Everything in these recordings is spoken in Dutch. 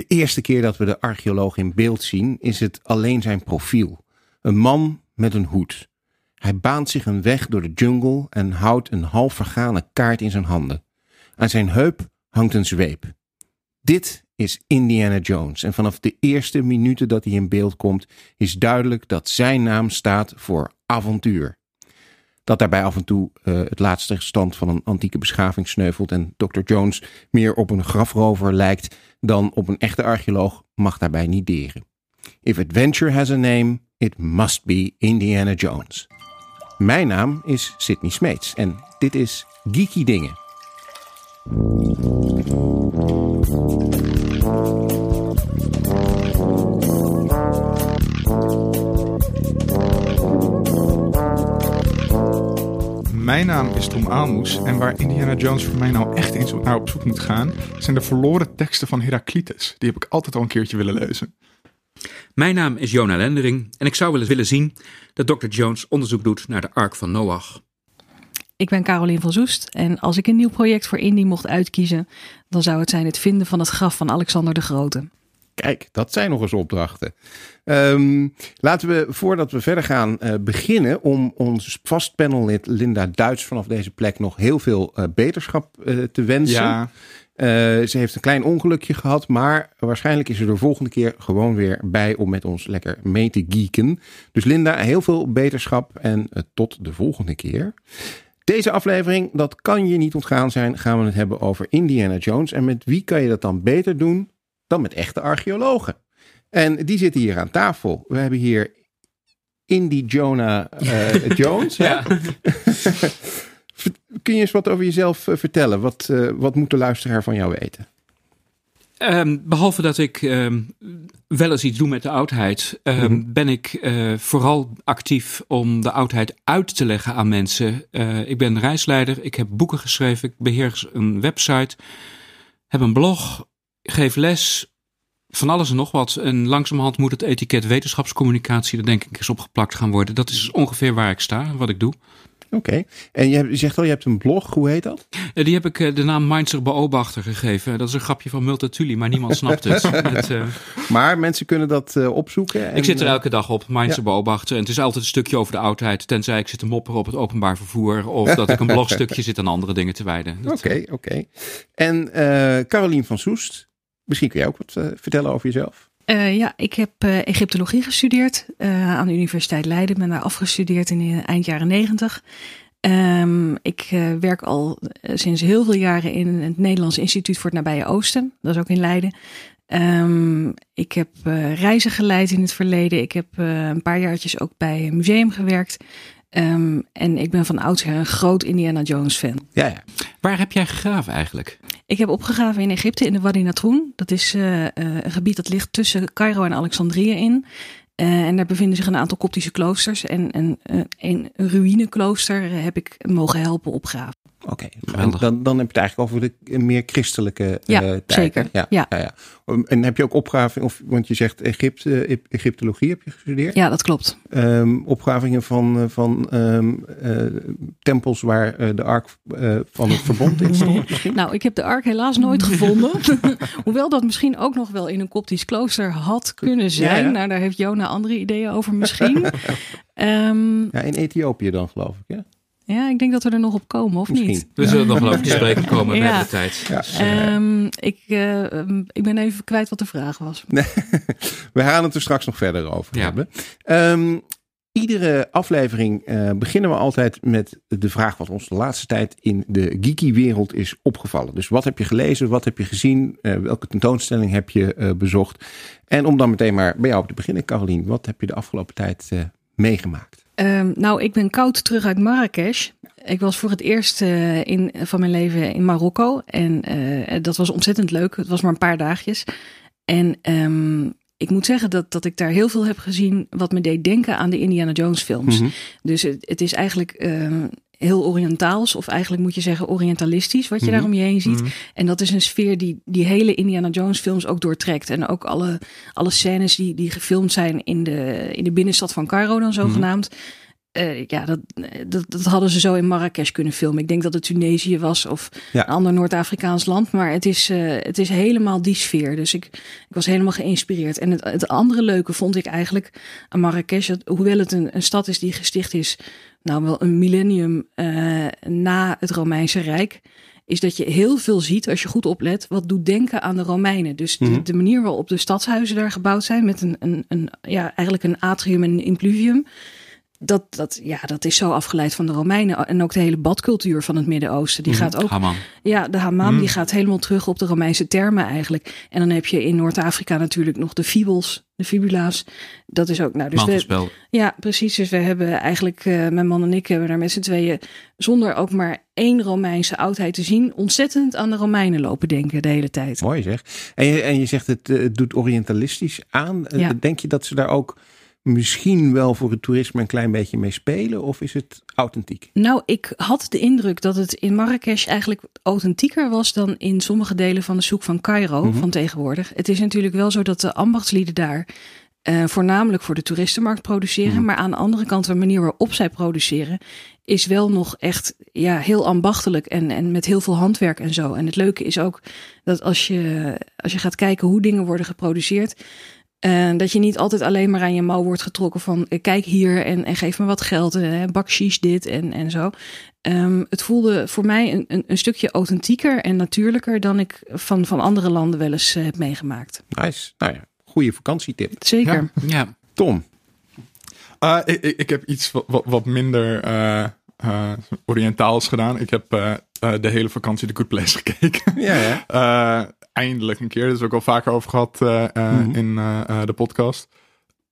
De eerste keer dat we de archeoloog in beeld zien, is het alleen zijn profiel. Een man met een hoed. Hij baant zich een weg door de jungle en houdt een half vergane kaart in zijn handen. Aan zijn heup hangt een zweep. Dit is Indiana Jones en vanaf de eerste minuten dat hij in beeld komt, is duidelijk dat zijn naam staat voor avontuur. Dat daarbij af en toe uh, het laatste stand van een antieke beschaving sneuvelt en Dr. Jones meer op een grafrover lijkt dan op een echte archeoloog, mag daarbij niet deren. If adventure has a name, it must be Indiana Jones. Mijn naam is Sidney Smeets en dit is Geeky Dingen. Mijn naam is Tom Aalmoes en waar Indiana Jones voor mij nou echt eens naar op zoek moet gaan, zijn de verloren teksten van Heraclitus. Die heb ik altijd al een keertje willen lezen. Mijn naam is Jona Lendering en ik zou wel eens willen zien dat Dr. Jones onderzoek doet naar de Ark van Noach. Ik ben Carolien van Zoest en als ik een nieuw project voor Indie mocht uitkiezen, dan zou het zijn het vinden van het graf van Alexander de Grote. Kijk, dat zijn nog eens opdrachten. Um, laten we, voordat we verder gaan, uh, beginnen om ons vastpanellid Linda Duits vanaf deze plek nog heel veel uh, beterschap uh, te wensen. Ja. ze heeft een klein ongelukje gehad, maar waarschijnlijk is ze er de volgende keer gewoon weer bij om met ons lekker mee te geeken. Dus Linda, heel veel beterschap en tot de volgende keer. Deze aflevering, dat kan je niet ontgaan zijn, gaan we het hebben over Indiana Jones. En met wie kan je dat dan beter doen dan met echte archeologen? En die zitten hier aan tafel. We hebben hier Indy Jonah uh, Jones. ja. Kun je eens wat over jezelf uh, vertellen? Wat, uh, wat moet de luisteraar van jou weten? Um, behalve dat ik um, wel eens iets doe met de oudheid, um, mm-hmm. ben ik uh, vooral actief om de oudheid uit te leggen aan mensen. Uh, ik ben reisleider, ik heb boeken geschreven, ik beheer een website, heb een blog, geef les, van alles en nog wat. En langzamerhand moet het etiket wetenschapscommunicatie er denk ik eens opgeplakt gaan worden. Dat is ongeveer waar ik sta, wat ik doe. Oké. Okay. En je, zegt al, je hebt een blog. Hoe heet dat? Uh, die heb ik uh, de naam Mainzer Beobachter gegeven. Dat is een grapje van Multatuli, maar niemand snapt het. het uh... Maar mensen kunnen dat opzoeken. En, ik zit er elke dag op, ja. Beobachter. En het is altijd een stukje over de oudheid. Tenzij ik zit te mopperen op het openbaar vervoer. Of dat ik een blogstukje zit aan andere dingen te wijden. Oké, oké. Okay, okay. En Carolien van Soest, misschien kun jij ook wat vertellen over jezelf. Uh, ja, ik heb uh, Egyptologie gestudeerd uh, aan de Universiteit Leiden. Ben daar afgestudeerd in eind jaren negentig. Um, ik werk al sinds heel veel jaren in het Nederlands Instituut voor het Nabije Oosten. Dat is ook in Leiden. Um, ik heb reizen geleid in het verleden. Ik heb een paar jaartjes ook bij een museum gewerkt. Um, en ik ben van oudsher een groot Indiana Jones fan. Ja, ja. Waar heb jij gegraven eigenlijk? Ik heb opgegraven in Egypte in de Wadi Natroen. Dat is uh, een gebied dat ligt tussen Cairo en Alexandrië in. Uh, en daar bevinden zich een aantal koptische kloosters. En, en een ruïneklooster heb ik mogen helpen opgraven. Oké, okay. dan, dan heb je het eigenlijk over de meer christelijke ja, uh, tijd. Zeker. Ja, ja. Ja, ja. En heb je ook opgravingen, of, want je zegt Egypte, Egyptologie heb je gestudeerd? Ja, dat klopt. Um, opgravingen van, van um, uh, tempels waar uh, de ark van het verbond in stond? nou, ik heb de ark helaas nooit gevonden. Hoewel dat misschien ook nog wel in een koptisch klooster had kunnen zijn. Ja, nou, daar heeft Jona andere ideeën over misschien. um, ja, in Ethiopië dan geloof ik, ja? Ja, ik denk dat we er nog op komen, of Misschien. niet? We zullen nog wel over te spreken komen ja. met de tijd. Ja. Um, ik, uh, ik ben even kwijt wat de vraag was. we gaan het er straks nog verder over ja. hebben. Um, iedere aflevering uh, beginnen we altijd met de vraag wat ons de laatste tijd in de geeky wereld is opgevallen. Dus wat heb je gelezen, wat heb je gezien, uh, welke tentoonstelling heb je uh, bezocht? En om dan meteen maar bij jou te beginnen, Carolien, wat heb je de afgelopen tijd meegemaakt? Um, nou, ik ben koud terug uit Marrakesh. Ik was voor het eerst uh, in, van mijn leven in Marokko. En uh, dat was ontzettend leuk. Het was maar een paar dagjes. En um, ik moet zeggen dat, dat ik daar heel veel heb gezien wat me deed denken aan de Indiana Jones films. Mm-hmm. Dus het, het, is eigenlijk uh, heel Oriëntaals, of eigenlijk moet je zeggen Orientalistisch, wat je mm-hmm. daar om je heen ziet. Mm-hmm. En dat is een sfeer die die hele Indiana Jones films ook doortrekt. En ook alle, alle scènes die, die gefilmd zijn in de, in de binnenstad van Cairo dan zogenaamd. eh, ja, dat, dat, dat hadden ze zo in Marrakesh kunnen filmen. Ik denk dat het Tunesië was of Ja. een ander Noord-Afrikaans land. Maar het is, eh, het is helemaal die sfeer. Dus ik, ik was helemaal geïnspireerd. En het, het andere leuke vond ik eigenlijk aan Marrakesh. Dat, hoewel het een, een stad is die gesticht is, nou wel een millennium eh, na het Romeinse Rijk. Is dat je heel veel ziet, als je goed oplet, wat doet denken aan de Romeinen. Dus de, Mhm. de manier waarop de stadshuizen daar gebouwd zijn, met een, een, een, ja, eigenlijk een atrium en een impluvium. Dat, dat, ja, dat is zo afgeleid van de Romeinen. En ook de hele badcultuur van het Midden-Oosten. Die gaat ook Haman. ja, de hammam Mm. die gaat helemaal terug op de Romeinse termen eigenlijk. En dan heb je in Noord-Afrika natuurlijk nog de fibels, de fibula's. Dat is ook, nou, dus we, ja, precies. Dus we hebben eigenlijk, eh, mijn man en ik hebben daar met z'n tweeën, zonder ook maar één Romeinse oudheid te zien, ontzettend aan de Romeinen lopen denken de hele tijd. Mooi zeg. En je, en je zegt het, eh, het doet orientalistisch aan. Ja. Denk je dat ze daar ook misschien wel voor het toerisme een klein beetje mee spelen? Of is het authentiek? Nou, ik had de indruk dat het in Marrakesh eigenlijk authentieker was dan in sommige delen van de zoek van Cairo Mhm. van tegenwoordig. Het is natuurlijk wel zo dat de ambachtslieden daar eh, voornamelijk voor de toeristenmarkt produceren. Mhm. Maar aan de andere kant, de manier waarop zij produceren, is wel nog echt ja, heel ambachtelijk en, en met heel veel handwerk en zo. En het leuke is ook dat als je, als je gaat kijken hoe dingen worden geproduceerd. Eh, dat je niet altijd alleen maar aan je mouw wordt getrokken van eh, kijk hier en, en geef me wat geld en uh, bakshish dit en, en zo. Ehm, het voelde voor mij een, een, een stukje authentieker en natuurlijker dan ik van, van andere landen wel eens eh, heb meegemaakt. Nice. Nou ja, goede vakantietip. Zeker. Ja. Tom. Uh, ik, ik, ik heb iets wat, wat, minder uh, uh, Oriëntaals gedaan. Ik heb uh, de hele vakantie The Good Place gekeken. Ja, ja. Eindelijk een keer. Daar is ook al vaker over gehad uh, mm-hmm. in uh, de podcast.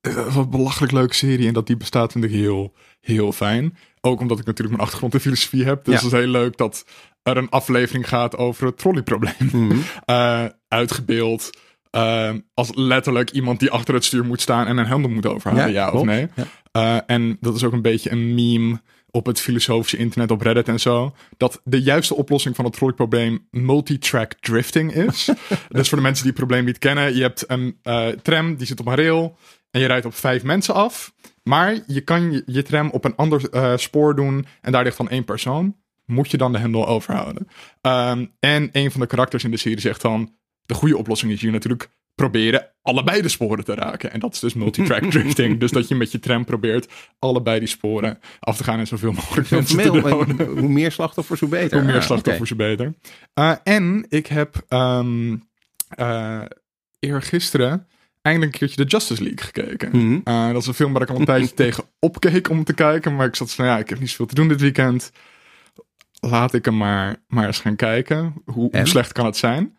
wat een belachelijk leuke serie. En dat die bestaat vind ik heel, heel fijn. Ook omdat ik natuurlijk mijn achtergrond in filosofie heb. Dus ja. het is heel leuk dat er een aflevering gaat over het trolleyprobleem. Mm-hmm. uitgebeeld. Uh, als letterlijk iemand die achter het stuur moet staan en een hendel moet overhalen, ja, ja of nee. Ja. Uh, en dat is ook een beetje een meme op het filosofische internet, op Reddit en zo. Dat de juiste oplossing van het trolleyprobleem multitrack drifting is. dus voor de mensen die het probleem niet kennen, je hebt een uh, tram die zit op een rail en je rijdt op vijf mensen af. Maar je kan je, je tram op een ander uh, spoor doen en daar ligt dan één persoon. Moet je dan de hendel overhouden. Um, en een van de karakters in de serie zegt dan de goede oplossing is hier natuurlijk proberen allebei de sporen te raken. En dat is dus multitrack drifting. dus dat je met je tram probeert allebei die sporen af te gaan en zoveel mogelijk mensen te doden. Hoe meer slachtoffers, hoe beter. Hoe meer slachtoffers, hoe beter. Uh, en ik heb um, uh, eergisteren eindelijk een keertje de Justice League gekeken. Mm-hmm. Uh, dat is een film waar ik al een tijdje tegen opkeek om te kijken. Maar ik zat van, ja, ik heb niet zoveel te doen dit weekend. Laat ik hem maar, maar eens gaan kijken. Hoe, hoe slecht kan het zijn?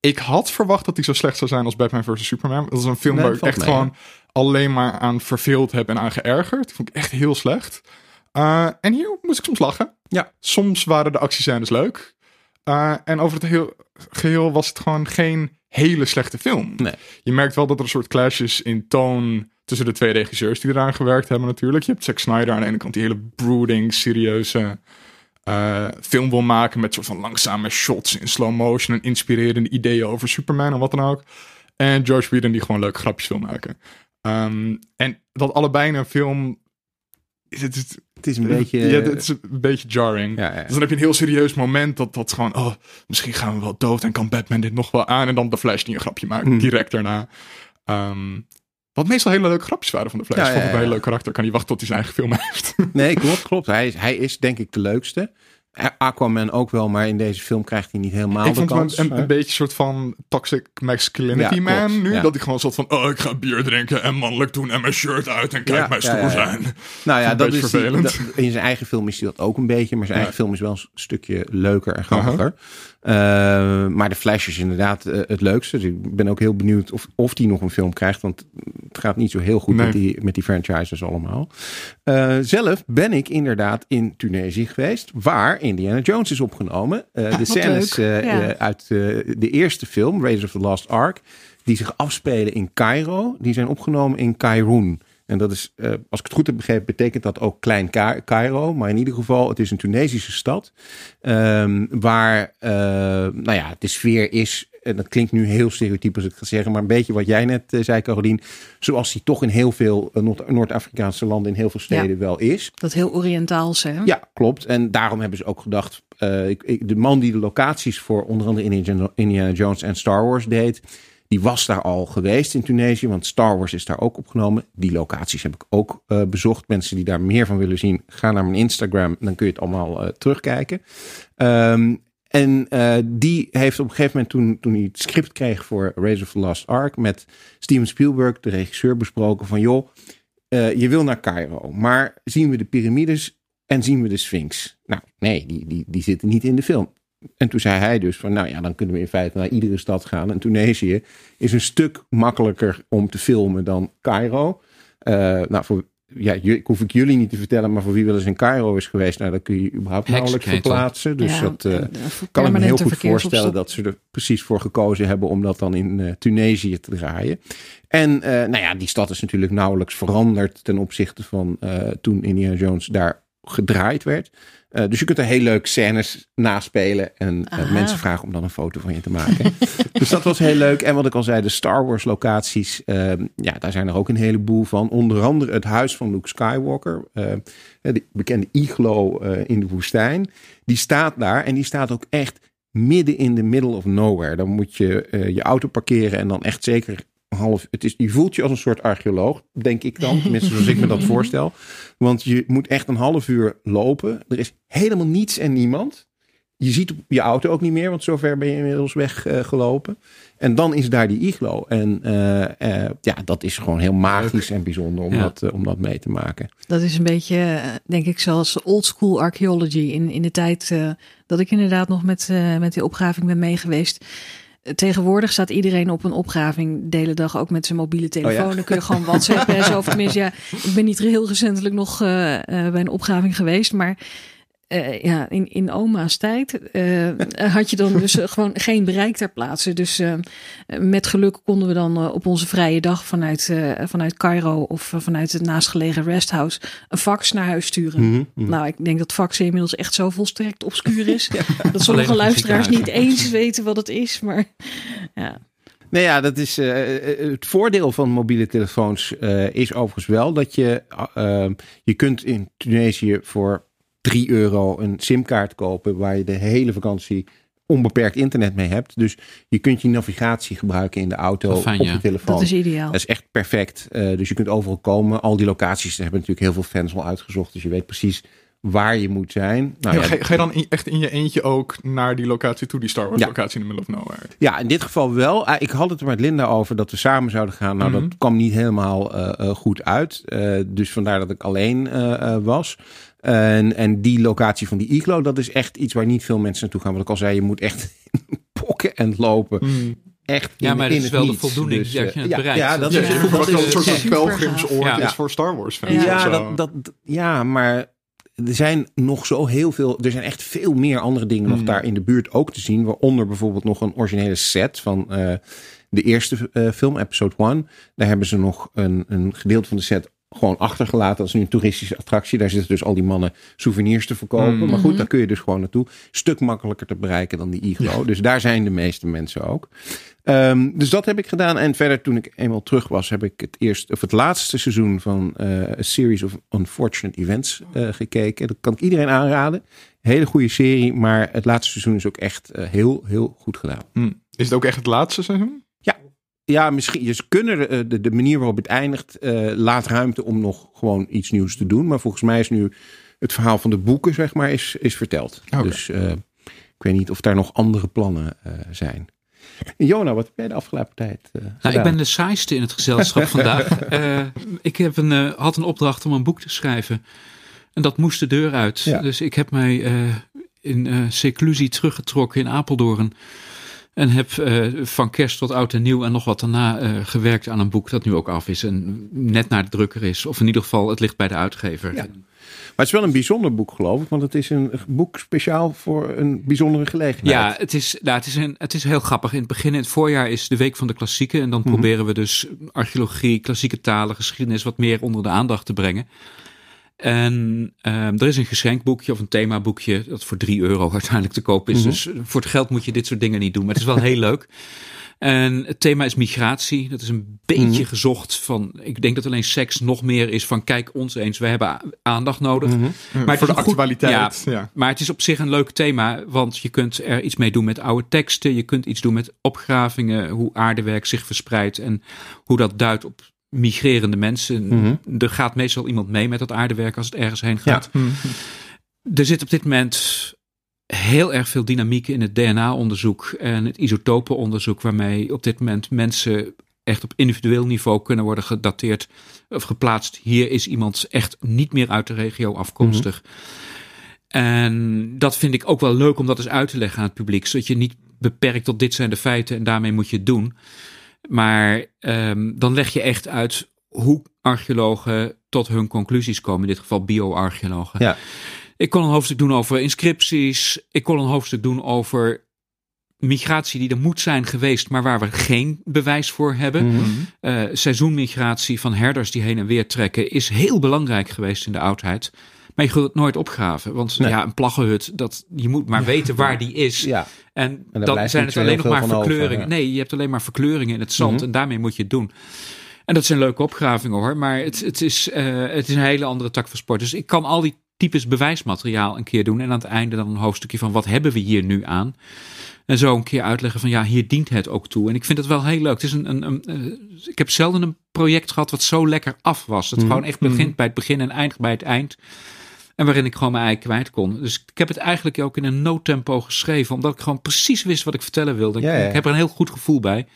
Ik had verwacht dat hij zo slecht zou zijn als Batman vs. Superman. Dat is een film Nee, waar ik echt mee, gewoon alleen maar aan verveeld heb en aan geërgerd. Die vond ik echt heel slecht. Uh, en hier moest ik soms lachen. Ja. Soms waren de actiescènes leuk. Uh, en over het heel, geheel was het gewoon geen hele slechte film. Nee. Je merkt wel dat er een soort clash is in toon tussen de twee regisseurs die eraan gewerkt hebben natuurlijk. Je hebt Zack Snyder aan de ene kant die hele brooding, serieuze uh, film wil maken met soort van langzame shots in slow motion en inspirerende ideeën over Superman en wat dan ook. En George Whedon die gewoon leuke grapjes wil maken. Um, en dat allebei in een film. Het, het, het is een beetje. Ja, het is een beetje jarring. Ja, ja. Dus dan heb je een heel serieus moment dat dat gewoon. Oh, misschien gaan we wel dood en kan Batman dit nog wel aan. En dan de Flash die een grapje maakt Mm. direct daarna. Um, wat meestal hele leuke grapjes waren van de Flash. Ja, ja, ik een heel leuk karakter. Kan niet wachten tot hij zijn eigen film heeft. Nee, klopt, klopt. Hij is, hij is denk ik de leukste. Aquaman ook wel, maar in deze film krijgt hij niet helemaal ik de kans. hem een, een, een beetje een soort van toxic masculinity Ja, man klopt, nu. ja. Dat ik gewoon soort van, oh, ik ga bier drinken en mannelijk doen en mijn shirt uit en kijk Ja, mij stoer zijn. Nou ja, dat is die- vervelend. dat- in zijn eigen film is hij dat ook een beetje, maar zijn eigen film is wel een stukje leuker en grappiger. Uh, maar de Flash is inderdaad uh, het leukste. Dus ik ben ook heel benieuwd of, of die nog een film krijgt, want het gaat niet zo heel goed Nee. met, die, met die franchises allemaal. Uh, zelf ben ik inderdaad in Tunesië geweest, waar Indiana Jones is opgenomen. Uh, de scènes Ja. uit uh, de eerste film, Raiders of the Lost Ark, die zich afspelen in Cairo, die zijn opgenomen in Kairoen. En dat is, uh, als ik het goed heb begrepen, betekent dat ook Klein Cairo. Maar in ieder geval, het is een Tunesische stad. Um, waar, uh, nou ja, de sfeer is en dat klinkt nu heel stereotyp als ik ga zeggen, maar een beetje wat jij net uh, zei, Carolien. Zoals die toch in heel veel Noord-Afrikaanse landen, in heel veel steden wel is. Dat heel Oriëntaals, hè? Ja, klopt. En daarom hebben ze ook gedacht, ik, ik, de man die de locaties voor onder andere Indiana Jones en Star Wars deed, die was daar al geweest in Tunesië, want Star Wars is daar ook opgenomen. Die locaties heb ik ook uh, bezocht. Mensen die daar meer van willen zien, ga naar mijn Instagram. Dan kun je het allemaal uh, terugkijken. Um, en uh, die heeft op een gegeven moment, toen, toen hij het script kreeg voor Race of the Lost Ark, met Steven Spielberg, de regisseur, besproken van joh, je wil naar Cairo, maar zien we de piramides en zien we de Sphinx? Nou, nee, die, die, die zitten niet in de film. En toen zei hij dus van, nou ja, dan kunnen we in feite naar iedere stad gaan. En Tunesië is een stuk makkelijker om te filmen dan Cairo. Uh, nou, voor, ja, ik hoef ik jullie niet te vertellen, maar voor wie wel eens in Cairo is geweest, nou, dan kun je überhaupt nauwelijks verplaatsen. Dus ja, dat uh, kan ik me heel goed voorstellen dat ze er precies voor gekozen hebben om dat dan in uh, Tunesië te draaien. En uh, nou ja, die stad is natuurlijk nauwelijks veranderd ten opzichte van toen Indiana Jones daar gedraaid werd. Uh, dus je kunt er heel leuk scènes naspelen en uh, mensen vragen om dan een foto van je te maken. dus dat was heel leuk. En wat ik al zei, de Star Wars locaties, uh, ja, daar zijn er ook een heleboel van. Onder andere het huis van Luke Skywalker, de bekende iglo in de woestijn. Die staat daar en die staat ook echt midden in de middle of nowhere. Dan moet je je auto parkeren en dan echt zeker half. Het is, je voelt je als een soort archeoloog, denk ik dan. Tenminste, zoals ik me dat voorstel. Want je moet echt een half uur lopen. Er is helemaal niets en niemand. Je ziet je auto ook niet meer, want zover ben je inmiddels weggelopen. Uh, en dan is daar die iglo. En uh, uh, ja, dat is gewoon heel magisch en bijzonder om, ja. dat, om dat mee te maken. Dat is een beetje, denk ik, zoals old school archaeology. In, in de tijd dat ik inderdaad nog met, met die opgraving ben meegeweest Tegenwoordig staat iedereen op een opgraving de hele dag ook met zijn mobiele telefoon. Oh ja. Dan kun je gewoon WhatsApp en zo. Of tenminste, ja, ik ben niet heel recentelijk nog uh, uh, bij een opgraving geweest. Maar uh, ja, in, in oma's tijd uh, had je dan dus gewoon geen bereik ter plaatse. Dus uh, met geluk konden we dan op onze vrije dag vanuit, vanuit Cairo of vanuit het naastgelegen resthouse een fax naar huis sturen. Mm -hmm. Nou, ik denk dat faxen inmiddels echt zo volstrekt obscuur is. ja, dat sommige luisteraars niet eens weten wat het is. Maar ja. Nou ja, dat is uh, het voordeel van mobiele telefoons uh, is overigens wel dat je uh, je kunt in Tunesië voor 3 euro een simkaart kopen waar je de hele vakantie onbeperkt internet mee hebt. Dus je kunt je navigatie gebruiken in de auto fijn, op je telefoon. Dat is ideaal. Dat is echt perfect. Uh, dus je kunt overal komen. Al die locaties hebben natuurlijk heel veel fans al uitgezocht. Dus je weet precies waar je moet zijn. Nou, ja, ja, ga, ga, je dan in, echt in je eentje ook naar die locatie toe, die Star Wars locatie in the middle of nowhere? Ja, in dit geval wel. Ah, ik had het er met Linda over dat we samen zouden gaan. Nou, mm -hmm. dat kwam niet helemaal uh, uh, goed uit. Uh, dus vandaar dat ik alleen was. En, en die locatie van die iglo, dat is echt iets waar niet veel mensen naartoe gaan. Wat ik al zei, je moet echt pokken en lopen. Mm. Echt ja, maar in dat is wel de voldoening dus, dat je het ja, bereikt. Ja, dat ja, is, ja, dat, dat is een soort van pelgrimsoord ja. is voor Star Wars fans. Ja, dat, dat, ja, maar er zijn nog zo heel veel. Er zijn echt veel meer andere dingen mm. nog daar in de buurt ook te zien. Waaronder bijvoorbeeld nog een originele set van uh, de eerste uh, film, episode 1. Daar hebben ze nog een, een gedeelte van de set gewoon achtergelaten als een toeristische attractie. Daar zitten dus al die mannen souvenirs te verkopen. Mm. Maar goed, daar kun je dus gewoon naartoe. Stuk makkelijker te bereiken dan die iglo. Ja. Dus daar zijn de meeste mensen ook. Um, dus dat heb ik gedaan. En verder, toen ik eenmaal terug was, heb ik het eerste of het laatste seizoen van uh, A Series of Unfortunate Events uh, gekeken. Dat kan ik iedereen aanraden. Hele goede serie, maar het laatste seizoen is ook echt uh, heel, heel goed gedaan. Mm. Is het ook echt het laatste seizoen? Ja, misschien. Dus kunnen de, de, de manier waarop het eindigt uh, laat ruimte om nog gewoon iets nieuws te doen. Maar volgens mij is nu het verhaal van de boeken, zeg maar, is, is verteld. Okay. Dus uh, ik weet niet of daar nog andere plannen uh, zijn. Jona, wat heb jij de afgelopen tijd uh, nou, Ik ben de saaiste in het gezelschap vandaag. ik heb een, had een opdracht om een boek te schrijven. En dat moest de deur uit. Ja. Dus ik heb mij in seclusie teruggetrokken in Apeldoorn. En heb uh, van kerst tot oud en nieuw en nog wat daarna uh, gewerkt aan een boek dat nu ook af is. En net naar de drukker is. Of in ieder geval, het ligt bij de uitgever. Ja. Maar het is wel een bijzonder boek, geloof ik. Want het is een boek speciaal voor een bijzondere gelegenheid. Ja, het is, nou, het is, een, het is heel grappig. In het begin, in het voorjaar, is de Week van de Klassieken. En dan mm-hmm. proberen we dus archeologie, klassieke talen, geschiedenis wat meer onder de aandacht te brengen. En ehm, er is een geschenkboekje of een themaboekje dat voor 3 euro uiteindelijk te koop is. Mhm. Dus voor het geld moet je dit soort dingen niet doen. Maar het is wel heel leuk. En het thema is migratie. Dat is een beetje mhm. gezocht van. Ik denk dat alleen seks nog meer is van. Kijk ons eens, we hebben aandacht nodig. Mhm. Maar voor de actualiteit. ja, Maar het is op zich een leuk thema. Want je kunt er iets mee doen met oude teksten. Je kunt iets doen met opgravingen. Hoe aardewerk zich verspreidt. En hoe dat duidt op migrerende mensen. Mhm. Er gaat meestal iemand mee met dat aardewerk als het ergens heen gaat. Er zit op dit moment heel erg veel dynamiek in het DNA-onderzoek en het isotopenonderzoek, waarmee op dit moment mensen echt op individueel niveau kunnen worden gedateerd of geplaatst. Hier is iemand echt niet meer uit de regio afkomstig. Mhm. En dat vind ik ook wel leuk om dat eens uit te leggen aan het publiek, zodat je niet beperkt tot dit zijn de feiten en daarmee moet je het doen. Maar um, dan leg je echt uit hoe archeologen tot hun conclusies komen, in dit geval bioarcheologen. Ja. Ik kon een hoofdstuk doen over inscripties. Ik kon een hoofdstuk doen over migratie die er moet zijn geweest, maar waar we geen bewijs voor hebben. Mm seizoenmigratie van herders die heen en weer trekken is heel belangrijk geweest in de oudheid. Maar je kunt het nooit opgraven. Want ja, een plaggenhut, dat, je moet maar weten waar die is. Ja. En, dan zijn het alleen nog maar verkleuringen. Nee, je hebt alleen maar verkleuringen in het zand. Mhm. En daarmee moet je het doen. En dat zijn leuke opgravingen hoor. Maar het, het, is, uh, het is een hele andere tak van sport. Dus ik kan al die types bewijsmateriaal een keer doen. En aan het einde dan een hoofdstukje van wat hebben we hier nu aan. En zo een keer uitleggen van ja, hier dient het ook toe. En ik vind het wel heel leuk. Het is een, een, een uh, ik heb zelden een project gehad wat zo lekker af was. Het mhm. gewoon echt begint mhm. bij het begin en eindigt bij het eind. En waarin ik gewoon mijn ei kwijt kon. Dus ik heb het eigenlijk ook in een noodtempo geschreven. Omdat ik gewoon precies wist wat ik vertellen wilde. Ja, Ik heb er een heel goed gevoel bij.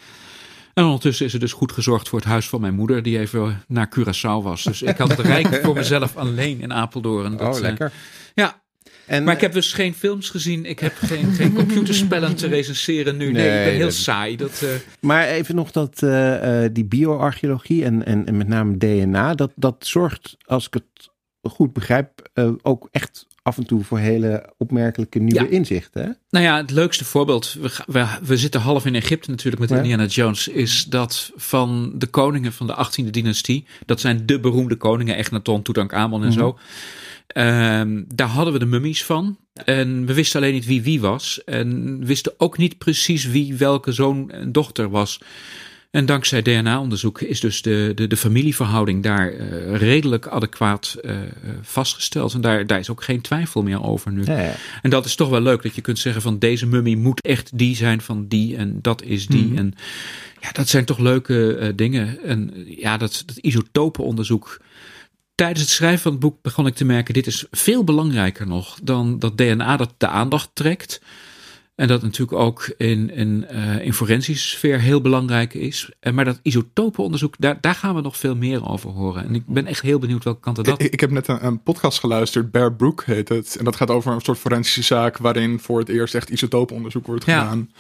En ondertussen is er dus goed gezorgd voor het huis van mijn moeder, die even naar Curaçao was. Dus ik had het rijk voor mezelf alleen in Apeldoorn. Dat, oh, eh, lekker. ja. En, maar ik heb dus geen films gezien. Ik heb geen, geen computerspellen te recenseren nu. Nee, ik ben heel saai. Dat, uh... Maar even nog dat uh, die bioarcheologie en, en, en met name DNA, dat, dat zorgt, als ik het goed begrijp, ook echt af en toe voor hele opmerkelijke nieuwe inzichten. Nou ja, het leukste voorbeeld, we, we, we, zitten half in Egypte natuurlijk met Indiana Jones, is dat van de koningen van de 18e dynastie, dat zijn de beroemde koningen, Echnaton, Tutankhamon en mm zo. Ehm, daar hadden we de mummies van. En we wisten alleen niet wie wie was. En wisten ook niet precies wie welke zoon en dochter was. En dankzij DNA-onderzoek is dus de, de, de familieverhouding daar uh, redelijk adequaat uh, vastgesteld. En daar, daar is ook geen twijfel meer over nu. Ja, En dat is toch wel leuk dat je kunt zeggen van deze mummie moet echt die zijn van die en dat is die. Mm En ja, dat zijn toch leuke uh, dingen. En ja, dat, dat isotopenonderzoek. Tijdens het schrijven van het boek begon ik te merken, dit is veel belangrijker nog dan dat DNA dat de aandacht trekt. En dat natuurlijk ook in, in, uh, in forensische sfeer heel belangrijk is. En maar dat isotopenonderzoek, daar, daar gaan we nog veel meer over horen. En ik ben echt heel benieuwd welke kant dat... Ik, ik heb net een, een, podcast geluisterd, Bear Brook heet het. En dat gaat over een soort forensische zaak waarin voor het eerst echt isotopenonderzoek wordt gedaan.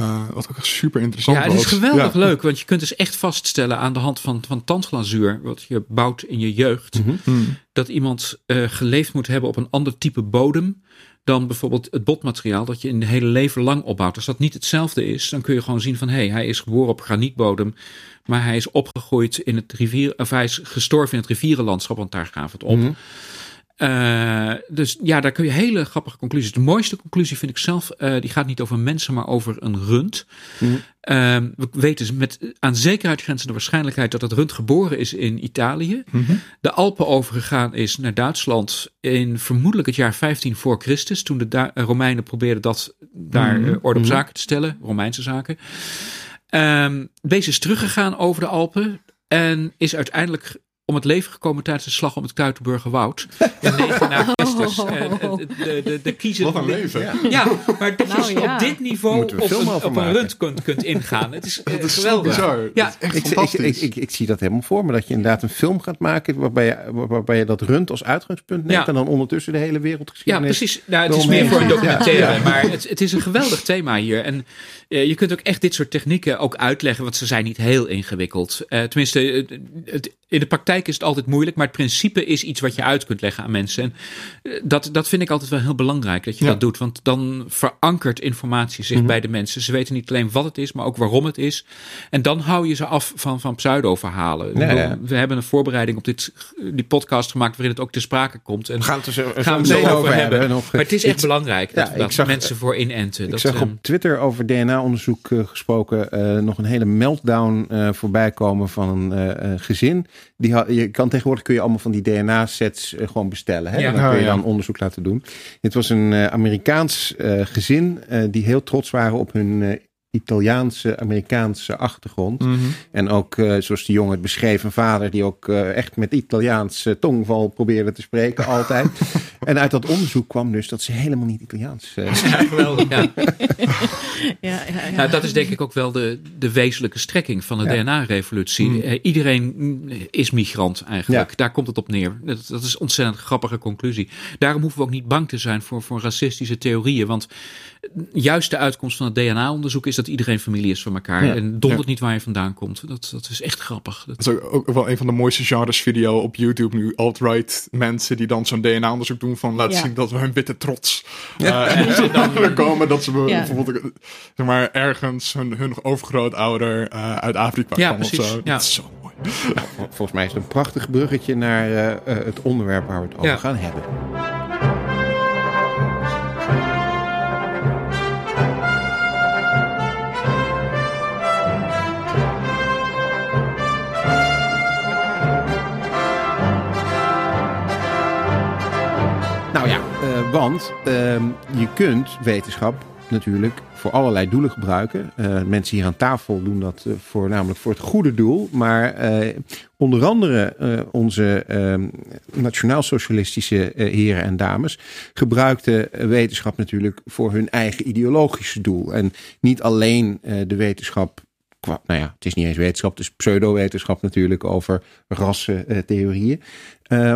Uh, wat ook echt super interessant ja, was. Ja, het is geweldig leuk, want je kunt dus echt vaststellen aan de hand van, van tandglazuur, wat je bouwt in je jeugd, mhm. dat iemand uh, geleefd moet hebben op een ander type bodem dan bijvoorbeeld het botmateriaal dat je de hele leven lang opbouwt. Als dat niet hetzelfde is, dan kun je gewoon zien van hé, hey, hij is geboren op granietbodem, maar hij is opgegroeid in het rivier, of hij is gestorven in het rivierenlandschap, want daar gaat het. Mhm. Uh, dus ja, daar kun je hele grappige conclusies. De mooiste conclusie vind ik zelf, uh, die gaat niet over mensen, maar over een rund. Mm. Uh, we weten met aan zekerheid grenzende waarschijnlijkheid dat het rund geboren is in Italië. Mm -hmm. De Alpen overgegaan is naar Duitsland in vermoedelijk het jaar 15 voor Christus. Toen de da Romeinen probeerden dat daar mm -hmm. orde op mhm. zaken te stellen, Romeinse zaken. Um, deze is teruggegaan over de Alpen. En is uiteindelijk om het leven gekomen tijdens de slag om het Kuitenburger Woud. In 9 na Christus. Oh. De, de, de kiezer, Wat een leven. Ja, maar dat nou, je op dit niveau op een, op een rund kunt, kunt ingaan. Het is, dat is geweldig. Bizar. Ja. echt ik, fantastisch. Ik, ik, ik, zie dat helemaal voor me. Dat je inderdaad een film gaat maken waarbij je, waarbij je dat rund als uitgangspunt neemt. En dan ondertussen de hele wereld Ja, precies. Nou, het is meer voor een documentaire. Maar het, het is een geweldig thema hier. En uh, je kunt ook echt dit soort technieken ook uitleggen. Want ze zijn niet heel ingewikkeld. Uh, tenminste, het, in de praktijk is het altijd moeilijk, maar het principe is iets wat je uit kunt leggen aan mensen. En eh, dat, dat vind ik altijd wel heel belangrijk dat je dat doet, want dan verankert informatie zich mhm. bij de mensen. Ze weten niet alleen wat het is, maar ook waarom het is. En dan hou je ze af van, van pseudo-verhalen. We hebben een voorbereiding op dit, die podcast gemaakt waarin het ook te sprake komt. En we gaan het, dus, gaan we het over, hebben. maar het is echt belangrijk dat, dat zag, mensen voor inenten. Ik dat, zag op Twitter over DNA-onderzoek uh, gesproken uh, nog een hele meltdown uh, voorbij komen van een gezin die je kan tegenwoordig kun je allemaal van die DNA-sets uh, eh, gewoon bestellen. Hè? Ja. Dan kun je oh, dan onderzoek laten doen. Dit was een uh, Amerikaans uh, gezin die heel trots waren op hun Italiaanse, Amerikaanse achtergrond. Mhm. En ook, uh, zoals die jongen het beschreef, een vader die ook uh, echt met Italiaans tongval probeerde te spreken, altijd. en uit dat onderzoek kwam dus dat ze helemaal niet Italiaans uh, ja, geweldig, ja. ja, ja, Nou, dat is denk ik ook wel de, de wezenlijke strekking van de DNA-revolutie. Mm. iedereen is migrant eigenlijk. Daar komt het op neer. Dat, dat is een ontzettend grappige conclusie. Daarom hoeven we ook niet bang te zijn voor, voor racistische theorieën. Want juist de uitkomst van het DNA-onderzoek is dat iedereen familie is van elkaar. En dondert niet waar je vandaan komt. Dat, dat is echt grappig. Dat... is ook, ook, wel een van de mooiste genres video op YouTube nu. Alt-right mensen die dan zo'n DNA-onderzoek doen van laten zien dat we hun witte trots ja. Uh, dan komen. Dat ze bijvoorbeeld zeg maar, ergens hun, hun overgrootouder uh, uit Afrika ja, kwam of zo. Dat is zo mooi. volgens mij is het een prachtig bruggetje naar uh, het onderwerp waar we het over gaan hebben. Want ehm, je kunt wetenschap natuurlijk voor allerlei doelen gebruiken. Uh, mensen hier aan tafel doen dat uh, voornamelijk voor het goede doel. Maar uh, onder andere onze ehm, nationaal-socialistische heren en dames gebruikten wetenschap natuurlijk voor hun eigen ideologische doel. En niet alleen de wetenschap. Nou ja, het is niet eens wetenschap, het is pseudo-wetenschap natuurlijk over rassentheorieën.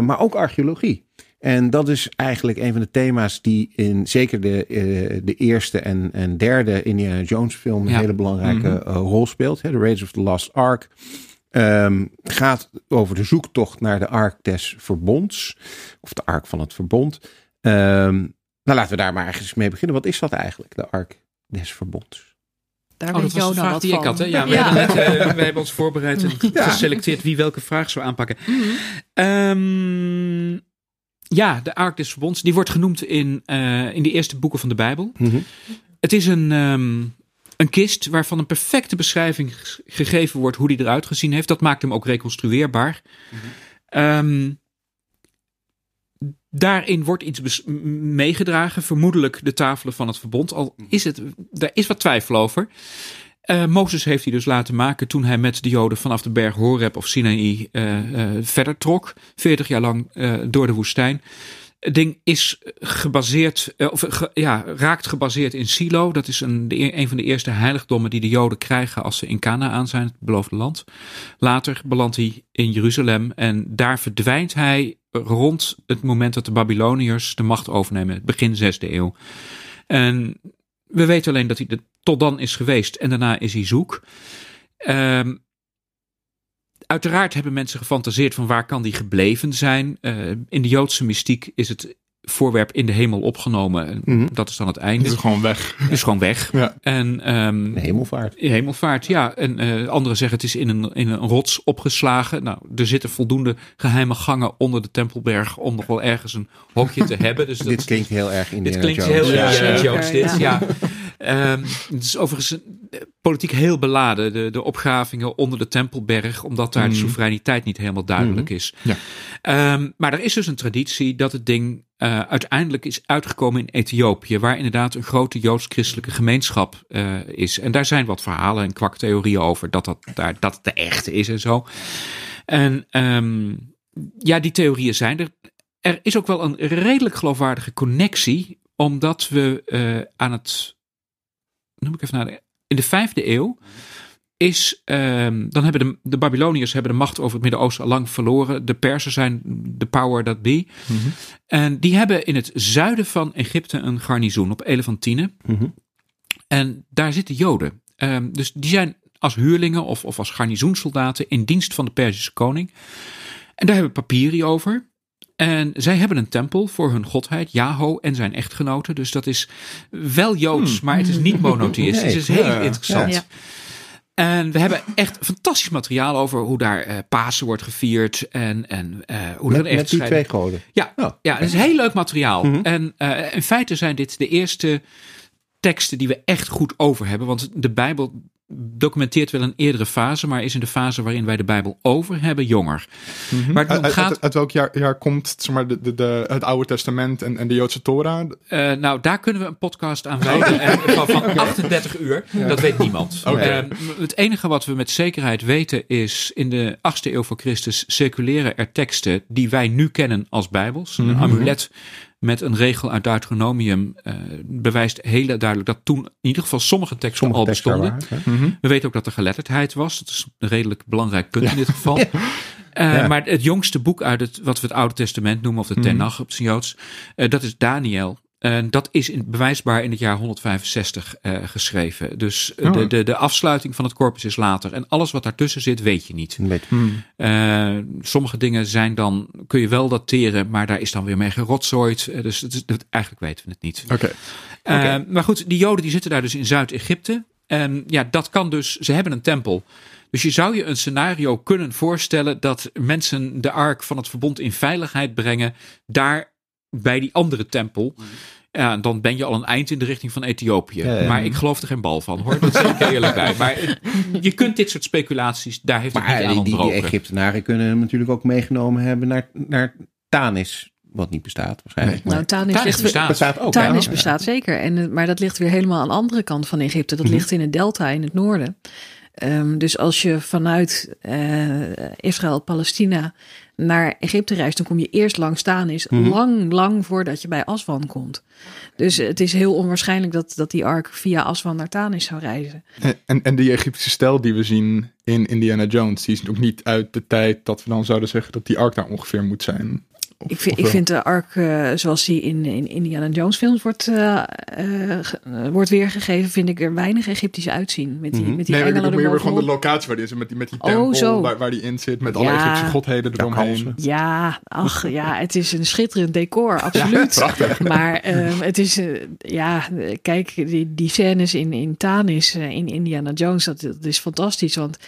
maar ook archeologie. En dat is eigenlijk een van de thema's die in zeker de, uh, de eerste en, en derde Indiana Jones film een hele belangrijke mhm. eh, rol speelt. Hè, The Raiders of the Lost Ark. Um, gaat over de zoektocht naar de Ark des Verbonds. Of de Ark van het Verbond. Um, nou, laten we daar maar eigenlijk mee beginnen. Wat is dat eigenlijk, de Ark des Verbonds? Daar oh, dat was de vraag die ik had. Hè? Ja, we, ja. Hebben net, uh, we hebben ons voorbereid en geselecteerd wie welke vraag zou aanpakken. Mm um, ja, de Ark des Verbonds. Die wordt genoemd in, uh, in de eerste boeken van de Bijbel. Mhm. Het is een, um, een kist waarvan een perfecte beschrijving gegeven wordt hoe die eruit gezien heeft. Dat maakt hem ook reconstrueerbaar. Mm um, daarin wordt iets meegedragen, vermoedelijk de tafelen van het verbond. Al mhm. is het, daar is wat twijfel over. Uh, Mozes heeft hij dus laten maken toen hij met de Joden vanaf de berg Horeb of Sinaï uh, uh, verder trok. 40 jaar lang door de woestijn. Het ding is gebaseerd, of ja, raakt gebaseerd in Silo. Dat is een, de, een van de eerste heiligdommen die de Joden krijgen als ze in Canaan zijn, het beloofde land. Later belandt hij in Jeruzalem en daar verdwijnt hij rond het moment dat de Babyloniërs de macht overnemen, begin 6e eeuw. En we weten alleen dat hij er tot dan is geweest en daarna is hij zoek. Um, uiteraard hebben mensen gefantaseerd van waar kan die gebleven zijn. Uh, in de Joodse mystiek is het voorwerp in de hemel opgenomen. Mm Dat is dan het einde. Is gewoon weg. Is gewoon weg. Ja. En, um, hemelvaart. Hemelvaart, ja. En uh, anderen zeggen het is in een, in een rots opgeslagen. Nou, er zitten voldoende geheime gangen onder de Tempelberg om nog wel ergens een hokje te hebben. Dus dat, dit klinkt heel erg in Dit klinkt heel erg Jones, dit, ja. Um, het is overigens politiek heel beladen, de, de opgravingen onder de Tempelberg, omdat daar de mhm. soevereiniteit niet helemaal duidelijk mhm. is. Ja. Um, maar er is dus een traditie dat het ding uh, uiteindelijk is uitgekomen in Ethiopië, waar inderdaad een grote joods-christelijke gemeenschap uh, is. En daar zijn wat verhalen en kwaktheorieën over dat dat, daar, dat het de echte is en zo. En um, ja, die theorieën zijn er. Er is ook wel een redelijk geloofwaardige connectie, omdat we uh, aan het noem ik even naar in de vijfde eeuw is, um, dan hebben de, de Babyloniërs hebben de macht over het Midden-Oosten al lang verloren. De Persen zijn de power that be. Mm -hmm. En die hebben in het zuiden van Egypte een garnizoen op Elefantine. Mm -hmm. En daar zitten Joden. Um, dus die zijn als huurlingen of, of als garnizoenssoldaten in dienst van de Perzische koning. En daar hebben Papiri over. En zij hebben een tempel voor hun godheid, Jaho en zijn echtgenoten. Dus dat is wel Joods, hmm. maar het is niet monotheïstisch. Nee. Het is heel interessant. Ja. En we hebben echt fantastisch materiaal over hoe daar uh, Pasen wordt gevierd. En, en uh, hoe met, echt met die twee goden. Ja, oh. ja, het is heel leuk materiaal. Mhm. En uh, in feite zijn dit de eerste teksten die we echt goed over hebben. Want de Bijbel documenteert wel een eerdere fase, maar is in de fase waarin wij de Bijbel over hebben jonger. Mm Maar het gaat... uit, uit, welk jaar, jaar komt zeg maar, de, de, de, het Oude Testament en, en de Joodse Torah? Uh, nou, daar kunnen we een podcast aan wijden en van, van 38 uur. Dat weet niemand. Okay. Uh, het enige wat we met zekerheid weten is in de 8e eeuw voor Christus circuleren er teksten die wij nu kennen als Bijbels. Een mm amulet met een regel uit Deuteronomium uh, bewijst heel duidelijk dat toen in ieder geval sommige teksten al bestonden. Mhm. We weten ook dat er geletterdheid was. Dat is een redelijk belangrijk punt in dit geval. Uh, Maar het jongste boek uit het, wat we het Oude Testament noemen, of de Tenach mm op zijn Joods, uh, dat is Daniel. En dat is in, bewijsbaar in het jaar 165 uh, eh, geschreven. Dus oh. de, de, de afsluiting van het corpus is later. En alles wat daartussen zit, weet je niet. Hmm. Uh, sommige dingen zijn dan, kun je wel dateren, maar daar is dan weer mee gerotzooid. Uh, dus het is, eigenlijk weten we het niet. Oké. Okay. Maar goed, die Joden die zitten daar dus in Zuid-Egypte. En ja, dat kan dus, ze hebben een tempel. Dus je zou je een scenario kunnen voorstellen dat mensen de ark van het verbond in veiligheid brengen. Daar bij die andere tempel. Ja, dan ben je al een eind in de richting van Ethiopië. Maar ik geloof er geen bal van hoor. Dat zeg ik eerlijk bij. Maar je kunt dit soort speculaties, daar heeft het niet aan die, die Egyptenaren kunnen hem natuurlijk ook meegenomen hebben naar, naar Tanis. Wat niet bestaat waarschijnlijk. Nou, Tanis, Tanis bestaat. bestaat ook. Tanis bestaat zeker. En, maar dat ligt weer helemaal aan de andere kant van Egypte. Dat mhm. ligt in het delta in het noorden. Um, dus als je vanuit uh, Israël, Palestina naar Egypte reist, dan kom je eerst langs Tanis. Mm Lang, lang voordat je bij Aswan komt. Dus het is heel onwaarschijnlijk dat, dat die ark via Aswan naar Tanis zou reizen. En, en, en die Egyptische stijl die we zien in Indiana Jones, die is ook niet uit de tijd dat we dan zouden zeggen dat die ark daar ongeveer moet zijn. Ik vind, ik vind de ark uh, zoals die in, in Indiana Jones films wordt, uh, uh, wordt weergegeven, vind ik er weinig Egyptisch uitzien. Met die, mm -hmm. met die nee, engelen ik gewoon de locatie waar die is, met die, met die tempel oh. Waar, waar die in zit, met ja. alle Egyptische godheden eromheen. Ja, ach ja, het is een schitterend decor, absoluut. ja, prachtig. Maar um, het is, ja, kijk, die, die scènes in, in Tanis, in Indiana Jones, dat, dat is fantastisch, want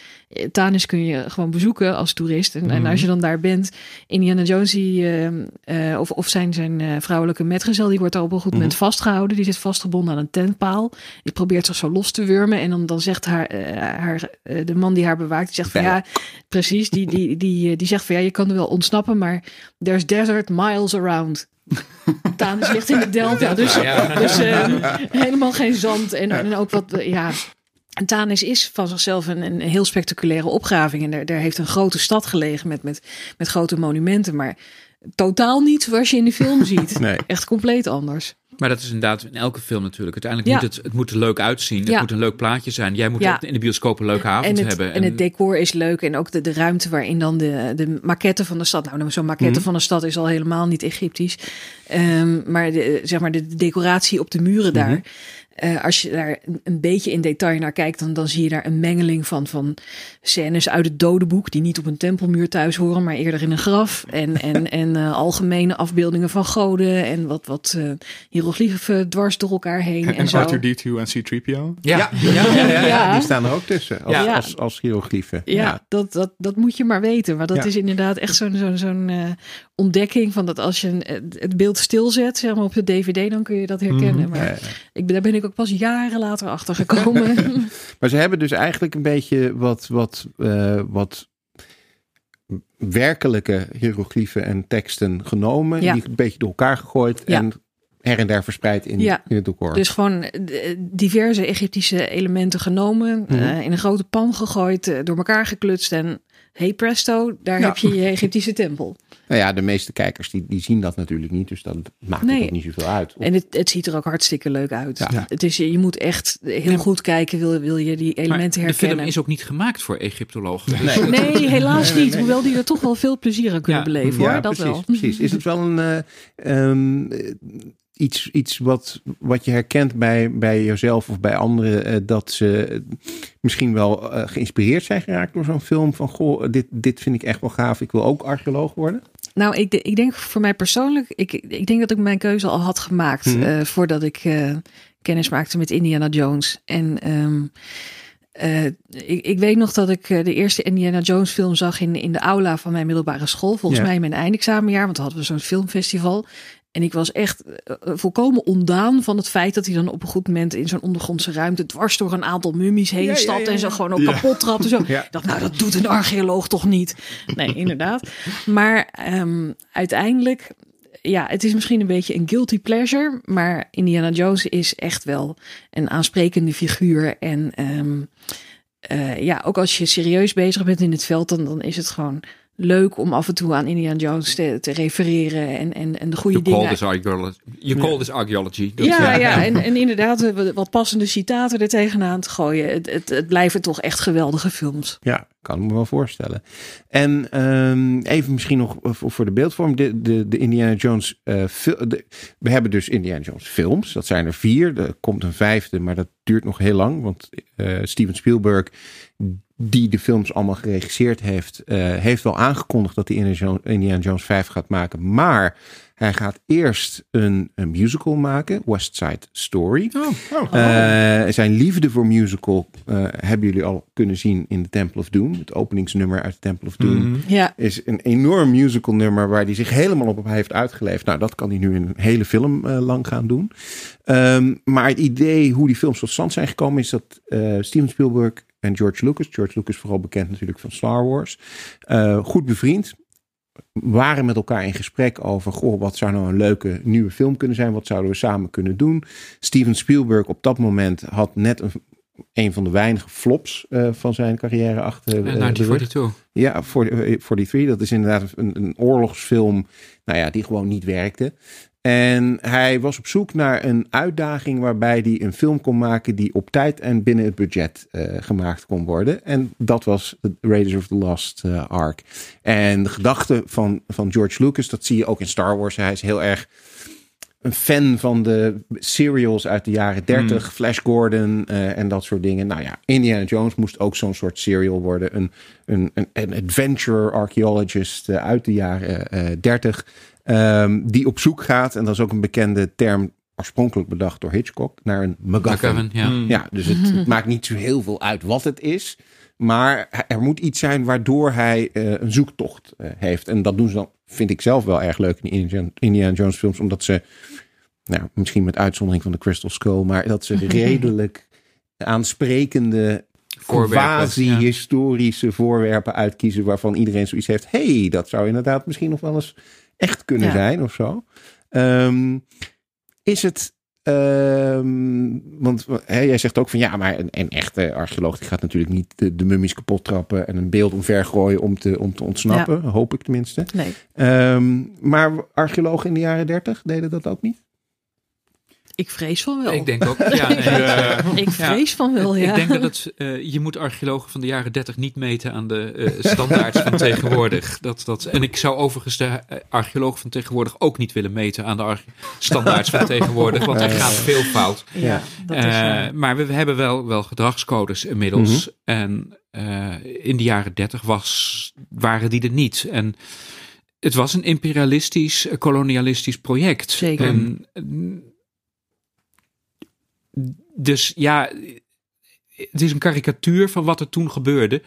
Tanis kun je gewoon bezoeken als toerist. En, mm. en mhm. als je dan daar bent, Indiana Jones, die, uh, of, of zijn, zijn uh, vrouwelijke metgezel, die wordt daar op een goed moment mm. vastgehouden. Die zit vastgebonden aan een tentpaal. Die probeert zich zo los te wurmen. En dan, dan zegt haar, uh, haar de man die haar bewaakt, die zegt van ja, precies. Die, die, die, die zegt van ja, je kan er wel ontsnappen, maar there's desert miles around. Tanis ligt in de delta, dus, dus helemaal geen zand. En, en ook wat, ja, en Tanis is van zichzelf een, een heel spectaculaire opgraving. En daar, daar heeft een grote stad gelegen met, met, met grote monumenten. Maar totaal niet zoals je in de film ziet. Nee. Echt compleet anders. Maar dat is inderdaad in elke film natuurlijk. Uiteindelijk moet het, het moet er leuk uitzien. Het moet een leuk plaatje zijn. Jij moet ook in de bioscoop een leuke avond hebben. En, het decor is leuk. En ook de, de ruimte waarin dan de, de maquette van de stad. Nou, zo'n maquette mhm. van de stad is al helemaal niet Egyptisch. Um, maar de, zeg maar de decoratie op de muren daar. Mhm. Uh, als je daar een beetje in detail naar kijkt, dan, dan zie je daar een mengeling van, van scènes uit het dodenboek, die niet op een tempelmuur thuis horen, maar eerder in een graf. En, en, en uh, algemene afbeeldingen van goden en wat, wat uh, hieroglyphen dwars door elkaar heen. En, en, en R2D2 en C-3PO? Ja. Ja. Ja, ja, ja. die staan er ook tussen als, als, als, hieroglyphen. Ja, Dat, dat, dat moet je maar weten. Maar dat is inderdaad echt zo'n zo'n zo'n ontdekking van dat als je het beeld stilzet, zeg maar op de DVD, dan kun je dat herkennen. Mm, maar ik, daar ben ik ook pas jaren later achter gekomen. maar ze hebben dus eigenlijk een beetje wat, wat, uh, wat werkelijke hieroglyphen en teksten genomen, die een beetje door elkaar gegooid en her en der verspreid in, in het decor. Dus gewoon eh, diverse Egyptische elementen genomen, mm -hmm. uh, in een grote pan gegooid, door elkaar geklutst en hey presto, daar heb je je Egyptische tempel. Nou ja, de meeste kijkers die, die zien dat natuurlijk niet, dus dat maakt nee. het ook niet zoveel uit. En het, het ziet er ook hartstikke leuk uit. Ja. Het is, je moet echt heel goed kijken, wil, wil je die elementen maar herkennen. De film is ook niet gemaakt voor Egyptologen. Nee, nee helaas niet. Hoewel die er toch wel veel plezier aan kunnen beleven hoor. dat precies, wel. Precies. Is het wel een uh, iets, iets wat, wat je herkent bij, bij jezelf of bij anderen, uh, dat ze misschien wel uh, geïnspireerd zijn geraakt door zo'n film van goh, dit, dit vind ik echt wel gaaf, ik wil ook archeoloog worden? Nou, ik, ik denk voor mij persoonlijk, ik, ik denk dat ik mijn keuze al had gemaakt mm -hmm. uh, voordat ik kennis maakte met Indiana Jones. En um, uh, ik, ik, weet nog dat ik de eerste Indiana Jones film zag in, in de aula van mijn middelbare school. Volgens ja. mij in mijn eindexamenjaar, want dan hadden we zo'n filmfestival. En ik was echt uh, volkomen ondaan van het feit dat hij dan op een goed moment in zo'n ondergrondse ruimte dwars door een aantal mummies heen ja, stapt ja, en ze gewoon ook kapot trapt. En zo. Dacht, nou, dat doet een archeoloog toch niet? Nee, inderdaad. Maar um, uiteindelijk, ja, het is misschien een beetje een guilty pleasure, maar Indiana Jones is echt wel een aansprekende figuur. En um, uh, ja, ook als je serieus bezig bent in het veld, dan, dan is het gewoon leuk om af en toe aan Indiana Jones te, te refereren en, en, en de goede you dingen. Call. You call this archaeology. Ja, ja, ja. En, en inderdaad wat passende citaten er tegenaan te gooien. Het, het, het blijven toch echt geweldige films. Ja, kan ik me wel voorstellen. En um, even misschien nog voor de beeldvorm. De, de, de Indiana Jones uh, de, We hebben dus Indiana Jones films. Dat zijn er vier. Er komt een vijfde, maar dat duurt nog heel lang. Want uh, Steven Spielberg die de films allemaal geregisseerd heeft, uh, heeft wel aangekondigd dat hij Indiana Jones 5 gaat maken. Maar hij gaat eerst een, een musical maken, West Side Story. Oh, oh, oh. Uh, zijn liefde voor musical uh, hebben jullie al kunnen zien in The Temple of Doom. Het openingsnummer uit The Temple of Doom mm. ja. is een enorm musical nummer waar hij zich helemaal op heeft uitgeleefd. Nou, dat kan hij nu in een hele film uh, lang gaan doen. Um, maar het idee hoe die films tot stand zijn gekomen is dat Steven Spielberg en George Lucas. George Lucas vooral bekend natuurlijk van Star Wars. Uh, goed bevriend. Waren met elkaar in gesprek over, goh, wat zou nou een leuke nieuwe film kunnen zijn? Wat zouden we samen kunnen doen? Steven Spielberg op dat moment had net een, een van de weinige flops uh, van zijn carrière achter uh, 1942. Ja, 43. Dat is inderdaad een, een oorlogsfilm, nou ja, die gewoon niet werkte. En hij was op zoek naar een uitdaging waarbij hij een film kon maken die op tijd en binnen het budget uh, gemaakt kon worden. En dat was Raiders of the Lost uh, Ark. En de gedachte van, van George Lucas, dat zie je ook in Star Wars. Hij is heel erg een fan van de serials uit de jaren 30, mm. Flash Gordon uh, en dat soort dingen. Nou ja, Indiana Jones moest ook zo'n soort serial worden. Een, een, een, een adventure archaeologist uit de jaren 30. Um, die op zoek gaat, en dat is ook een bekende term, oorspronkelijk bedacht door Hitchcock, naar een MacGuffin. ja. ja, dus het, het, maakt niet zo heel veel uit wat het is. Maar er moet iets zijn waardoor hij uh, een zoektocht uh, heeft. En dat doen ze dan, vind ik zelf wel erg leuk in de Indiana Jones films. Omdat ze, nou, misschien met uitzondering van de Crystal Skull, maar dat ze redelijk aansprekende quasi-historische ja. voorwerpen uitkiezen waarvan iedereen zoiets heeft. hey, dat zou inderdaad misschien nog wel eens echt kunnen ja. zijn of zo. Um, is het. Um, want he, jij zegt ook van ja, maar een, een echte archeoloog die gaat natuurlijk niet de, de, mummies kapot trappen en een beeld omver gooien om te, om te ontsnappen. Ja. Hoop ik tenminste. Nee. Um, maar archeologen in de jaren dertig deden dat ook niet? Ik vrees van wel. Ik denk ook. Ja, nee, ik vrees ik, van wel, ja. Ik denk dat het, uh, je moet archeologen van de jaren 30 niet meten aan de uh, standaards van tegenwoordig. Dat, dat, en ik zou overigens de archeologen van tegenwoordig ook niet willen meten aan de standaards van tegenwoordig, want er gaat veel fout. Ja, dat is, maar we, we, hebben wel, wel gedragscodes inmiddels. Mm -hmm. En in de jaren 30 was, waren die er niet. En het was een imperialistisch, kolonialistisch project. Zeker. En, dus ja, het is een karikatuur van wat er toen gebeurde.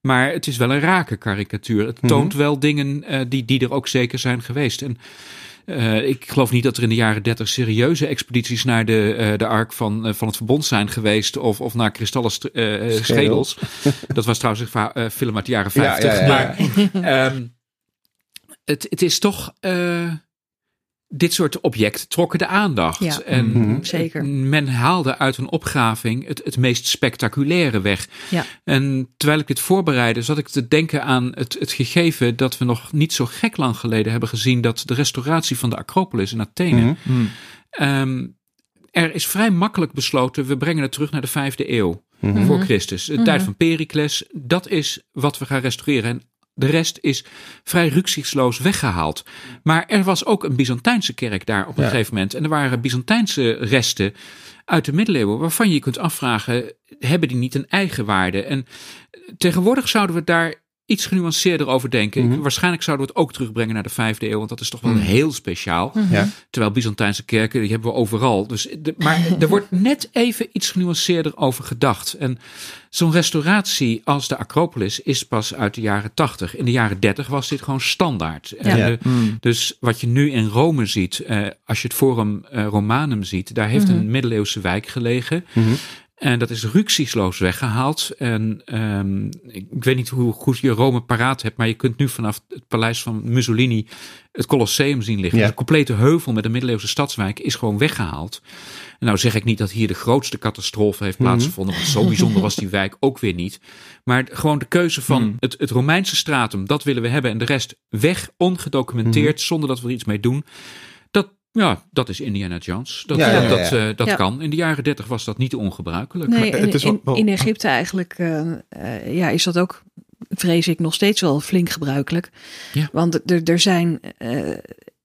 Maar het is wel een rake karikatuur. Het toont mm -hmm. wel dingen uh, die, die er ook zeker zijn geweest. En uh, ik geloof niet dat er in de jaren dertig serieuze expedities naar de, uh, de ark van, van het verbond zijn geweest. Of, of naar kristallen schedels. schedels. dat was trouwens een film uit de jaren vijftig. Ja, ja, ja, maar um, het, het is toch dit soort objecten trokken de aandacht. Ja, en mhm. zeker. men haalde uit een opgraving het, het meest spectaculaire weg. Ja. En terwijl ik dit voorbereidde, zat ik te denken aan het, het gegeven dat we nog niet zo gek lang geleden hebben gezien dat de restauratie van de Acropolis in Athene. Mhm. Hmm. Ehm, er is vrij makkelijk besloten, we brengen het terug naar de vijfde eeuw Mhm. voor Christus. De tijd van Pericles, dat is wat we gaan restaureren. En de rest is vrij rücksichtsloos weggehaald. Maar er was ook een Byzantijnse kerk daar op een Ja. gegeven moment. En er waren Byzantijnse resten uit de middeleeuwen waarvan je je kunt afvragen, hebben die niet een eigen waarde? En tegenwoordig zouden we daar iets genuanceerder over denken. Mhm. Waarschijnlijk zouden we het ook terugbrengen naar de vijfde eeuw, want dat is toch wel Mhm. heel speciaal. Ja. Terwijl Byzantijnse kerken, die hebben we overal. Dus, de, maar er wordt net even iets genuanceerder over gedacht. En zo'n restauratie als de Acropolis is pas uit de jaren 80. In de jaren 30 was dit gewoon standaard. En Ja. de- dus wat je nu in Rome ziet, eh, als je het Forum eh, Romanum ziet, daar heeft een middeleeuwse wijk gelegen. Mhm. En dat is rücksichtsloos weggehaald. En ehm, ik, ik weet niet hoe goed je Rome paraat hebt, maar je kunt nu vanaf het paleis van Mussolini het Colosseum zien liggen. Ja. Dus een complete heuvel met een middeleeuwse stadswijk is gewoon weggehaald. En nou zeg ik niet dat hier de grootste catastrofe heeft Mhm. plaatsgevonden, want zo bijzonder was die wijk ook weer niet. Maar gewoon de keuze van Hmm. het, het Romeinse stratum, dat willen we hebben. En de rest weg, ongedocumenteerd, Mhm. zonder dat we er iets mee doen. Dat, ja, dat is Indiana Jones. Dat, Ja, ja, dat, ja, dat, eh, dat Ja. kan. In de jaren 30 was dat niet ongebruikelijk. Nee, Maar het in, is wel- in, wel- in Egypte eigenlijk eh, eh, ja, is dat ook, vrees ik, nog steeds wel flink gebruikelijk. Ja. Want er, er zijn eh,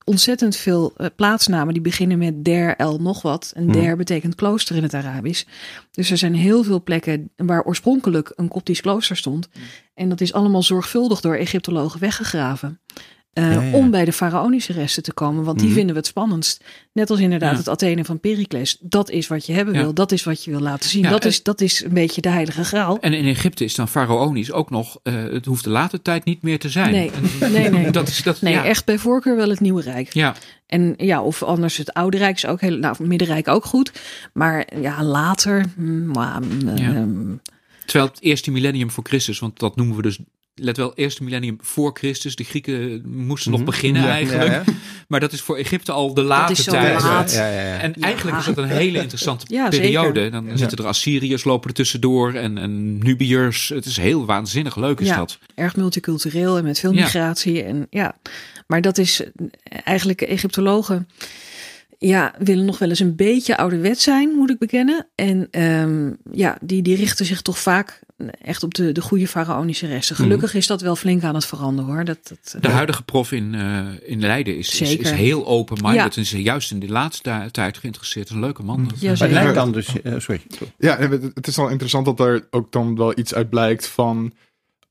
ontzettend veel plaatsnamen die beginnen met der el nog wat. En Mhm. der betekent klooster in het Arabisch. Dus er zijn heel veel plekken waar oorspronkelijk een koptisch klooster stond. En dat is allemaal zorgvuldig door Egyptologen weggegraven. Eh, Ja, ja. Om bij de faraonische resten te komen, want die Mhm. vinden we het spannendst. Net als inderdaad Ja. het Athene van Pericles. Dat is wat je hebben wil, dat is wat je wil laten zien. Dat, en- is, dat is een beetje de heilige graal. En in Egypte is dan faraonisch ook nog, eh, het hoeft de late tijd niet meer te zijn. Nee, En- nee, nee. Dat is, dat, Nee, echt bij voorkeur wel het Nieuwe Rijk. Ja, En ja, of anders het Oude Rijk is ook heel, nou, het Middenrijk ook goed. Maar ja, later. mm, maar, mm, ehm, terwijl het eerste millennium voor Christus, want dat noemen we dus, let wel, eerste millennium voor Christus. De Grieken moesten nog Mhm. beginnen Ja, eigenlijk. ja, ja. Maar dat is voor Egypte al de late is zo tijd. laat. Ja, ja, ja. En Ja. eigenlijk is dat een hele interessante Ja, periode. zeker. Dan zitten er Assyriërs lopen er tussendoor en, en Nubiërs. Het is heel waanzinnig leuk is Ja. dat. erg multicultureel en met veel Ja. migratie. En ja, maar dat is eh, eigenlijk Egyptologen. Ja, willen nog wel eens een beetje ouderwet zijn, moet ik bekennen. En ehm, ja, die, die richten zich toch vaak echt op de, de goede faraonische resten. Mhm. Gelukkig is dat wel flink aan het veranderen hoor. Dat, dat, De huidige prof in, eh, in Leiden is, is, heel open-minded. Ja. En is juist in de laatste tijd geïnteresseerd. Een leuke man. Dat- Ja, Maar het lijkt dan dus... eh, sorry. Ja, het is wel interessant dat er ook dan wel iets uit blijkt van.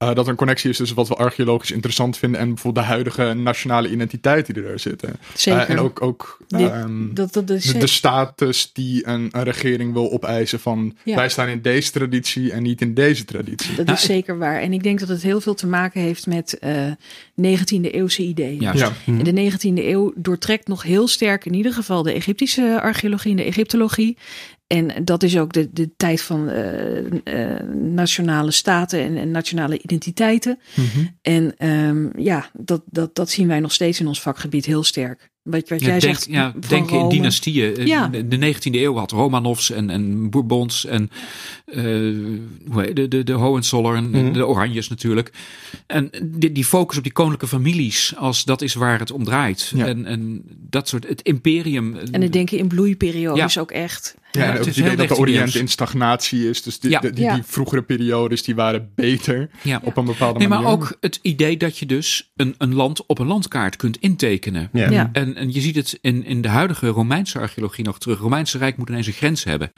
Eh, dat er een connectie is tussen wat we archeologisch interessant vinden en bijvoorbeeld de huidige nationale identiteit die er zitten. Zeker. Eh, en ook, ook Dit- ehm, dat, dat de, de status die een, een regering wil opeisen van Ja. wij staan in deze traditie en niet in deze traditie. Dat Nou, is zeker waar. En ik denk dat het heel veel te maken heeft met eh 19e eeuwse ideeën. Ja, En de 19e eeuw doortrekt nog heel sterk in ieder geval de Egyptische archeologie en de Egyptologie. En dat is ook de, de tijd van eh, eh, nationale staten en, en nationale identiteiten. Mhm. En ehm, ja, dat, dat, dat zien wij nog steeds in ons vakgebied heel sterk. Wat, wat Ja, jij denk, zegt. ja, denken in dynastieën. Eh, Ja. De, de 19e eeuw had Romanovs en, en Bourbons en eh, hoe heet- de, de, de Hohenzollern, en Mhm. de Oranjes natuurlijk. En die, die focus op die koninklijke families, als dat is waar het om draait. Ja. En, en dat soort, het imperium. En het denken in bloeiperiode Ja. is ook echt. Ja, en het ook is het idee dat de 19e Oriënt in stagnatie is. Dus die, Ja. die, die, vroegere periodes die waren beter Ja. op een bepaalde Nee, manier. maar ook het idee dat je dus een, een land op een landkaart kunt intekenen. Ja. Ja. En, en je ziet het in, in de huidige Romeinse archeologie nog terug. Romeinse Rijk moet ineens een grens hebben.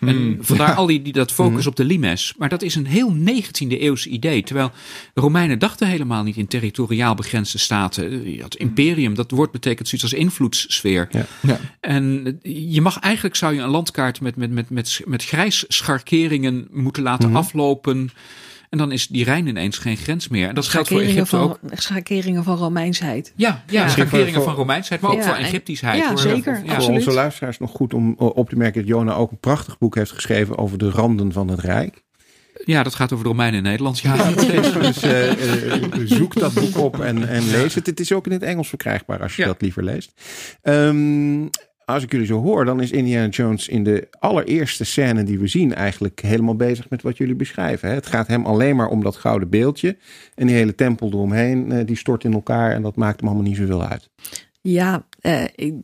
En Hmm. vandaar al die, die dat focus op de limes. Maar dat is een heel 19e eeuwse idee. Terwijl de Romeinen dachten helemaal niet in territoriaal begrensde staten. Had imperium, dat woord betekent zoiets als invloedssfeer. Ja. Ja. En je mag eigenlijk zou je een landkaart met, met, met, met, met grijs scharkeringen moeten laten Mhm. aflopen. En dan is die Rijn ineens geen grens meer. En dat geldt voor schakeringen Egypte van, ook. schakeringen van Romeinsheid. Ja, ja, schakeringen voor- van Romeinsheid, maar ook Ja, voor en- Egyptischheid. ja, hoor. zeker. Ja. Voor onze luisteraars nog goed om op te merken dat Jona ook een prachtig boek heeft geschreven over de randen van het Rijk. Ja, dat gaat over de Romeinen in Nederland. Ja, dus zoek dat boek op en, en lees het. Het is ook in het Engels verkrijgbaar als je dat liever leest. Um, als ik jullie zo hoor, dan is Indiana Jones in de allereerste scène die we zien eigenlijk helemaal bezig met wat jullie beschrijven. Het gaat hem alleen maar om dat gouden beeldje. En die hele tempel eromheen, eh, die stort in elkaar en dat maakt hem allemaal niet zoveel uit. Ja, uh, ik,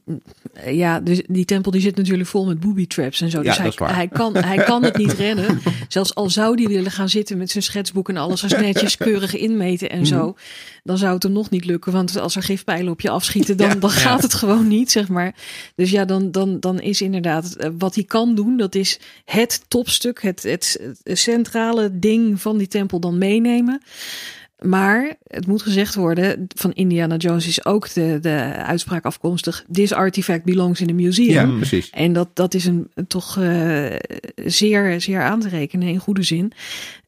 ja, dus die tempel die zit natuurlijk vol met booby traps en zo. Dus hij, hij, kan, hij kan het niet rennen. Zelfs al zou die willen gaan zitten met zijn schetsboek en alles als netjes keurig inmeten en zo. Mhm. Dan zou het hem nog niet lukken. Want als er gifpijlen op je afschieten, dan, dan gaat het gewoon niet, zeg maar. Dus ja, dan, dan, dan is inderdaad eh, wat hij kan doen, dat is het topstuk, het, het centrale ding van die tempel dan meenemen. Maar het moet gezegd worden, van Indiana Jones is ook de, de uitspraak afkomstig. This artifact belongs in the museum. Ja, precies. En dat, dat is een, toch uh, zeer, zeer aan te rekenen in goede zin.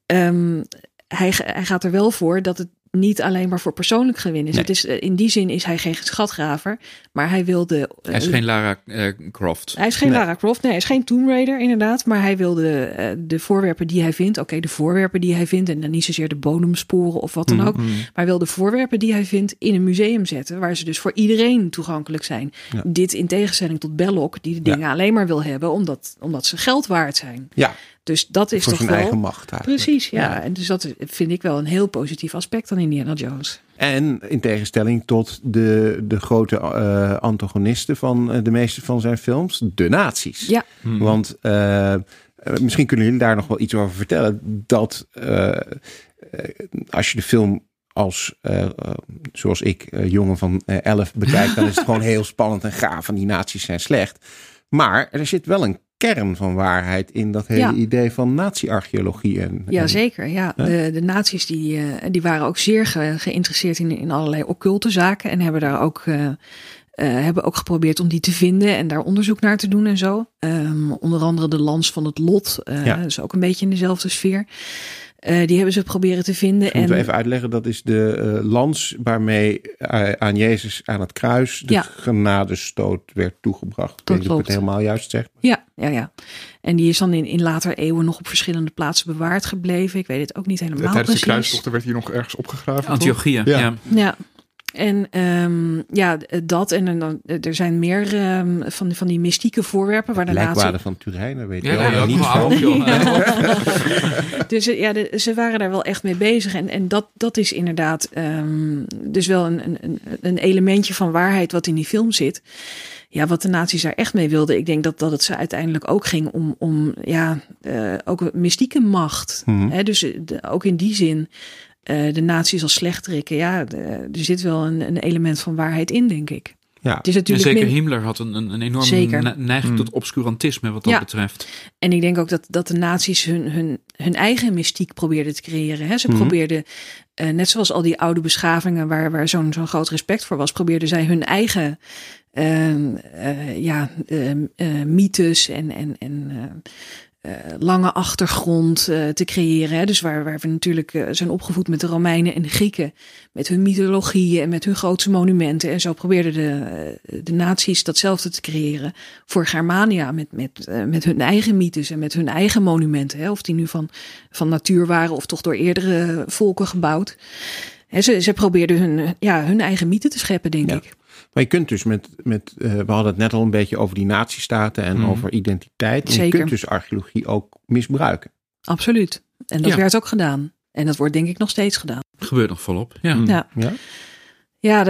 Um, hij, hij gaat er wel voor dat het niet alleen maar voor persoonlijk gewin is. Het is eh, in die zin is hij geen schatgraver, maar hij wilde. Uh, hij is geen Lara uh, Croft. Hij is geen Lara Croft, nee, hij is geen Tomb Raider inderdaad, maar hij wilde uh, de voorwerpen die hij vindt, oké, de voorwerpen die hij vindt en dan niet zozeer de bodemsporen of wat dan mm, ook, mm. maar hij wil de voorwerpen die hij vindt in een museum zetten, waar ze dus voor iedereen toegankelijk zijn. Ja. Dit in tegenstelling tot Belloc, die de dingen ja. alleen maar wil hebben omdat, omdat ze geld waard zijn. Ja. Dus dat is Voor toch zijn wel... eigen macht eigenlijk. Precies, ja. En dus dat vind ik wel een heel positief aspect aan Indiana Jones. En in tegenstelling tot de, de grote uh, antagonisten van uh, de meeste van zijn films, de nazi's. Ja. Hmm. Want uh, misschien kunnen jullie daar nog wel iets over vertellen. Dat als je de film als, zoals ik, jongen van elf bekijk, dan is het gewoon heel spannend en gaaf. En die nazi's zijn slecht. Maar er zit wel een kern van waarheid in dat hele idee van nazi-archeologie. En, ja, zeker. Ja. De, de nazi's die, uh, die waren ook zeer ge, geïnteresseerd in, in allerlei occulte zaken en hebben daar ook. Uh, uh, hebben ook geprobeerd om die te vinden en daar onderzoek naar te doen en zo. Um, onder andere de lans van het lot. Uh, ja. is ook een beetje in dezelfde sfeer. Uh, die hebben ze proberen te vinden. en... Moeten we even uitleggen, dat is de uh, lans waarmee uh, aan Jezus aan het kruis de ja. genadestoot werd toegebracht. Dat ik het helemaal juist zeg. Ja, ja, ja. En die is dan in, in later eeuwen nog op verschillende plaatsen bewaard gebleven. Ik weet het ook niet helemaal Tijdens precies. de kruistochten werd hier nog ergens opgegraven. Antiochia, ja. ja. ja. En um, ja, dat en dan er zijn meer um, van, van die mystieke voorwerpen waar de nazi... van Turijn, weet je ja, wel. Ja, niet van. dus ja, de, ze waren daar wel echt mee bezig. En, en dat, dat is inderdaad um, dus wel een, een, een elementje van waarheid wat in die film zit. Ja, wat de nazi's daar echt mee wilden. Ik denk dat, dat het ze uiteindelijk ook ging om, om ja, uh, ook mystieke macht. Mhm. Hè, dus de, ook in die zin uh, de nazi's als slechterikken. Ja, de, er zit wel een, een element van waarheid in, denk ik. Ja. Het is natuurlijk en zeker min... Himmler had een, een, een enorme neiging mm. tot obscurantisme wat dat ja. betreft. En ik denk ook dat, dat de nazi's hun, hun, hun eigen mystiek probeerden te creëren. Hè? Ze mm. probeerden, uh, net zoals al die oude beschavingen waar, waar zo'n zo'n groot respect voor was, probeerden zij hun eigen uh, uh, ja, mythes en, en, en uh, lange achtergrond uh, te creëren. Hè? Dus waar, waar we natuurlijk uh, zijn opgevoed met de Romeinen en de Grieken. Met hun mythologieën en met hun grootste monumenten. En zo probeerden de, de naties datzelfde te creëren voor Germania. Met, met, met hun eigen mythes en met hun eigen monumenten. Hè? Of die nu van, van natuur waren of toch door eerdere volken gebouwd. Hè, ze, ze probeerden hun, ja, hun eigen mythe te scheppen, denk ja. ik. Maar je kunt dus met, met uh, we hadden het net al een beetje over die natiestaten en mm. over identiteit. Zeker. Je kunt dus archeologie ook misbruiken. Absoluut. En dat ja. werd ook gedaan. En dat wordt denk ik nog steeds gedaan. Gebeurt nog volop. Ja. Mm. ja. ja?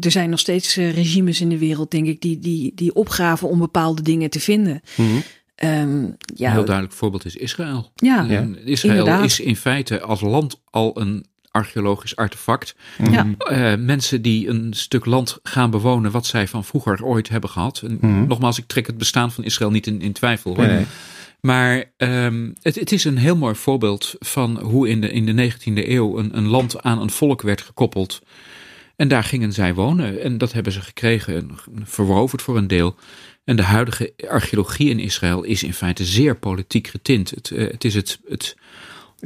Er zijn nog steeds uh, regimes in de wereld, denk ik, die, die, die opgraven om bepaalde dingen te vinden. Mm-hmm. Um, ja, een heel duidelijk voorbeeld is Israël. Ja, en Israël inderdaad. is in feite als land al een archeologisch artefact. Ja. Uh, mensen die een stuk land gaan bewonen wat zij van vroeger ooit hebben gehad. En Mhm. Nogmaals, ik trek het bestaan van Israël niet in, in twijfel. Hoor. Nee, nee. Maar um, het, het, is een heel mooi voorbeeld van hoe in de, in de 19e eeuw een, een land aan een volk werd gekoppeld. En daar gingen zij wonen. En dat hebben ze gekregen en verroverd voor een deel. En de huidige archeologie in Israël is in feite zeer politiek getint. Het, uh, het is het, het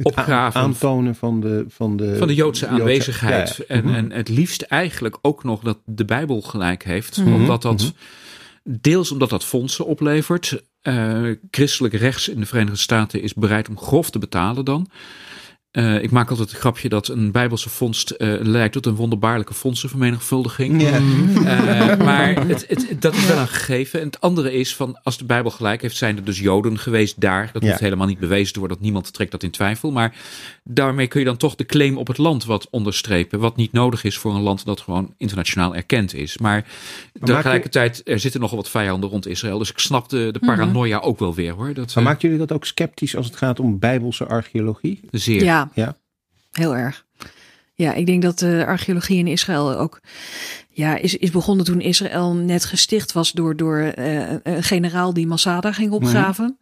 opgraven. aantonen van de, van de, van de Joodse aanwezigheid. Joodse, ja, ja. En, mm -hmm. en het liefst eigenlijk ook nog dat de Bijbel gelijk heeft. Mhm. Mm -hmm. Omdat dat, mm -hmm. deels omdat dat fondsen oplevert. christelijk rechts in de Verenigde Staten is bereid om grof te betalen dan. Uh, ik maak altijd het grapje dat een bijbelse vondst uh, leidt tot een wonderbaarlijke fondsenvermenigvuldiging. Yeah. Uh, maar het, het, dat is wel een gegeven. En het andere is van als de Bijbel gelijk heeft, zijn er dus Joden geweest daar. Dat hoeft helemaal niet bewezen te worden, dat niemand trekt dat in twijfel. Maar daarmee kun je dan toch de claim op het land wat onderstrepen. Wat niet nodig is voor een land dat gewoon internationaal erkend is. Maar, maar tegelijkertijd, er zitten nogal wat vijanden rond Israël. Dus ik snap de, de paranoia ook wel weer hoor. Dat, maar maakt jullie dat ook sceptisch als het gaat om bijbelse archeologie? Zeer. Ja. Ja, heel erg. Ja, ik denk dat de archeologie in Israël ook ja, is, is begonnen toen Israël net gesticht was door, door uh, een generaal die Masada ging opgraven.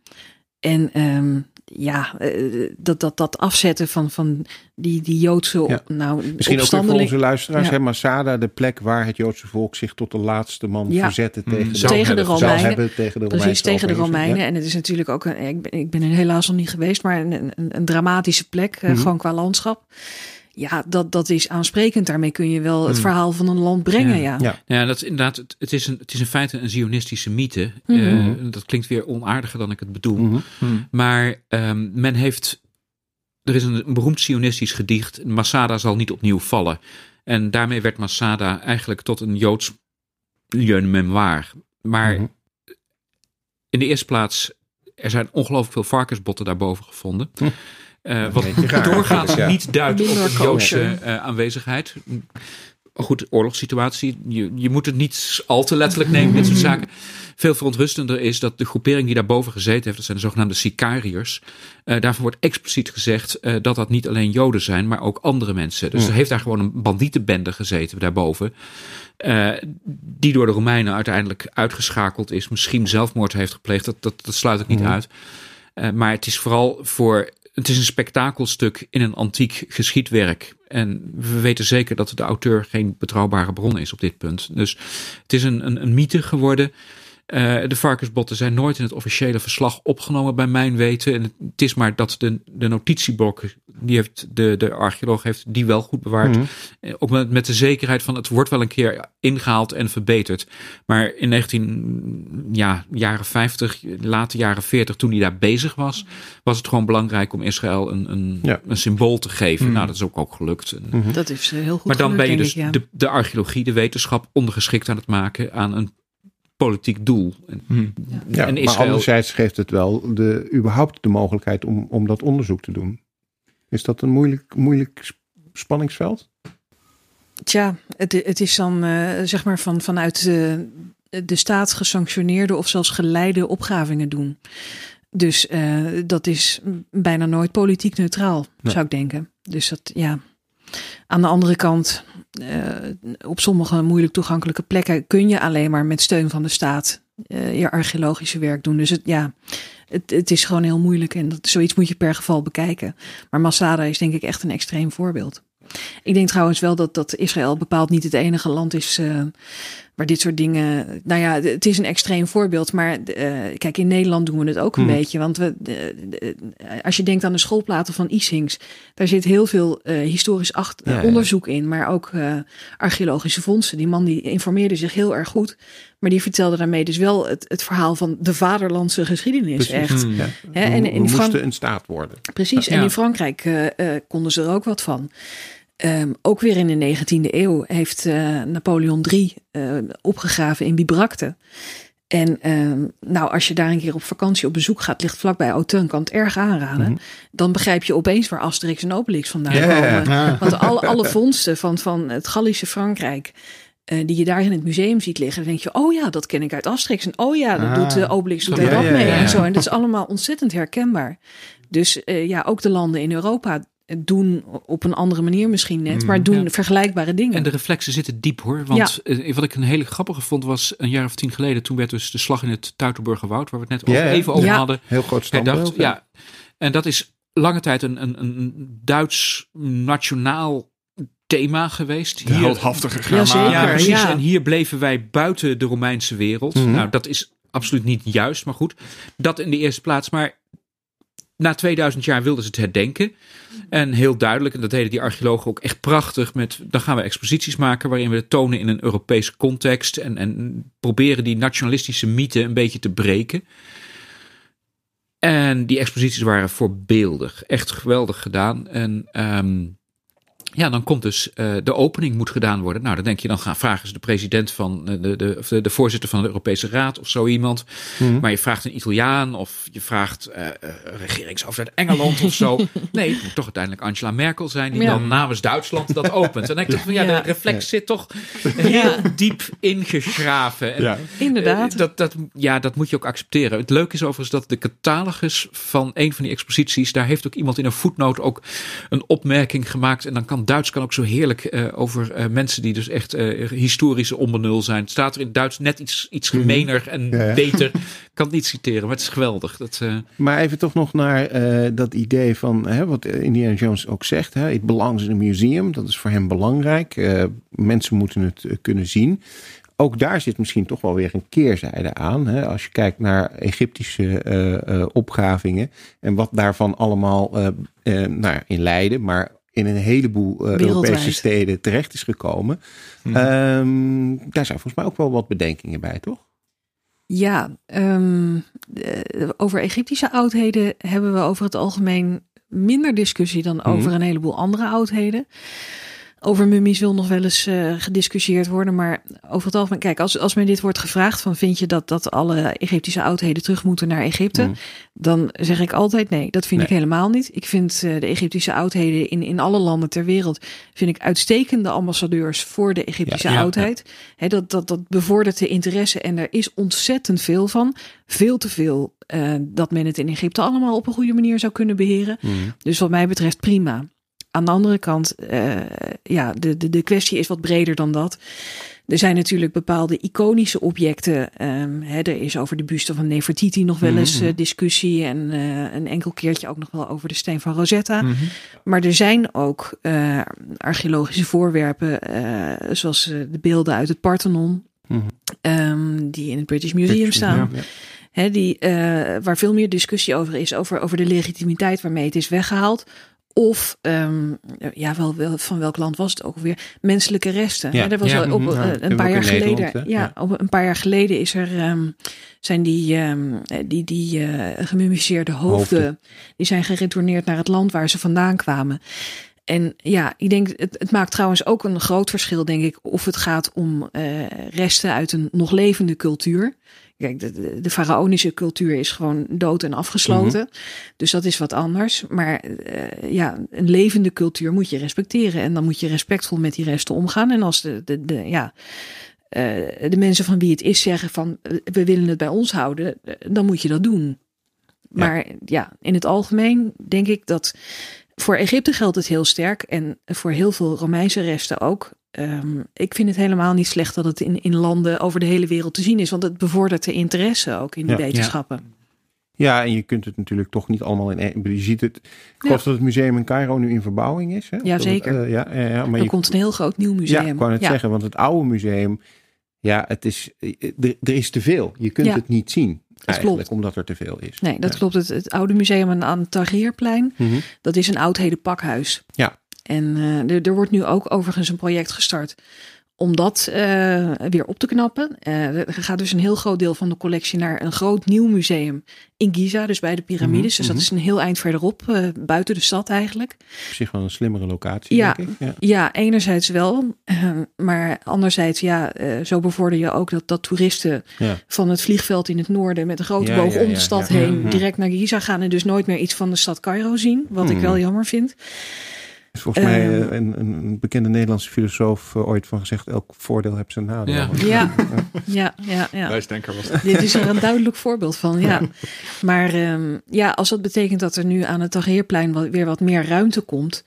En um, ja, uh, dat, dat, dat afzetten van, van die, die Joodse ja. nou, Misschien ook voor onze luisteraars, ja. hè, Masada, de plek waar het Joodse volk zich tot de laatste man ja. verzette tegen, mm. de, tegen de Romeinen. Hebben, tegen de Precies, tegen de Romeinen. En het is natuurlijk ook, een, ik, ben, ik ben er helaas nog niet geweest, maar een, een, een dramatische plek, mm -hmm. gewoon qua landschap. Ja, dat, dat is aansprekend. Daarmee kun je wel het mm. verhaal van een land brengen. Ja, ja. ja. dat is inderdaad. Het, het, is een, het is in feite een zionistische mythe. Mm -hmm. uh, dat klinkt weer onaardiger dan ik het bedoel. Mm -hmm. Maar um, men heeft. Er is een, een beroemd zionistisch gedicht. Masada zal niet opnieuw vallen. En daarmee werd Masada eigenlijk tot een Joods memoir. Maar -hmm. in de eerste plaats, er zijn ongelooflijk veel varkensbotten daarboven gevonden. Hm. Uh, wat doorgaans ja. niet duidt op een Joodse uh, aanwezigheid. Goed, oorlogssituatie. Je, je moet het niet al te letterlijk nemen, dit soort zaken. Veel verontrustender is dat de groepering die daarboven gezeten heeft, dat zijn de zogenaamde Sicariërs. Uh, daarvan wordt expliciet gezegd dat dat niet alleen Joden zijn, maar ook andere mensen. Dus er heeft daar gewoon een bandietenbende gezeten daarboven. die door de Romeinen uiteindelijk uitgeschakeld is. Misschien zelfmoord heeft gepleegd. Dat, dat, dat sluit ik niet uit. maar het is vooral voor het is een spektakelstuk in een antiek geschiedwerk. En we weten zeker dat de auteur geen betrouwbare bron is op dit punt. Dus het is een, een, een mythe geworden. Uh, de varkensbotten zijn nooit in het officiële verslag opgenomen bij mijn weten. En het is maar dat de, de notitieblokken, die heeft de, de archeoloog heeft die wel goed bewaard. Mm -hmm. Ook met, met de zekerheid van het wordt wel een keer ingehaald en verbeterd. Maar in 19, ja, jaren 50, late jaren 40, toen hij daar bezig was, was het gewoon belangrijk om Israël een, een, ja. een symbool te geven. Mm -hmm. Nou, dat is ook, ook gelukt. Mm -hmm. Dat is heel goed Maar dan gelukt, ben je dus ik, ja. de, de archeologie, de wetenschap ondergeschikt aan het maken aan een politiek doel. En, hmm. ja, en Israël... Maar anderzijds geeft het wel de, überhaupt de mogelijkheid om, om dat onderzoek te doen. Is dat een moeilijk, moeilijk spanningsveld? Tja, het, het is dan uh, zeg maar van, vanuit de, de staat gesanctioneerde of zelfs geleide opgravingen doen. Dus uh, dat is bijna nooit politiek neutraal, ja. zou ik denken. Dus dat, ja. Aan de andere kant, op sommige moeilijk toegankelijke plekken kun je alleen maar met steun van de staat uh, je archeologische werk doen. Dus het, ja, het, het is gewoon heel moeilijk en dat, zoiets moet je per geval bekijken. Maar Masada is denk ik echt een extreem voorbeeld. Ik denk trouwens wel dat, dat Israël bepaald niet het enige land is uh, waar dit soort dingen. Nou ja, het is een extreem voorbeeld. Maar uh, kijk, in Nederland doen we het ook een hmm. beetje. Want we, uh, als je denkt aan de schoolplaten van Isings, daar zit heel veel historisch acht, ja, onderzoek in. Maar ook archeologische vondsten. Die man die informeerde zich heel erg goed. Maar die vertelde daarmee dus wel het, het verhaal van de vaderlandse geschiedenis. Precies. Echt. Hmm. Ja. He, en in we moesten een staat worden. Precies. En in Frankrijk konden ze er ook wat van. Um, ook weer in de 19e eeuw heeft uh, Napoleon III uh, opgegraven in Bibracte. En um, nou, als je daar een keer op vakantie op bezoek gaat, ligt vlakbij Autun, kan het erg aanraden. Mm -hmm. Dan begrijp je opeens waar Asterix en Obelix vandaan yeah, komen. Want alle, alle vondsten van, van het Gallische Frankrijk, uh, die je daar in het museum ziet liggen, dan denk je, oh ja, dat ken ik uit Asterix. En oh ja, dat ah. doet uh, Obelix doet ook mee. En zo. En dat is allemaal ontzettend herkenbaar. Dus uh, ja, ook de landen in Europa doen op een andere manier misschien net, maar doen ja. vergelijkbare dingen. En de reflexen zitten diep hoor. Want ja. wat ik een hele grappige vond was een jaar of tien geleden, toen werd dus de slag in het Tuitenburger Woud, waar we het net ja, even over hadden. Heel groot standbeeld. Ja, en dat is lange tijd een, een, een Duits nationaal thema geweest. De heldhaftige grammaar. Ja, precies. Ja. En hier bleven wij buiten de Romeinse wereld. Mm -hmm. Nou, dat is absoluut niet juist, maar goed. Dat in de eerste plaats. Maar na 2000 jaar wilden ze het herdenken. En heel duidelijk, en dat deden die archeologen ook echt prachtig, met dan gaan we exposities maken waarin we het tonen in een Europese context en, en proberen die nationalistische mythe een beetje te breken. En die exposities waren voorbeeldig. Echt geweldig gedaan. En um, ja, dan komt dus uh, de opening moet gedaan worden. Nou, dan denk je, dan gaan vragen ze de president van de, de, de, de voorzitter van de Europese Raad of zo iemand. Mm Maar je vraagt een Italiaan of je vraagt uh, uh, regeringshoofd uit Engeland of zo. Nee, het moet toch uiteindelijk Angela Merkel zijn die ja. dan namens Duitsland dat opent. En dan denk ik van ja, de reflex zit toch heel diep ingegraven. En, ja. Inderdaad. dat, dat, ja, dat moet je ook accepteren. Het leuke is overigens dat de catalogus van een van die exposities, daar heeft ook iemand in een voetnoot ook een opmerking gemaakt. En dan kan Duits kan ook zo heerlijk uh, over uh, mensen die dus echt uh, historische onbenul zijn. Het staat er in Duits net iets, iets mhm. gemener en ja, ja. beter. kan het niet citeren, maar het is geweldig. Dat, Maar even toch nog naar dat idee van hè, wat Indiana Jones ook zegt. Hè, it belongs in a museum. Dat is voor hem belangrijk. mensen moeten het kunnen zien ook daar zit misschien toch wel weer een keerzijde aan. Hè? Als je kijkt naar Egyptische uh, uh, opgravingen en wat daarvan allemaal uh, nou, in Leiden, maar in een heleboel uh, Europese steden terecht is gekomen. Mm um, daar zijn volgens mij ook wel wat bedenkingen bij, toch? Ja, um, over Egyptische oudheden hebben we over het algemeen minder discussie dan over mm een heleboel andere oudheden. Over mummies wil nog wel eens uh, gediscussieerd worden. Maar over het algemeen, kijk, als, als mij dit wordt gevraagd: van vind je dat, dat alle Egyptische oudheden terug moeten naar Egypte? Mm. Dan zeg ik altijd nee, dat vind nee. ik helemaal niet. Ik vind uh, de Egyptische oudheden in, in alle landen ter wereld vind ik uitstekende ambassadeurs voor de Egyptische ja, oudheid. Ja, ja. He, dat, dat, dat bevordert de interesse en er is ontzettend veel van. Veel te veel uh, dat men het in Egypte allemaal op een goede manier zou kunnen beheren. Mm. Dus wat mij betreft prima. Aan de andere kant, uh, ja, de, de, de kwestie is wat breder dan dat. Er zijn natuurlijk bepaalde iconische objecten. Um, hè, er is over de buste van Nefertiti nog wel eens uh, discussie. En uh, een enkel keertje ook nog wel over de steen van Rosetta. Mm -hmm. Maar er zijn ook uh, archeologische voorwerpen, zoals de beelden uit het Parthenon. Mm -hmm. um, die in het British Museum British, staan. Ja, ja. He, die, waar veel meer discussie over is, over, over de legitimiteit waarmee het is weggehaald. Of, um, ja, wel, wel, van welk land was het ook alweer? Menselijke resten. Ja, ja er was ja, op, uh, een paar jaar geleden. Ja, ja, op een paar jaar geleden is er, um, zijn die, um, die, die uh, gemummificeerde hoofden, hoofden, die zijn geretourneerd naar het land waar ze vandaan kwamen. En ja, ik denk, het, het, maakt trouwens ook een groot verschil, denk ik, of het gaat om uh, resten uit een nog levende cultuur. Kijk, de, faraonische cultuur is gewoon dood en afgesloten. Mm -hmm. Dus dat is wat anders. Maar uh, ja, een levende cultuur moet je respecteren. En dan moet je respectvol met die resten omgaan. En als de, de, de, ja, uh, de mensen van wie het is zeggen van we willen het bij ons houden, dan moet je dat doen. Maar ja in het algemeen denk ik dat voor Egypte geldt het heel sterk. En voor heel veel Romeinse resten ook. Um, ik vind het helemaal niet slecht dat het in, in landen over de hele wereld te zien is. Want het bevordert de interesse ook in de ja, wetenschappen. Ja. ja. en je kunt het natuurlijk toch niet allemaal in. Je ziet het. Ik geloof dat het museum in Cairo nu in verbouwing is. Hè? Ja, zeker. Het, uh, ja, ja, maar er je, komt een heel groot nieuw museum. Ja, ik wou het zeggen, want het oude museum. Ja, het is, er, er is te veel. Je kunt het niet zien. Dat klopt. omdat er te veel is. Nee, dat klopt. Het, het oude museum aan het Tahrirplein, mm -hmm. dat is een oudheden pakhuis. Ja. En uh, er, wordt nu ook overigens een project gestart om dat uh, weer op te knappen. Uh, er gaat dus een heel groot deel van de collectie naar een groot nieuw museum in Giza, dus bij de piramides. Mm -hmm. Dus dat is een heel eind verderop, uh, buiten de stad eigenlijk. Op zich wel een slimmere locatie, ja, denk ik. Ja, ja enerzijds wel. maar anderzijds, ja, zo bevorder je ook dat, dat toeristen ja. van het vliegveld in het noorden met een grote boog om de stad heen direct naar Giza gaan en dus nooit meer iets van de stad Cairo zien. Wat mm. ik wel jammer vind is volgens uh, mij een, een, bekende Nederlandse filosoof uh, ooit van gezegd: elk voordeel heeft zijn nadeel. Ja, ja, ja. ja, ja. Wijsdenker was dat. Dit is er een duidelijk voorbeeld van, ja. Maar um, ja, als dat betekent dat er nu aan het Tageerplein weer wat meer ruimte komt.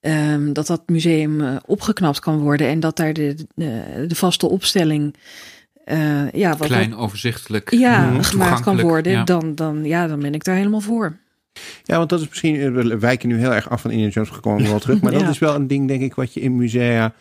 Um, dat dat museum uh, opgeknapt kan worden en dat daar de, de, de vaste opstelling. Uh, ja, wat Klein, overzichtelijk, ja, gemaakt kan worden, ja. Dan, dan, ja, dan ben ik daar helemaal voor. Ja, want dat is misschien, we wijken nu heel erg af van Indiana Jones gekomen wel terug, maar ja. dat is wel een ding, denk ik, wat je in musea,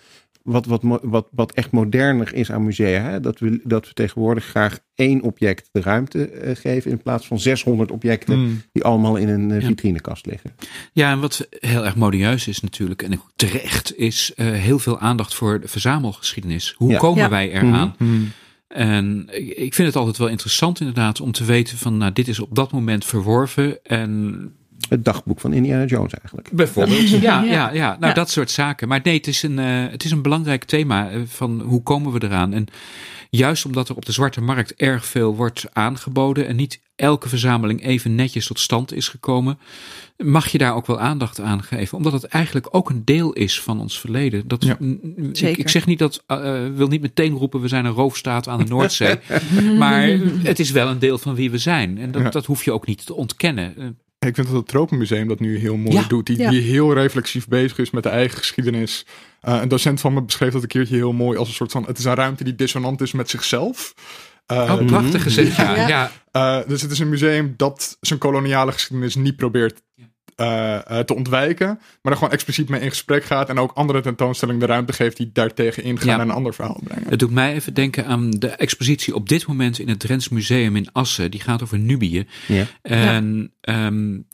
wat, wat, wat, wat echt moderner is aan musea. Hè? Dat, we, dat we tegenwoordig graag één object de ruimte uh, geven in plaats van 600 objecten mm. die allemaal in een uh, vitrinekast liggen. Ja, en wat heel erg modieus is natuurlijk, en terecht, is uh, heel veel aandacht voor de verzamelgeschiedenis. Hoe ja. komen ja. wij eraan? Mm -hmm. En ik vind het altijd wel interessant inderdaad om te weten van nou, dit is op dat moment verworven en het dagboek van Indiana Jones eigenlijk. Bijvoorbeeld. Ja, ja, ja. nou dat soort zaken. Maar nee, het is een, uh, het is een belangrijk thema uh, van hoe komen we eraan. En juist omdat er op de zwarte markt erg veel wordt aangeboden en niet elke verzameling even netjes tot stand is gekomen, mag je daar ook wel aandacht aan geven. Omdat het eigenlijk ook een deel is van ons verleden. Dat, ja, ik, ik, zeg niet dat, uh, wil niet meteen roepen we zijn een roofstaat aan de Noordzee. maar het is wel een deel van wie we zijn. En dat, ja. dat hoef je ook niet te ontkennen. Ik vind dat het Tropenmuseum dat nu heel mooi ja, doet. Die, ja. die heel reflexief bezig is met de eigen geschiedenis. Uh, een docent van me beschreef dat een keertje heel mooi als een soort van... Het is een ruimte die dissonant is met zichzelf. Uh, oh, prachtig gezegd, ja. ja. Uh, dus het is een museum dat zijn koloniale geschiedenis niet probeert uh, te ontwijken. Maar er gewoon expliciet mee in gesprek gaat. En ook andere tentoonstellingen de ruimte geeft die daartegen ingaan ja. en een ander verhaal brengen. Het doet mij even denken aan de expositie op dit moment in het Drents Museum in Assen. Die gaat over Nubië. Ja. En um,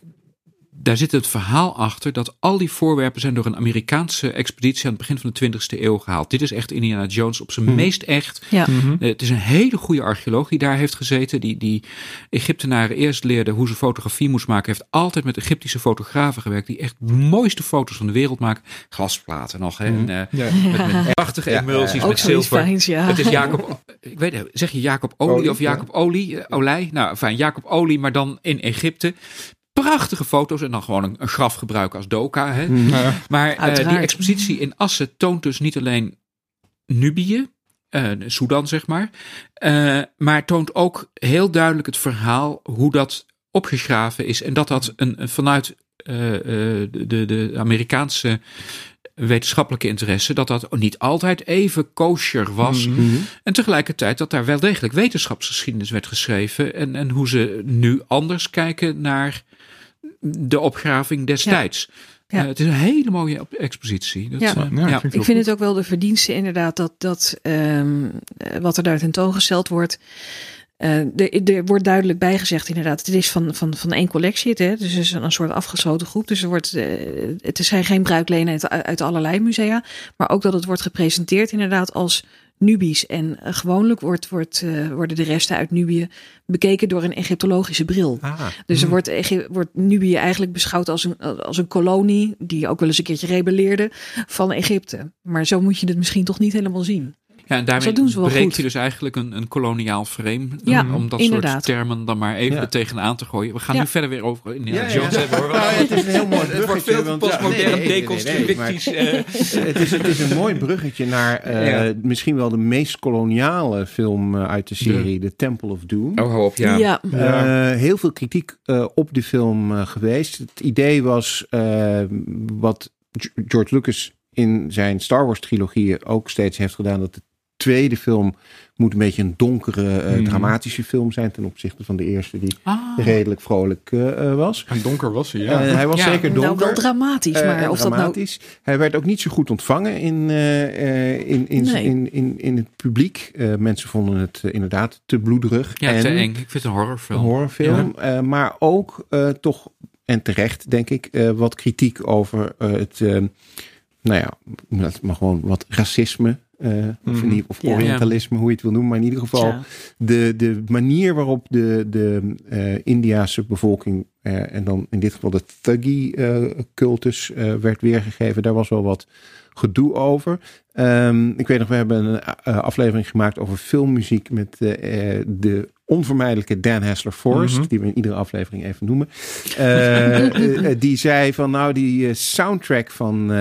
daar zit het verhaal achter dat al die voorwerpen zijn door een Amerikaanse expeditie aan het begin van de 20e eeuw gehaald. Dit is echt Indiana Jones op zijn Mhm. meest echt. Ja. Uh, het is een hele goede archeoloog die daar heeft gezeten. Die, die Egyptenaren eerst leerde hoe ze fotografie moest maken. Heeft altijd met Egyptische fotografen gewerkt. Die echt de mooiste foto's van de wereld maken. Glasplaten nog. Hè? Mhm. En, uh, Ja. met, met prachtige emulsies, met zilver. fijns. Het is Jacob, ik weet het, zeg je Jacob Olie, Olie, of Jacob Olie, eh, Olij? Nou, fijn, Jacob Olie, maar dan in Egypte. Prachtige foto's en dan gewoon een, een graf gebruiken als doka. Hè? Ja. Maar eh, die expositie in Assen toont dus niet alleen Nubië, eh Sudan zeg maar, eh, maar toont ook heel duidelijk het verhaal hoe dat opgegraven is en dat dat een, een vanuit eh, eh, de, de Amerikaanse wetenschappelijke interesse, dat dat niet altijd even kosher was. Mhm. En tegelijkertijd dat daar wel degelijk wetenschapsgeschiedenis werd geschreven. En, en hoe ze nu anders kijken naar de opgraving destijds. Ja. Eh, het is een hele mooie expositie. Dat, Ja. eh, Ja, ja. ik vind het Ik vind het ook wel de verdienste inderdaad dat, dat ehm, eh, wat er daar tentoongesteld wordt. eh, er, er wordt duidelijk bijgezegd inderdaad, het is van, van, van één collectie, het, hè? dus het is een soort afgesloten groep. Dus er wordt, het zijn geen bruiklenen uit, uit allerlei musea, maar ook dat het wordt gepresenteerd inderdaad als Nubisch. En eh, gewoonlijk wordt, wordt, eh, worden de resten uit Nubië bekeken door een egyptologische bril. Ah. Dus er wordt, Egy- wordt Nubië eigenlijk beschouwd als een, als een kolonie die ook wel eens een keertje rebelleerde van Egypte. Maar zo moet je het misschien toch niet helemaal zien. Ja, en daarmee Zo doen ze wel breekt goed. je dus eigenlijk een, een koloniaal frame. Ja, om, dat inderdaad. soort termen dan maar even Ja. tegenaan te gooien. We gaan Ja. nu verder weer over Indiana Ja, ja. Jones hebben. Hoor. Nou, het is een heel mooi Het wordt veel postmodern, nee, nee, nee, eh. het, is, het is een mooi bruggetje naar eh, Ja. misschien wel de meest koloniale film eh, uit de serie, The Temple of Doom. Oh, hou op, ja. Ja, Ja. Eh, heel veel kritiek eh, op de film eh, geweest. Het idee was eh, wat George Lucas in zijn Star Wars trilogieën ook steeds heeft gedaan. Dat de tweede film moet een beetje een donkere, eh, Mhm. dramatische film zijn ten opzichte van de eerste die Ah. redelijk vrolijk eh, eh, was. En donker was hij, ja. Hij was Ja. zeker nou donker. wel dramatisch, maar of dat nou... dramatisch. Hij werd ook niet zo goed ontvangen in, eh, eh, in, in, Nee. in, in, in het publiek. Eh, mensen vonden het inderdaad te bloederig. Ja, en te eng. Ik vind het een Een horrorfilm. horrorfilm. eh, maar ook eh, toch, en terecht denk ik, eh, wat kritiek over het, nou ja, dat maar gewoon wat racisme. Eh, of, Mhm. in Ja. Orientalisme, hoe je het wil noemen. Maar in ieder geval de, de manier waarop de, de eh, Indiase bevolking, eh, en dan in dit geval de Thuggy-cultus, eh, werd weergegeven, daar was wel wat gedoe over. Ehm, ik weet nog, we hebben een eh, aflevering gemaakt over filmmuziek met de onvermijdelijke Dan Hassler Forrest, Mhm. die we in iedere aflevering even noemen. Eh, eh, eh, die zei van nou, die soundtrack van,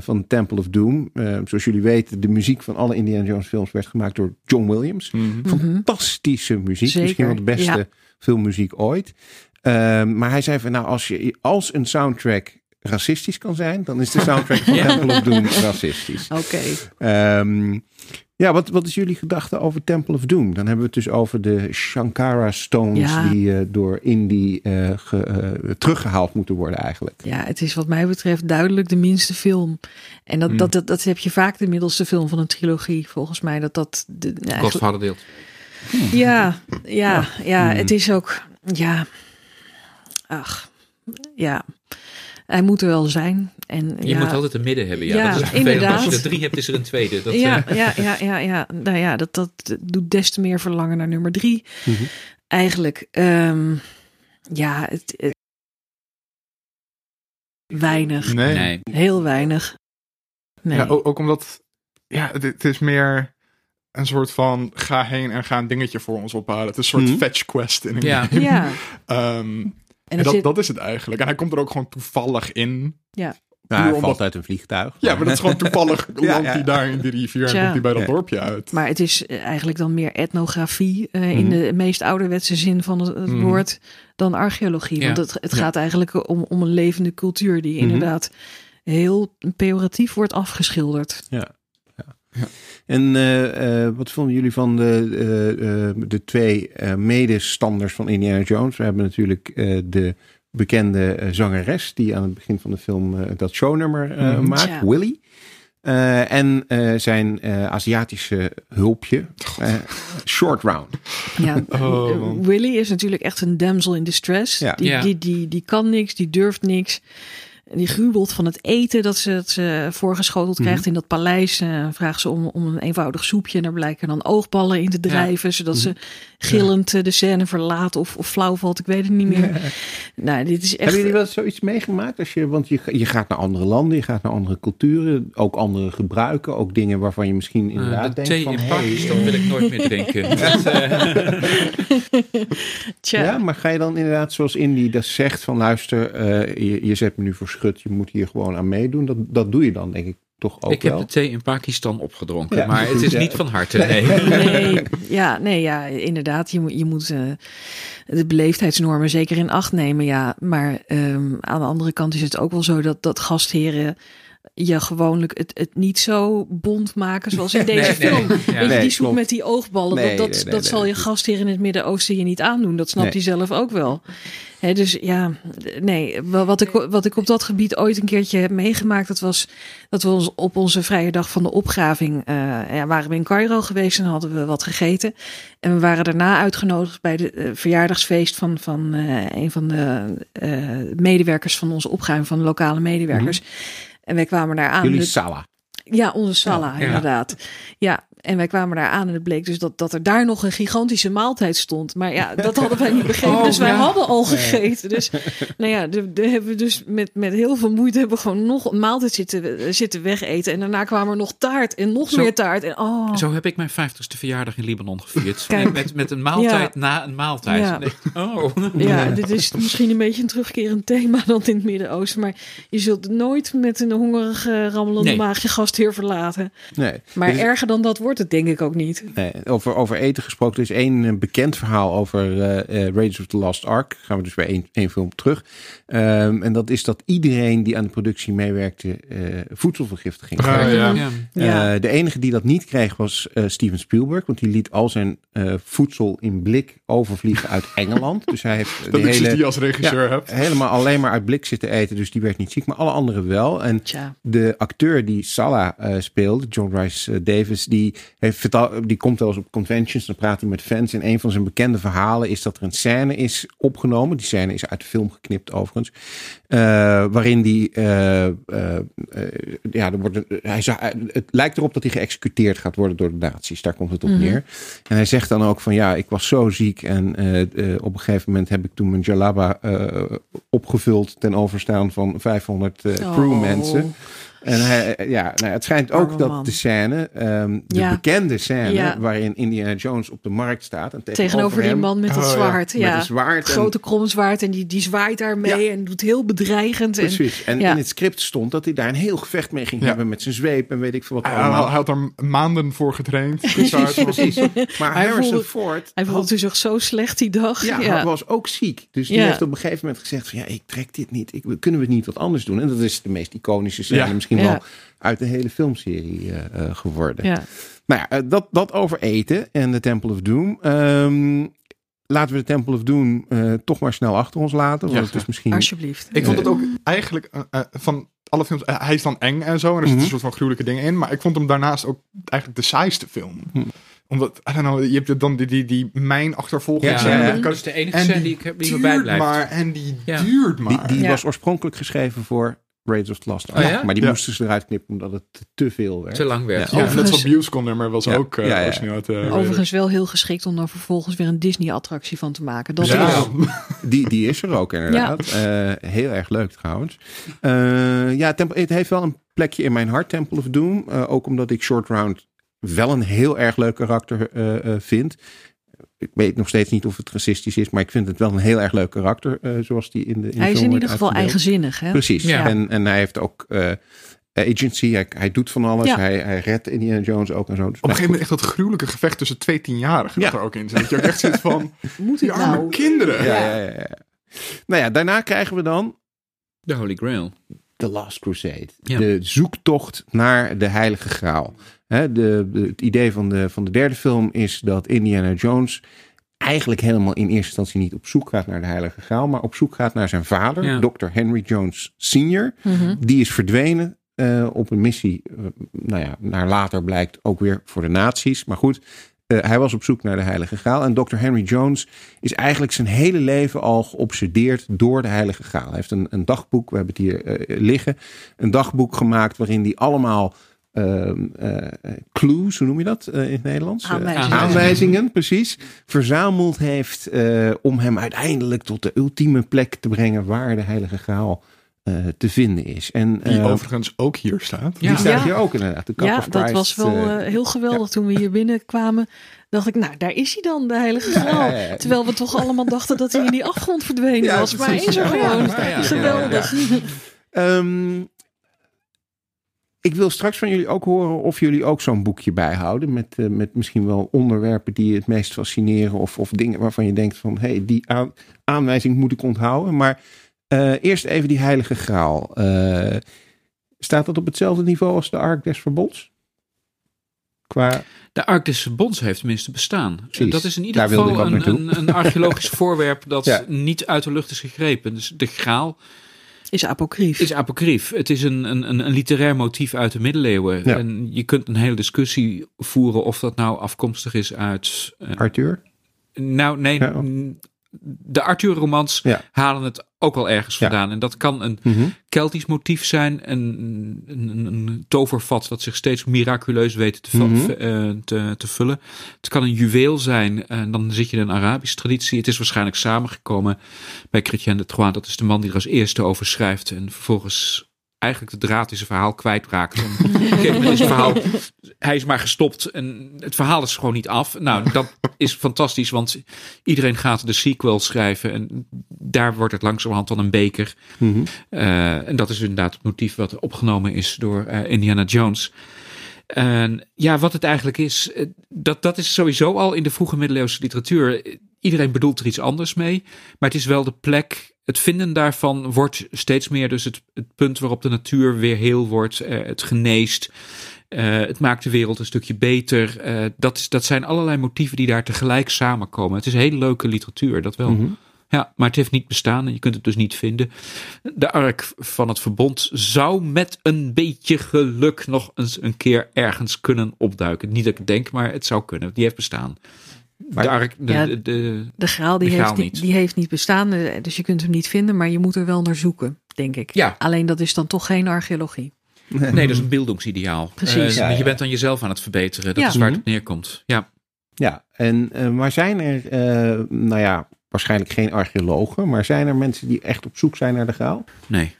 van Temple of Doom, eh, zoals jullie weten, de muziek van alle Indiana Jones films werd gemaakt door John Williams Mhm. fantastische muziek. Zeker, Misschien wel de beste ja. filmmuziek ooit. Ehm, maar hij zei van nou, als, je, als een soundtrack racistisch kan zijn, dan is de soundtrack van Temple of Doom racistisch. Oké. Ehm, ja, wat, wat is jullie gedachte over Temple of Doom? Dan hebben we het dus over de Shankara Stones Ja. die eh, door Indy eh, ge- eh, teruggehaald moeten worden eigenlijk. Ja, het is wat mij betreft duidelijk de minste film. En dat, Hmm. dat, dat, dat heb je vaak de middelste film van een trilogie, volgens mij. Dat dat de, eigenlijk- Godfather deelt. Ja, ja, ja, Hmm. het is ook, ja, ach, ja. Hij moet er wel zijn. En, je ja, moet altijd een midden hebben. Ja, Ja, dat is vervelend. inderdaad. Als je er drie hebt, is er een tweede. Dat, ja, eh, ja, ja, ja, ja. Nou ja, dat, dat doet des te meer verlangen naar nummer drie. Mhm. Eigenlijk, ehm, ja, het, het- weinig. Nee. nee. Heel weinig. Nee. Ja, ook, ook omdat, ja, het, het is meer een soort van ga heen en ga een dingetje voor ons ophalen. Het is een soort Mhm. fetch quest in een Ja. game. ja, Ehm, en en dat, zit, dat is het eigenlijk. En hij komt er ook gewoon toevallig in. Ja, Hij omdat- valt uit een vliegtuig. Ja, maar dat is gewoon toevallig Ja, landt ja. hij daar in die rivier en komt hij bij dat Ja. dorpje uit. maar het is eh, eigenlijk dan meer etnografie eh, in Mhm. de meest ouderwetse zin van het, het Mhm. woord dan archeologie. Ja. Want het, het Ja. gaat eigenlijk om, om een levende cultuur die Mhm. inderdaad heel pejoratief wordt afgeschilderd. En eh, eh, wat vonden jullie van de, eh, eh, de twee eh, medestanders van Indiana Jones? We hebben natuurlijk eh, de bekende eh, zangeres die aan het begin van de film eh, dat shownummer eh, Mhm. maakt. Willy. Eh, en eh, zijn eh, Aziatische hulpje, eh, Short Round. Ja, Oh. Willy is natuurlijk echt een damsel in distress. Ja. Die, Ja. Die, die, die kan niks, die durft niks. Die gruwelt van het eten dat ze, dat ze voorgeschoteld Mhm. krijgt in dat paleis. Eh, vraagt ze om, om een eenvoudig soepje. En daar blijken dan oogballen in te drijven. Zodat Mhm. ze gillend eh, de scène verlaat of, of flauw valt. Ik weet het niet meer. Nou, dit is echt... Hebben jullie wel eens zoiets meegemaakt? Als je, want je, je gaat naar andere landen, je gaat naar andere culturen, ook andere gebruiken, ook dingen waarvan je misschien Eh, inderdaad de denkt thee van... in hey, Pakistan wil ik nooit meer drinken. Dat, Tja. Ja, maar ga je dan inderdaad zoals Indy dat zegt van luister, eh, je, je zet me nu voor je moet hier gewoon aan meedoen. Dat, dat doe je dan denk ik toch ook ik heb de thee in Pakistan opgedronken, Ja, maar het is ja. niet van harte. Nee. Nee, ja, nee, ja, inderdaad. Je moet, je moet eh, de beleefdheidsnormen zeker in acht nemen. Ja, maar ehm, aan de andere kant is het ook wel zo dat, dat gastheren je gewoonlijk het, het niet zo bond maken zoals in deze Nee, nee. film. Ja. Weet je, Nee, die klopt. met die oogballen, Nee, dat, dat, zal je gastheer in het Midden-Oosten je niet aandoen. Dat snapt hij zelf ook wel. Hè, dus ja, nee, wat ik, wat ik op dat gebied ooit een keertje heb meegemaakt, dat was dat we ons op onze vrije dag van de opgraving, eh, ja, waren we in Cairo geweest en hadden we wat gegeten. En we waren daarna uitgenodigd bij de eh, verjaardagsfeest van, van eh, een van de medewerkers van onze opgraving, van de lokale medewerkers. En wij kwamen daar aan. Jullie De- Sala. ja, onze Sala, Ja. inderdaad. Ja, en wij kwamen daar aan en het bleek dus dat, dat er daar nog een gigantische maaltijd stond. Maar ja, dat hadden wij niet begrepen, Oh, dus wij ja. hadden al gegeten. Dus nou ja, de, de hebben we dus met, met heel veel moeite hebben we gewoon nog een maaltijd zitten, zitten wegeten. En daarna kwam er nog taart en nog Zo- meer taart. En, oh, Zo heb ik mijn vijftigste verjaardag in Libanon gevierd. Kijk. Met, met een maaltijd Ja. na een maaltijd. Ja. Oh. Ja, dit is misschien een beetje een terugkerend thema dan in het Midden-Oosten. Maar je zult nooit met een hongerige, rammelende Nee. maag je gastheer verlaten. Nee. Maar is- erger dan dat wordt het denk ik ook niet. Nee, over, over eten gesproken. Er is één eh, bekend verhaal over eh eh, Raiders of the Lost Ark. Gaan we dus bij één, één film terug. Ehm, en dat is dat iedereen die aan de productie meewerkte eh, voedselvergiftiging Ah, kreeg. ja. Ja. Ja. Eh, de enige die dat niet kreeg was eh, Steven Spielberg. Want die liet al zijn eh, voedsel in blik overvliegen uit Engeland. Dus hij heeft Dat de ik hele, die als regisseur hebt. helemaal alleen maar uit blik zitten eten. Dus die werd niet ziek. Maar alle anderen wel. En Tja. de acteur die Salah eh speelde, John Rice eh, Davis, die, heeft die komt wel eens op conventions. Dan praat hij met fans. En een van zijn bekende verhalen is dat er een scène is opgenomen. Die scène is uit de film geknipt overigens. eh, waarin die, eh, eh, eh, ja, er wordt een, hij, zou- het lijkt erop dat hij geëxecuteerd gaat worden door de nazi's. Daar komt het op Mhm. neer. En hij zegt dan ook van ja, ik was zo ziek. En eh, eh, op een gegeven moment heb ik toen mijn jalaba eh, opgevuld ten overstaan van 500 eh, crewmensen. Oh. En hij, eh, ja, nou, het schijnt ook Arme dat man. de scène, ehm, de Ja. bekende scène, Ja. waarin Indiana Jones op de markt staat. En Tegenover die hem man met het Oh, ja. zwaard. met Ja, een zwaard. Het en- grote kromzwaard en die, die zwaait daarmee en doet heel bedreigend. En, Precies. En ja. in het script stond dat hij daar een heel gevecht mee ging Ja. hebben met zijn zweep en weet ik veel wat Hij, hij- allemaal. hij had er maanden voor getraind. Precies, precies. Maar Hij Harrison voelde- Ford Hij had- voelde zich zo slecht die dag. Ja, Ja, hij was ook ziek. Dus die Ja. heeft op een gegeven moment gezegd van ja, ik trek dit niet. Ik, kunnen we het niet wat anders doen? En dat is de meest iconische scène Ja. misschien Ja. wel uit de hele filmserie eh, eh, geworden. ja. Nou ja, eh, dat, dat over eten en de Temple of Doom. Ehm, laten we de Temple of Doom eh, toch maar snel achter ons laten. Want Ja, het is misschien... alsjeblieft. Ik vond het ook eigenlijk van alle films. hij is dan eng en zo. En er zitten Mhm. een soort van gruwelijke dingen in. Maar ik vond hem daarnaast ook eigenlijk de saaiste film. Hm. omdat, I don't know, je hebt dan die, die, die mijn achtervolging. Ja, ja, ja. Dat is de enige En scène die die, ik, die me duurt bijblijft. maar en die Ja. duurt Die, maar. die Ja. was oorspronkelijk geschreven voor Raiders of the Lost Ark. Oh ja? Maar die Ja. moesten ze eruit knippen omdat het te veel werd. Te lang werd. Ja. ja, Overigens- net zoals musical nummer was Ja. ook uh, origineel uit, eh, Overigens wel heel geschikt om dan vervolgens weer een Disney-attractie van te maken. Dat Ja. is, Die, die is er ook inderdaad. Eh, heel erg leuk trouwens. Eh, ja, Temple, het heeft wel een plekje in mijn hart, Temple of Doom. Eh, ook omdat ik Short Round wel een heel erg leuk karakter eh, eh, vind. Ik weet nog steeds niet of het racistisch is, maar ik vind het wel een heel erg leuk karakter. eh, zoals die in de in de hij is in ieder geval eigenzinnig. Hè? Precies. Ja. En, en hij heeft ook eh, agency. Hij, hij doet van alles. Ja. Hij, hij redt Indiana Jones ook en zo. Dus Op een gegeven moment echt dat gruwelijke gevecht tussen twee tienjarigen Ja. dat er ook in zit. Dat je ook echt zit van, Moet die arme nou? kinderen. ja, ja, ja, ja. Nou ja, daarna krijgen we dan De Holy Grail. The Last Crusade. Ja. De zoektocht naar de Heilige Graal. Hè, de, de- het idee van de, van de derde film is dat Indiana Jones eigenlijk helemaal in eerste instantie niet op zoek gaat naar de Heilige Graal, maar op zoek gaat naar zijn vader, Ja. Dr. Henry Jones Sr. Mhm. Die is verdwenen eh, op een missie, eh, nou ja, naar later blijkt ook weer voor de nazi's. Maar goed, eh, hij was op zoek naar de Heilige Graal. En Dr. Henry Jones is eigenlijk zijn hele leven al geobsedeerd door de Heilige Graal. Hij heeft een, een dagboek, we hebben het hier eh, liggen, een dagboek gemaakt waarin hij allemaal clues, hoe noem je dat eh, in het Nederlands? Eh, Aanwijzingen. aanwijzingen, precies. Verzameld heeft eh, om hem uiteindelijk tot de ultieme plek te brengen waar de Heilige Graal eh, te vinden is. En Die eh, overigens ook hier staat. die staat Ja. hier ook inderdaad. De Ja, dat was wel eh, eh, heel geweldig. Toen we hier binnenkwamen, dacht ik, nou, daar is hij dan, de Heilige Graal. ja, ja. Terwijl we toch allemaal dachten dat hij in die afgrond verdwenen Ja, was. Maar is er Ja, gewoon. ja, ja, geweldig. Ehm, ik wil straks van jullie ook horen of jullie ook zo'n boekje bijhouden. Met, eh, met misschien wel onderwerpen die je het meest fascineren. Of, of dingen waarvan je denkt van, hé, hey, die aan- aanwijzing moet ik onthouden. Maar eh, eerst even die heilige graal. Eh, staat dat op hetzelfde niveau als de Ark des Verbonds? Qua, De Ark des Verbonds heeft tenminste bestaan. Precies. Dat is in ieder geval een, een, een archeologisch voorwerp dat Ja. niet uit de lucht is gegrepen. Dus de graal Is apocrief. is apocrief. Het is een, een, een, literair motief uit de middeleeuwen. Ja. En je kunt een hele discussie voeren of dat nou afkomstig is uit... eh, Arthur? nou, nee, Ja. De Arthur-romans Ja. halen het ook al ergens Ja. vandaan. En dat kan een Mhm. Keltisch motief zijn. Een, een, een, tovervat dat zich steeds miraculeus weet te, Mhm. eh, te, te vullen. Het kan een juweel zijn. En dan zit je in een Arabische traditie. Het is waarschijnlijk samengekomen bij Chrétien de Troyes. Dat is de man die er als eerste over schrijft. En vervolgens eigenlijk de draad in zijn verhaal kwijtraakt. En op een gegeven moment is het verhaal... Hij is maar gestopt en het verhaal is gewoon niet af. Nou, dat is fantastisch, want iedereen gaat de sequel schrijven. En daar wordt het langzamerhand dan een beker. Mhm. Eh, en dat is inderdaad het motief wat opgenomen is door eh, Indiana Jones. En ja, wat het eigenlijk is, eh, dat, dat is sowieso al in de vroege middeleeuwse literatuur. Iedereen bedoelt er iets anders mee, maar het is wel de plek. Het vinden daarvan wordt steeds meer dus het, het punt waarop de natuur weer heel wordt, eh, het geneest. Eh, het maakt de wereld een stukje beter. Eh, dat, is, dat zijn allerlei motieven die daar tegelijk samenkomen. Het is hele leuke literatuur, dat wel. Mhm. Ja, maar het heeft niet bestaan en je kunt het dus niet vinden. De ark van het verbond zou met een beetje geluk nog eens een keer ergens kunnen opduiken. Niet dat ik het denk, maar het zou kunnen. Die heeft bestaan. Maar- de ark, de, Ja, de, de- De graal die, De graal heeft, die, niet. die heeft niet bestaan, eh, dus je kunt hem niet vinden, maar je moet er wel naar zoeken, denk ik. Ja. Alleen dat is dan toch geen archeologie. Nee, dat is een beeldingsideaal. Precies. Eh, ja. Je bent aan jezelf aan het verbeteren. Dat Ja. is waar Mhm. het op neerkomt. Ja. Ja, en, eh, maar zijn er, eh, nou ja, waarschijnlijk geen archeologen, maar zijn er mensen die echt op zoek zijn naar de graal? Nee.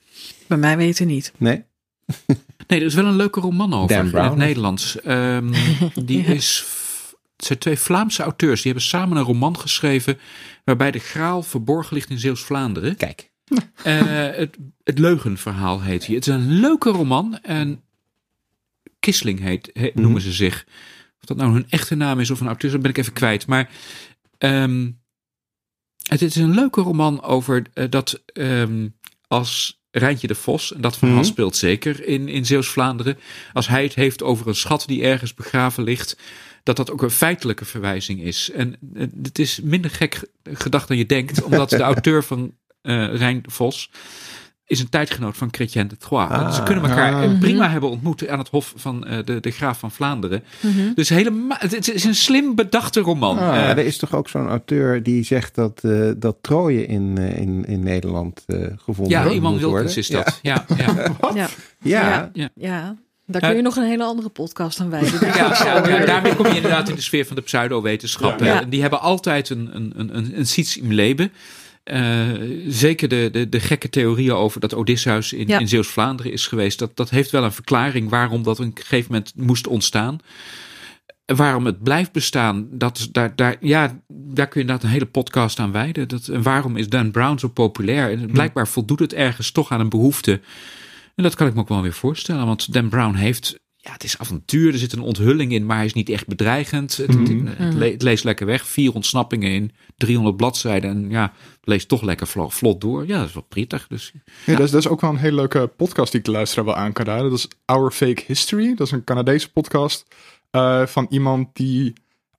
Bij mij weten niet. Nee? Nee, er is wel een leuke roman over Dan in het Nederlands. Ehm, die is. Het zijn twee Vlaamse auteurs. Die hebben samen een roman geschreven. waarbij de graal verborgen ligt in Zeeuws-Vlaanderen. Kijk. Eh, het, het Leugenverhaal heet hij. Het is een leuke roman. En Kisling heet, he- Mhm. noemen ze zich. Of dat nou hun echte naam is of een auteur, dat ben ik even kwijt. Maar ehm, het is een leuke roman over eh, dat ehm, als Rijntje de Vos, en dat verhaal Mhm. speelt zeker in, in Zeeuws-Vlaanderen, als hij het heeft over een schat die ergens begraven ligt, dat dat ook een feitelijke verwijzing is. En eh, het is minder gek ge- gedacht dan je denkt, omdat de auteur van eh Rijn Vos is een tijdgenoot van Chrétien de Troyes. Ah, ze kunnen elkaar ah. prima hebben ontmoet aan het hof van de, de graaf van Vlaanderen. Mhm. Dus helemaal, het is een slim bedachte roman. Ah, er is toch ook zo'n auteur die zegt dat, dat Troje in, in, in Nederland gevonden ja, iemand Wilkens is dat. Ja, ja. ja. ja. ja. ja. Daar kun je nog een hele andere podcast aan wijden. Ja, daarmee kom je inderdaad in de sfeer van de pseudowetenschap. Ja. Die hebben altijd een, een, een, een, een iets in leven. Uh, zeker de, de, de, gekke theorieën over dat Odysseus in, in Zeeuws-Vlaanderen is geweest. Dat, dat heeft wel een verklaring waarom dat op een gegeven moment moest ontstaan. Waarom het blijft bestaan, dat, daar, daar, ja, daar kun je inderdaad een hele podcast aan wijden. Dat, en waarom is Dan Brown zo populair? En blijkbaar voldoet het ergens toch aan een behoefte en dat kan ik me ook wel weer voorstellen, want Dan Brown heeft ja, het is avontuur, er zit een onthulling in, maar hij is niet echt bedreigend. Het, mhm. het, leest lekker weg. Vier ontsnappingen in 300 bladzijden. En ja, het leest toch lekker vlot door. Ja, dat is wel prettig. Dus, ja, Dat, is, dat is ook wel een hele leuke podcast die ik de luisteraar wel aan kan raden. Dat is Our Fake History. Dat is een Canadese podcast uh, van iemand die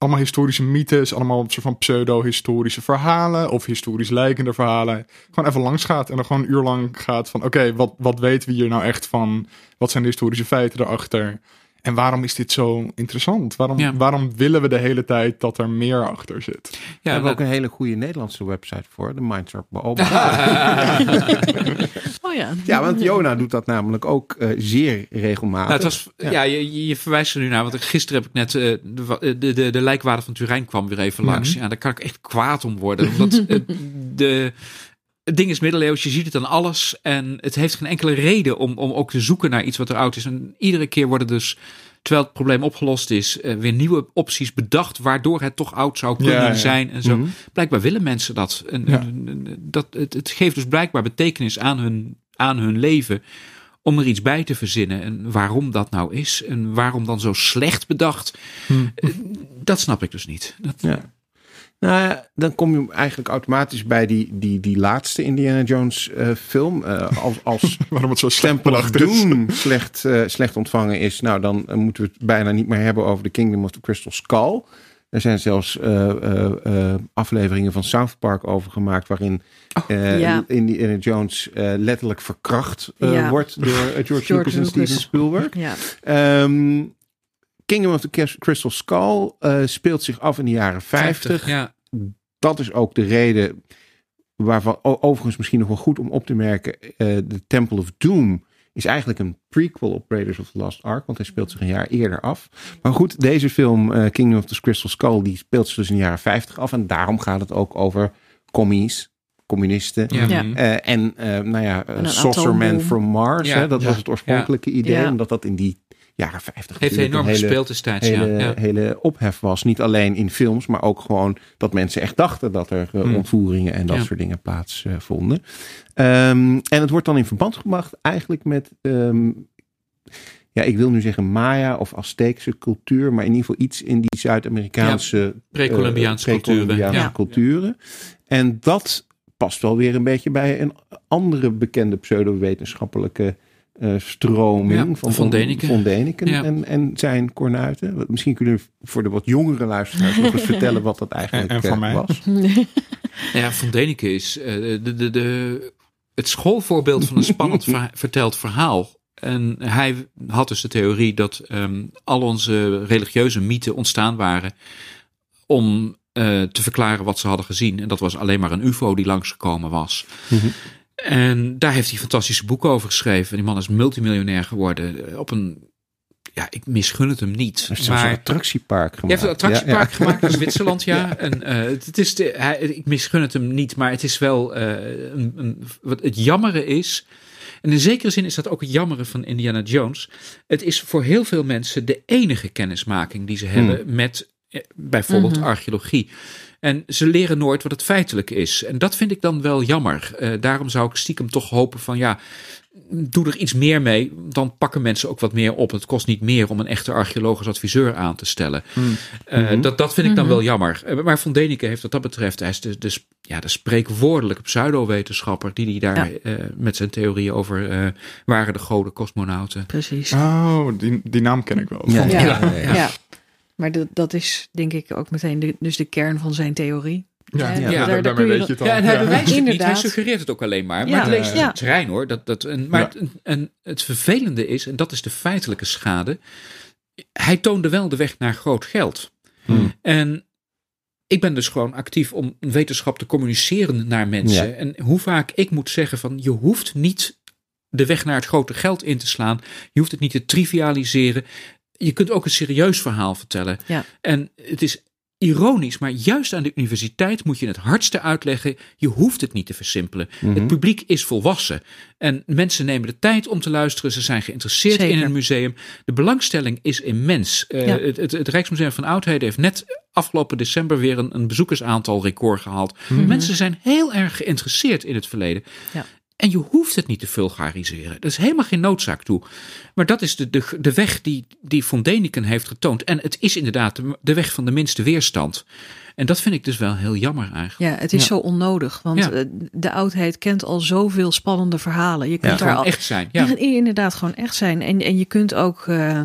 allemaal historische mythes, allemaal soort van pseudo-historische verhalen of historisch lijkende verhalen. Gewoon even langs gaat en dan gewoon een uur lang gaat van oké, wat, wat weten we hier nou echt van? Wat zijn de historische feiten erachter? En waarom is dit zo interessant? Waarom, waarom willen we de hele tijd dat er meer achter zit? Ja, we hebben ook een hele goede Nederlandse website voor, de Mindshark oh ja. Ja, want Jona doet dat namelijk ook uh, zeer regelmatig. Nou, het was, ja, je, je, verwijst er nu naar, want gisteren heb ik net uh, de, de, de, de lijkwaarde van Turijn kwam weer even langs. Ja, daar kan ik echt kwaad om worden. Omdat de het ding is middeleeuws, je ziet het aan alles. En het heeft geen enkele reden om, om ook te zoeken naar iets wat er oud is. En iedere keer worden dus, terwijl het probleem opgelost is, uh, weer nieuwe opties bedacht. Waardoor het toch oud zou kunnen zijn. En zo. Mhm. Blijkbaar willen mensen dat. En, dat het, het geeft dus blijkbaar betekenis aan hun, aan hun leven om er iets bij te verzinnen. En waarom dat nou is en waarom dan zo slecht bedacht, hmm. dat snap ik dus niet. Dat, ja. Nou ja, dan kom je eigenlijk automatisch bij die, die, die laatste Indiana Jones uh, film. Uh, als als Waarom het zo slecht Doom slecht, uh, slecht ontvangen is, nou dan moeten we het bijna niet meer hebben over The Kingdom of the Crystal Skull. Er zijn zelfs afleveringen van South Park over gemaakt waarin oh, ja. Indiana Jones letterlijk verkracht ja. wordt door George, George, Lucas en Steven Spielberg. Ja. Um, Kingdom of the Crystal Skull uh, speelt zich af in de jaren 50. ja. Dat is ook de reden waarvan overigens misschien nog wel goed om op te merken. Uh, de Temple of Doom is eigenlijk een prequel op Raiders of the Lost Ark, want hij speelt zich een jaar eerder af. Maar goed, deze film uh, Kingdom of the Crystal Skull die speelt zich dus in de jaren 50 af en daarom gaat het ook over commies communisten. Ja. Uh, en uh, nou ja, Saucerman from Mars. Ja. Hè, dat was het oorspronkelijke idee. Omdat dat in die jaren 50. Heeft enorm hele, gespeeld destijds. Hele, ja. hele ophef was. Niet alleen in films, maar ook gewoon dat mensen echt dachten dat er uh, ontvoeringen en dat soort dingen plaatsvonden. Uh, um, en het wordt dan in verband gebracht eigenlijk met. Um, ja, ik wil nu zeggen Maya of Azteekse cultuur, maar in ieder geval iets in die Zuid-Amerikaanse ja, pre-Columbiaanse uh, pre culturen. culturen. En dat past wel weer een beetje bij een andere bekende pseudo-wetenschappelijke uh, stroming van Von Deniken, Deniken en, en zijn kornuiten. Misschien kunnen we voor de wat jongere luisteraars nog eens vertellen wat dat eigenlijk en, en voor uh, mij. was. ja, Von Deniken is uh, de, de, de, het schoolvoorbeeld van een spannend verteld verhaal. En hij had dus de theorie dat um, al onze religieuze mythen ontstaan waren om te verklaren wat ze hadden gezien. En dat was alleen maar een UFO die langsgekomen was. Mm -hmm. En daar heeft hij fantastische boeken over geschreven. Die man is multimiljonair geworden eh, op een ja, ik misgun het hem niet. Hij heeft maar, een attractiepark gemaakt. Hij heeft een attractiepark gemaakt in Zwitserland, ja. En uh, het is de, hij, ik misgun het hem niet, maar het is wel uh, een, een, wat het jammere is. En in zekere zin is dat ook het jammere van Indiana Jones. Het is voor heel veel mensen de enige kennismaking die ze hebben hmm. met bijvoorbeeld mm archeologie. En ze leren nooit wat het feitelijk is. En dat vind ik dan wel jammer. Uh, daarom zou ik stiekem toch hopen van ja, doe er iets meer mee. Dan pakken mensen ook wat meer op. Het kost niet meer om een echte archeologisch adviseur aan te stellen. Mm. Uh, dat, dat vind ik dan mhm. wel jammer. Uh, maar Von Deniken heeft wat dat betreft, hij is de, de, ja, de spreekwoordelijke pseudowetenschapper die, die daar ja. met zijn theorieën over waren de goden cosmonauten. Precies. Oh, die, die naam ken ik wel. ja. ja. ja. Maar dat, dat is denk ik ook meteen de, dus de kern van zijn theorie. Ja, Ja, ja, daar- daar daarmee weet je het al. Ja, en hij Ja. bewijst het niet, hij Inderdaad. suggereert het ook alleen maar. Maar Ja. het leest Ja, ja. het terrein hoor. Dat, dat, en, maar Ja. het, en het vervelende is, en dat is de feitelijke schade, hij toonde wel de weg naar groot geld. Hmm. En ik ben dus gewoon actief om wetenschap te communiceren naar mensen. Ja. En hoe vaak ik moet zeggen van je hoeft niet de weg naar het grote geld in te slaan. Je hoeft het niet te trivialiseren. Je kunt ook een serieus verhaal vertellen. Ja. En het is ironisch, maar juist aan de universiteit moet je het hardste uitleggen. Je hoeft het niet te versimpelen. Mhm. Het publiek is volwassen. En mensen nemen de tijd om te luisteren. Ze zijn geïnteresseerd Zeker. in een museum. De belangstelling is immens. Eh, het, het, het Rijksmuseum van Oudheden heeft net afgelopen december weer een, een bezoekersaantal record gehaald. Mensen zijn heel erg geïnteresseerd in het verleden. Ja. En je hoeft het niet te vulgariseren. Er is helemaal geen noodzaak toe. Maar dat is de, de, de weg die, die Von Deniken heeft getoond. En het is inderdaad de, de weg van de minste weerstand. En dat vind ik dus wel heel jammer eigenlijk. Ja, het is Ja. zo onnodig. Want Ja. eh, de oudheid kent al zoveel spannende verhalen. Je kunt Ja, daar al echt zijn. Ja. Inderdaad gewoon echt zijn. En, en je kunt ook eh,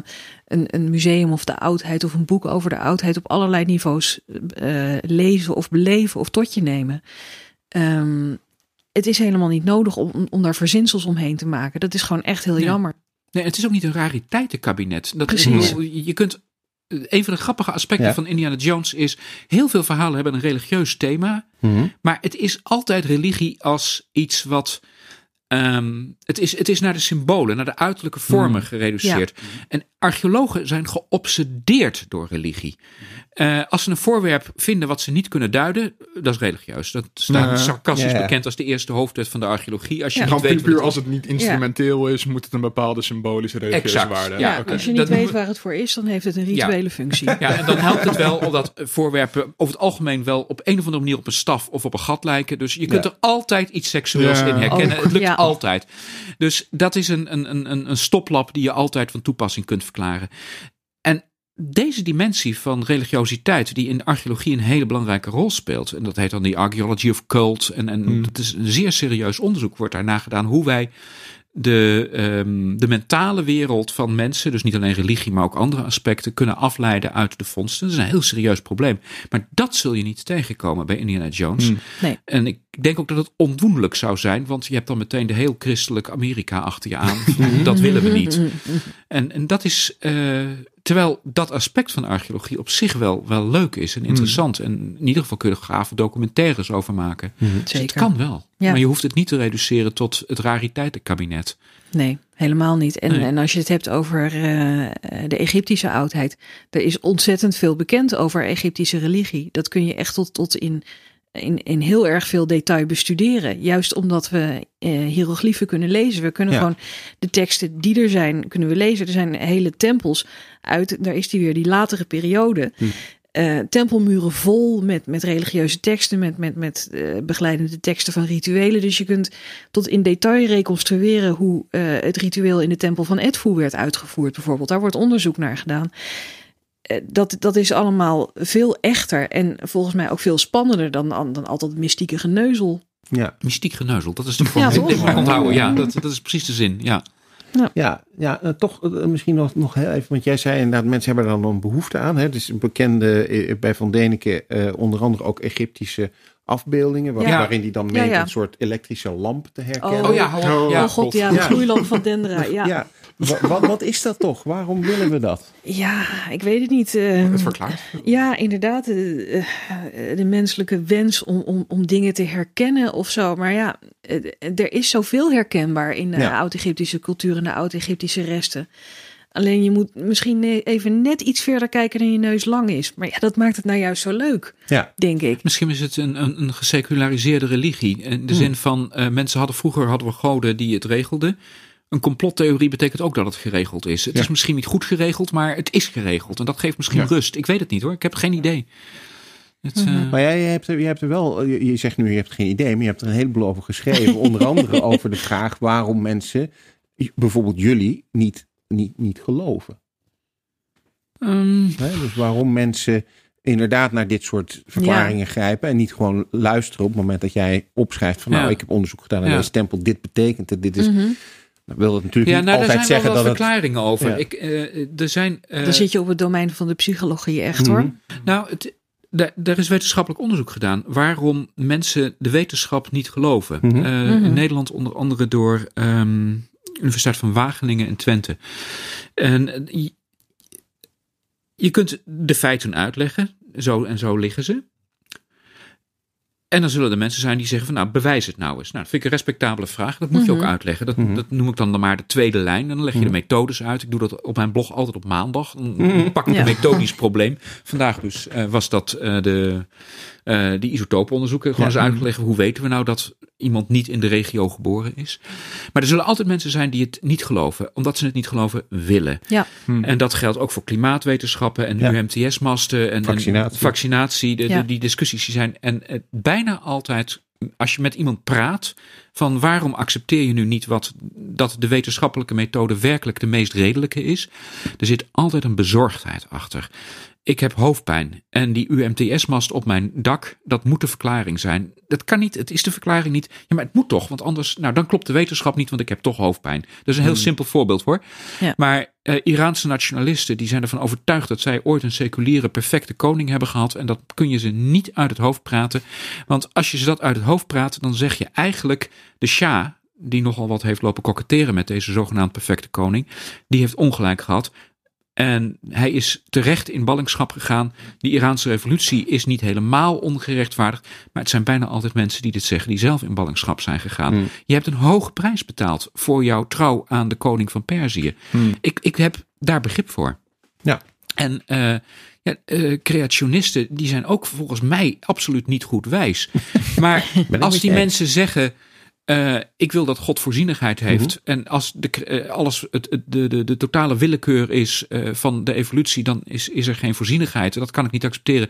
een, een museum of de oudheid of een boek over de oudheid op allerlei niveaus eh, lezen of beleven of tot je nemen. Ehm, het is helemaal niet nodig om, om daar verzinsels omheen te maken. Dat is gewoon echt heel Nee. jammer. Nee, het is ook niet een rariteitenkabinet. Dat is, Precies. je je kunt. Een van de grappige aspecten Ja. van Indiana Jones is. Heel veel verhalen hebben een religieus thema. Mhm. Maar het is altijd religie als iets wat. ehm, het, is, het is naar de symbolen, naar de uiterlijke vormen gereduceerd. En archeologen zijn geobsedeerd door religie. Eh, als ze een voorwerp vinden wat ze niet kunnen duiden, dat is religieus. Dat staat Ja. sarcastisch Ja, ja. bekend als de eerste hoofdwet van de archeologie. Als je Ja. niet weet puur, wat puur het als het niet instrumenteel is, moet het een bepaalde symbolische religieuze Exact. waarde. Ja, oké. Als je niet Dat weet we- waar het voor is, dan heeft het een rituele functie. Ja, en dan helpt het wel omdat voorwerpen over het algemeen wel op een of andere manier op een staf of op een gat lijken. Dus je kunt Ja. er altijd iets seksueels Ja. in herkennen. Ook, het lukt ja. altijd. Dus dat is een, een, een, een stoplap die je altijd van toepassing kunt verklaren. Deze dimensie van religiositeit, die in archeologie een hele belangrijke rol speelt. En dat heet dan die Archaeology of Cult. En, en Hmm. dat is een zeer serieus onderzoek wordt daarna gedaan hoe wij de, ehm, de mentale wereld van mensen, dus niet alleen religie, maar ook andere aspecten, kunnen afleiden uit de vondsten. Dat is een heel serieus probleem. Maar dat zul je niet tegenkomen bij Indiana Jones. Hmm. Nee. En ik denk ook dat het ondoenlijk zou zijn, want je hebt dan meteen de heel christelijk Amerika achter je aan. dat willen we niet. En, en dat is, eh, terwijl dat aspect van archeologie op zich wel, wel leuk is en interessant. En in ieder geval kun je er gave documentaires over maken. Dus het kan wel. Ja. Maar je hoeft het niet te reduceren tot het rariteitenkabinet. Nee, helemaal niet. En, Nee. en als je het hebt over eh, de Egyptische oudheid, er is ontzettend veel bekend over Egyptische religie. Dat kun je echt tot, tot in, in, in heel erg veel detail bestuderen. Juist omdat we eh, hieroglyphen kunnen lezen. We kunnen Ja. gewoon de teksten die er zijn, kunnen we lezen. Er zijn hele tempels uit, daar is die weer, die latere periode. eh, tempelmuren vol met, met religieuze teksten, met, met, met eh, begeleidende teksten van rituelen. Dus je kunt tot in detail reconstrueren hoe eh, het ritueel in de tempel van Edfu werd uitgevoerd, bijvoorbeeld. Daar wordt onderzoek naar gedaan. Eh, dat, dat is allemaal veel echter en volgens mij ook veel spannender dan, dan, dan altijd het mystieke geneuzel. Ja. Mystiek geneuzel, dat is de Ja, vorm. toch? Ja, onthouden, ja, dat, dat is precies de zin. Ja. Ja, ja eh, toch eh, misschien nog, nog heel even, want jij zei inderdaad, mensen hebben er dan een behoefte aan. Hè? Het is een bekende bij Van Deneke eh, onder andere ook Egyptische afbeeldingen, waar- Ja. waarin die dan Ja, meent ja. een soort elektrische lamp te herkennen. Oh, Oh ja, op. Ja, oh god, ja, de gloeilamp van Dendra. Ja, ja. Ja, wa- wat, wat is dat toch? Waarom willen we dat? ik weet het niet. eh, Het verklaart. Ja, inderdaad. eh, eh, de menselijke wens om, om, om dingen te herkennen of zo. Maar ja, er is zoveel herkenbaar in de Ja. oud-Egyptische cultuur en de oud-Egyptische resten. Alleen je moet misschien even net iets verder kijken dan je neus lang is. Maar ja, dat maakt het nou juist zo leuk, Ja, denk ik. Misschien is het een, een, een geseculariseerde religie. In de zin van, eh, mensen hadden vroeger hadden we goden die het regelden. Een complottheorie betekent ook dat het geregeld is. Het Ja. is misschien niet goed geregeld, maar het is geregeld. En dat geeft misschien Ja. rust. Ik weet het niet hoor. Ik heb geen idee. Het, eh, maar jij hebt, je hebt er wel, je je zegt nu je hebt geen idee, maar je hebt er een heleboel over geschreven. onder andere over de vraag waarom mensen, bijvoorbeeld jullie, niet, niet, niet geloven. ehm, Hè? Dus waarom mensen inderdaad naar dit soort verklaringen grijpen en niet gewoon luisteren op het moment dat jij opschrijft van nou ik heb onderzoek gedaan naar Ja. deze tempel, dit betekent het, dit is, Mhm. dan wil dat natuurlijk ja, nou, daar altijd zijn wel zeggen wel dat het... verklaringen over. Ja. Ik, eh, er zijn, eh, Dan zit je op het domein van de psychologie echt Mhm. hoor. Nou, het, Er is wetenschappelijk onderzoek gedaan waarom mensen de wetenschap niet geloven. Mhm. Eh, Mhm. In Nederland onder andere door ehm Universiteit van Wageningen en Twente. En eh, je, kunt de feiten uitleggen, zo en zo liggen ze. En dan zullen er mensen zijn die zeggen van nou bewijs het nou eens. Nou, dat vind ik een respectabele vraag. Dat moet je ook Mhm. uitleggen. Dat, Mhm. dat noem ik dan maar de tweede lijn. En dan leg je de Mhm. methodes uit. Ik doe dat op mijn blog altijd op maandag. Dan pak ik Ja. een methodisch probleem. Vandaag dus eh, was dat eh, de, eh die isotopenonderzoeken. Gewoon Ja. eens uitleggen hoe weten we nou dat iemand niet in de regio geboren is. Maar er zullen altijd mensen zijn die het niet geloven. Omdat ze het niet geloven willen. Ja. Hmm. En dat geldt ook voor klimaatwetenschappen en Ja. UMTS-masten en Vaccinatie. en vaccinatie. De, die discussies die zijn. En eh, bijna altijd, als je met iemand praat, van waarom accepteer je nu niet wat, dat de wetenschappelijke methode werkelijk de meest redelijke is? Er zit altijd een bezorgdheid achter. Ik heb hoofdpijn en die UMTS-mast op mijn dak, dat moet de verklaring zijn. Dat kan niet, het is de verklaring niet. Ja, maar het moet toch, want anders, nou dan klopt de wetenschap niet, want ik heb toch hoofdpijn. Dat is een heel simpel voorbeeld hoor. Ja. Maar eh, Iraanse nationalisten die zijn ervan overtuigd dat zij ooit een seculiere perfecte koning hebben gehad. En dat kun je ze niet uit het hoofd praten. Want als je ze dat uit het hoofd praat, dan zeg je eigenlijk de Shah, die nogal wat heeft lopen koketteren met deze zogenaamd perfecte koning, die heeft ongelijk gehad. En hij is terecht in ballingschap gegaan. Die Iraanse revolutie is niet helemaal ongerechtvaardigd. Maar het zijn bijna altijd mensen die dit zeggen, die zelf in ballingschap zijn gegaan. Hmm. Je hebt een hoge prijs betaald voor jouw trouw aan de koning van Perzië. Hmm. Ik, ik heb daar begrip voor. Ja. En eh, ja, eh, creationisten, die zijn ook volgens mij absoluut niet goed wijs. Maar als die mensen zeggen. Eh, ik wil dat God voorzienigheid heeft. Mhm. En als de, eh, alles het, het- de, de, de totale willekeur is eh, van de evolutie, dan is, is er geen voorzienigheid. Dat kan ik niet accepteren.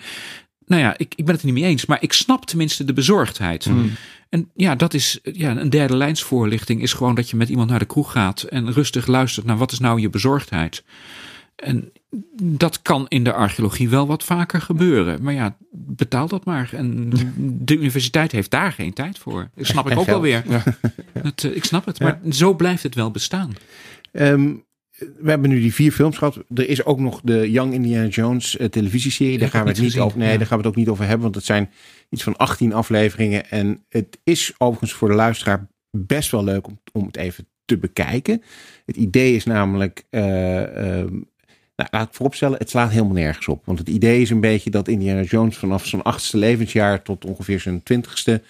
Nou ja, ik, ik ben het er niet mee eens. Maar ik snap tenminste de bezorgdheid. Hmm. En ja, dat is ja, een derde lijnsvoorlichting. Is gewoon dat je met iemand naar de kroeg gaat en rustig luistert naar wat is nou je bezorgdheid. En dat kan in de archeologie wel wat vaker gebeuren. Maar ja, betaal dat maar. En de universiteit heeft daar geen tijd voor. Dat snap ik En ook wel weer. Dat, eh, ik snap het. Maar zo blijft het wel bestaan. Ehm, we hebben nu die vier films gehad. Er is ook nog de Young Indiana Jones eh, televisieserie. Daar gaan we het niet gezien, over. Nee, ja. daar gaan we het ook niet over hebben. Want het zijn iets van 18 afleveringen. En het is overigens voor de luisteraar best wel leuk om, om het even te bekijken. Het idee is namelijk. eh, ehm, nou, laat ik vooropstellen, het slaat helemaal nergens op. Want het idee is een beetje dat Indiana Jones vanaf zijn achtste levensjaar tot ongeveer zijn twintigste.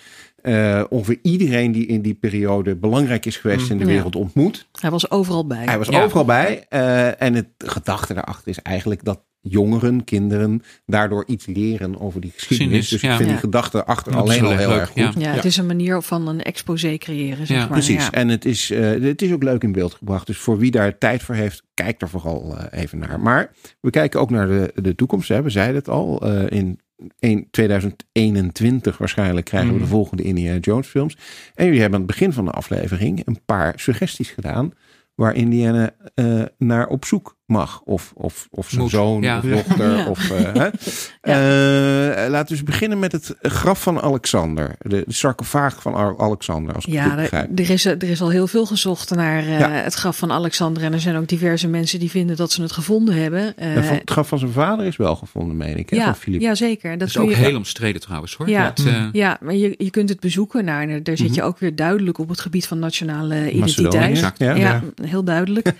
eh, ongeveer iedereen die in die periode belangrijk is geweest in de Ja. wereld ontmoet. Hij was overal bij. Hij was Ja. overal bij. eh, en het gedachte daarachter is eigenlijk dat jongeren, kinderen, daardoor iets leren over die geschiedenis. Dus ik vind Ja. die gedachte achter Dat alleen al heel leuk, erg goed. ja. ja, het is een manier van een exposé creëren, zeg Ja, maar. Precies. Ja. En het is, eh, het is ook leuk in beeld gebracht. Dus voor wie daar tijd voor heeft, kijk er vooral eh, even naar. Maar we kijken ook naar de, de toekomst. Hè. We zeiden het al. eh, in 1, 2021 waarschijnlijk krijgen we de Mhm. volgende Indiana Jones films. En jullie hebben aan het begin van de aflevering een paar suggesties gedaan. Waar Indiana eh, naar op zoek mag. Of, of, of zijn Moet, zoon ja. of dochter. Ja. Of, eh, hè. Eh, laten we eens beginnen met het graf van Alexander. De, de sarcofaag van Al- Alexander. Als ik Ja, goed er, er is, er is al heel veel gezocht naar eh, Ja. het graf van Alexander. En er zijn ook diverse mensen die vinden dat ze het gevonden hebben. Eh, Ja, het graf van zijn vader is wel gevonden, meen ik. Hè, ja, van Filip. ja, zeker. Dat Dat is ook je, heel omstreden trouwens hoor. Ja. Dat, eh, Ja, maar je, je kunt het bezoeken. Nou, daar zit Mhm. je ook weer duidelijk op het gebied van nationale identiteit. Exact. Ja. Ja, heel duidelijk.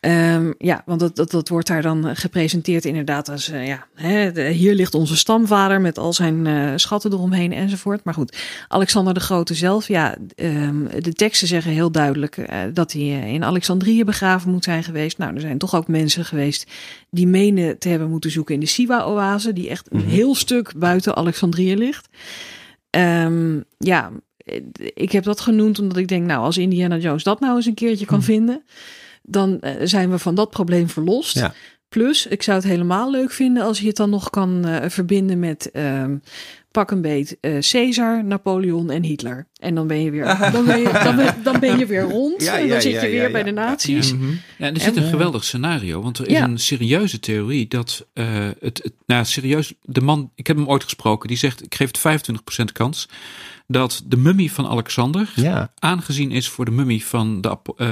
Ehm, ja, want dat, dat, dat wordt daar dan gepresenteerd inderdaad als... eh, ja, hè, de- hier ligt onze stamvader met al zijn eh, schatten eromheen enzovoort. Maar goed, Alexander de Grote zelf, ja, ehm, de teksten zeggen heel duidelijk... eh, dat hij eh, in Alexandrië begraven moet zijn geweest. Nou, er zijn toch ook mensen geweest die menen te hebben moeten zoeken in de Siwa-oase... die echt een Mhm. heel stuk buiten Alexandrië ligt. Ehm, ja, eh, ik heb dat genoemd omdat ik denk, nou, als Indiana Jones dat nou eens een keertje kan vinden, dan eh, zijn we van dat probleem verlost. Ja. Plus, ik zou het helemaal leuk vinden als je het dan nog kan eh, verbinden met ehm, pak een beet uh, Caesar, Napoleon en Hitler. En dan ben je weer, dan ben je, dan ben, dan ben je weer rond. Ja, en dan ja, zit je ja, weer ja. bij de nazi's. Ja. Mhm. Ja, en er zit En, een geweldig scenario. Want er is ja. een serieuze theorie dat eh, het, het. Nou, serieus. De man. Ik heb hem ooit gesproken. Die zegt: Ik geef het 25% kans. Dat de mummie van Alexander. Ja. aangezien is voor de mummie van de, eh,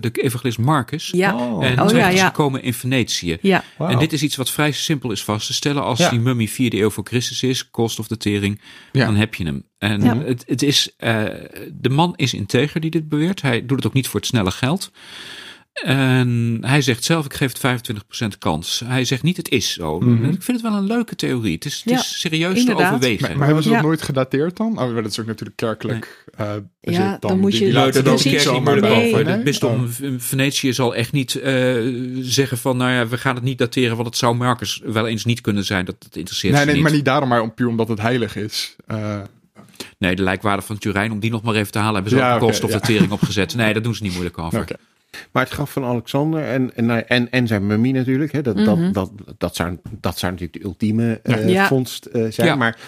de evangelist Marcus. Ja, Oh. En Oh, twee ja, gekomen in Venetië. ja. En dit is iets wat vrij simpel is vast te stellen. Als Ja. die mummie 4e eeuw voor Christus is, kost of datering, Ja. dan heb je hem. En Ja. het, het is, eh, de man is integer die dit beweert. Hij doet het ook niet voor het snelle geld. En hij zegt zelf, ik geef het 25% kans. Hij zegt niet, het is zo. Mhm. Ik vind het wel een leuke theorie. Het is, het Ja, is serieus inderdaad. te overwegen. Maar, maar hebben ze dat Ja. nooit gedateerd dan? Oh, dat is ook natuurlijk kerkelijk. eh, Ja, dan moet Die- je- die het is niet zomaar nee. Het nee? bisdom Oh. Venetië zal echt niet eh, zeggen van, nou ja, we gaan het niet dateren, want het zou Marcus wel eens niet kunnen zijn. Dat, dat interesseert Nee, nee, niet. maar niet daarom, maar om, puur omdat het heilig is. Eh, Nee, de lijkwaarde van Turijn, om die nog maar even te halen, hebben ze Ja, ook een oké, kost of ja. datering opgezet. Nee, dat doen ze niet moeilijk over. Maar het graf van Alexander en, en, nou, en, en zijn mummie natuurlijk. Hè, dat, Mhm. dat, dat, dat, zou, dat zou natuurlijk de ultieme eh, Ja. vondst eh, zijn. Ja. Maar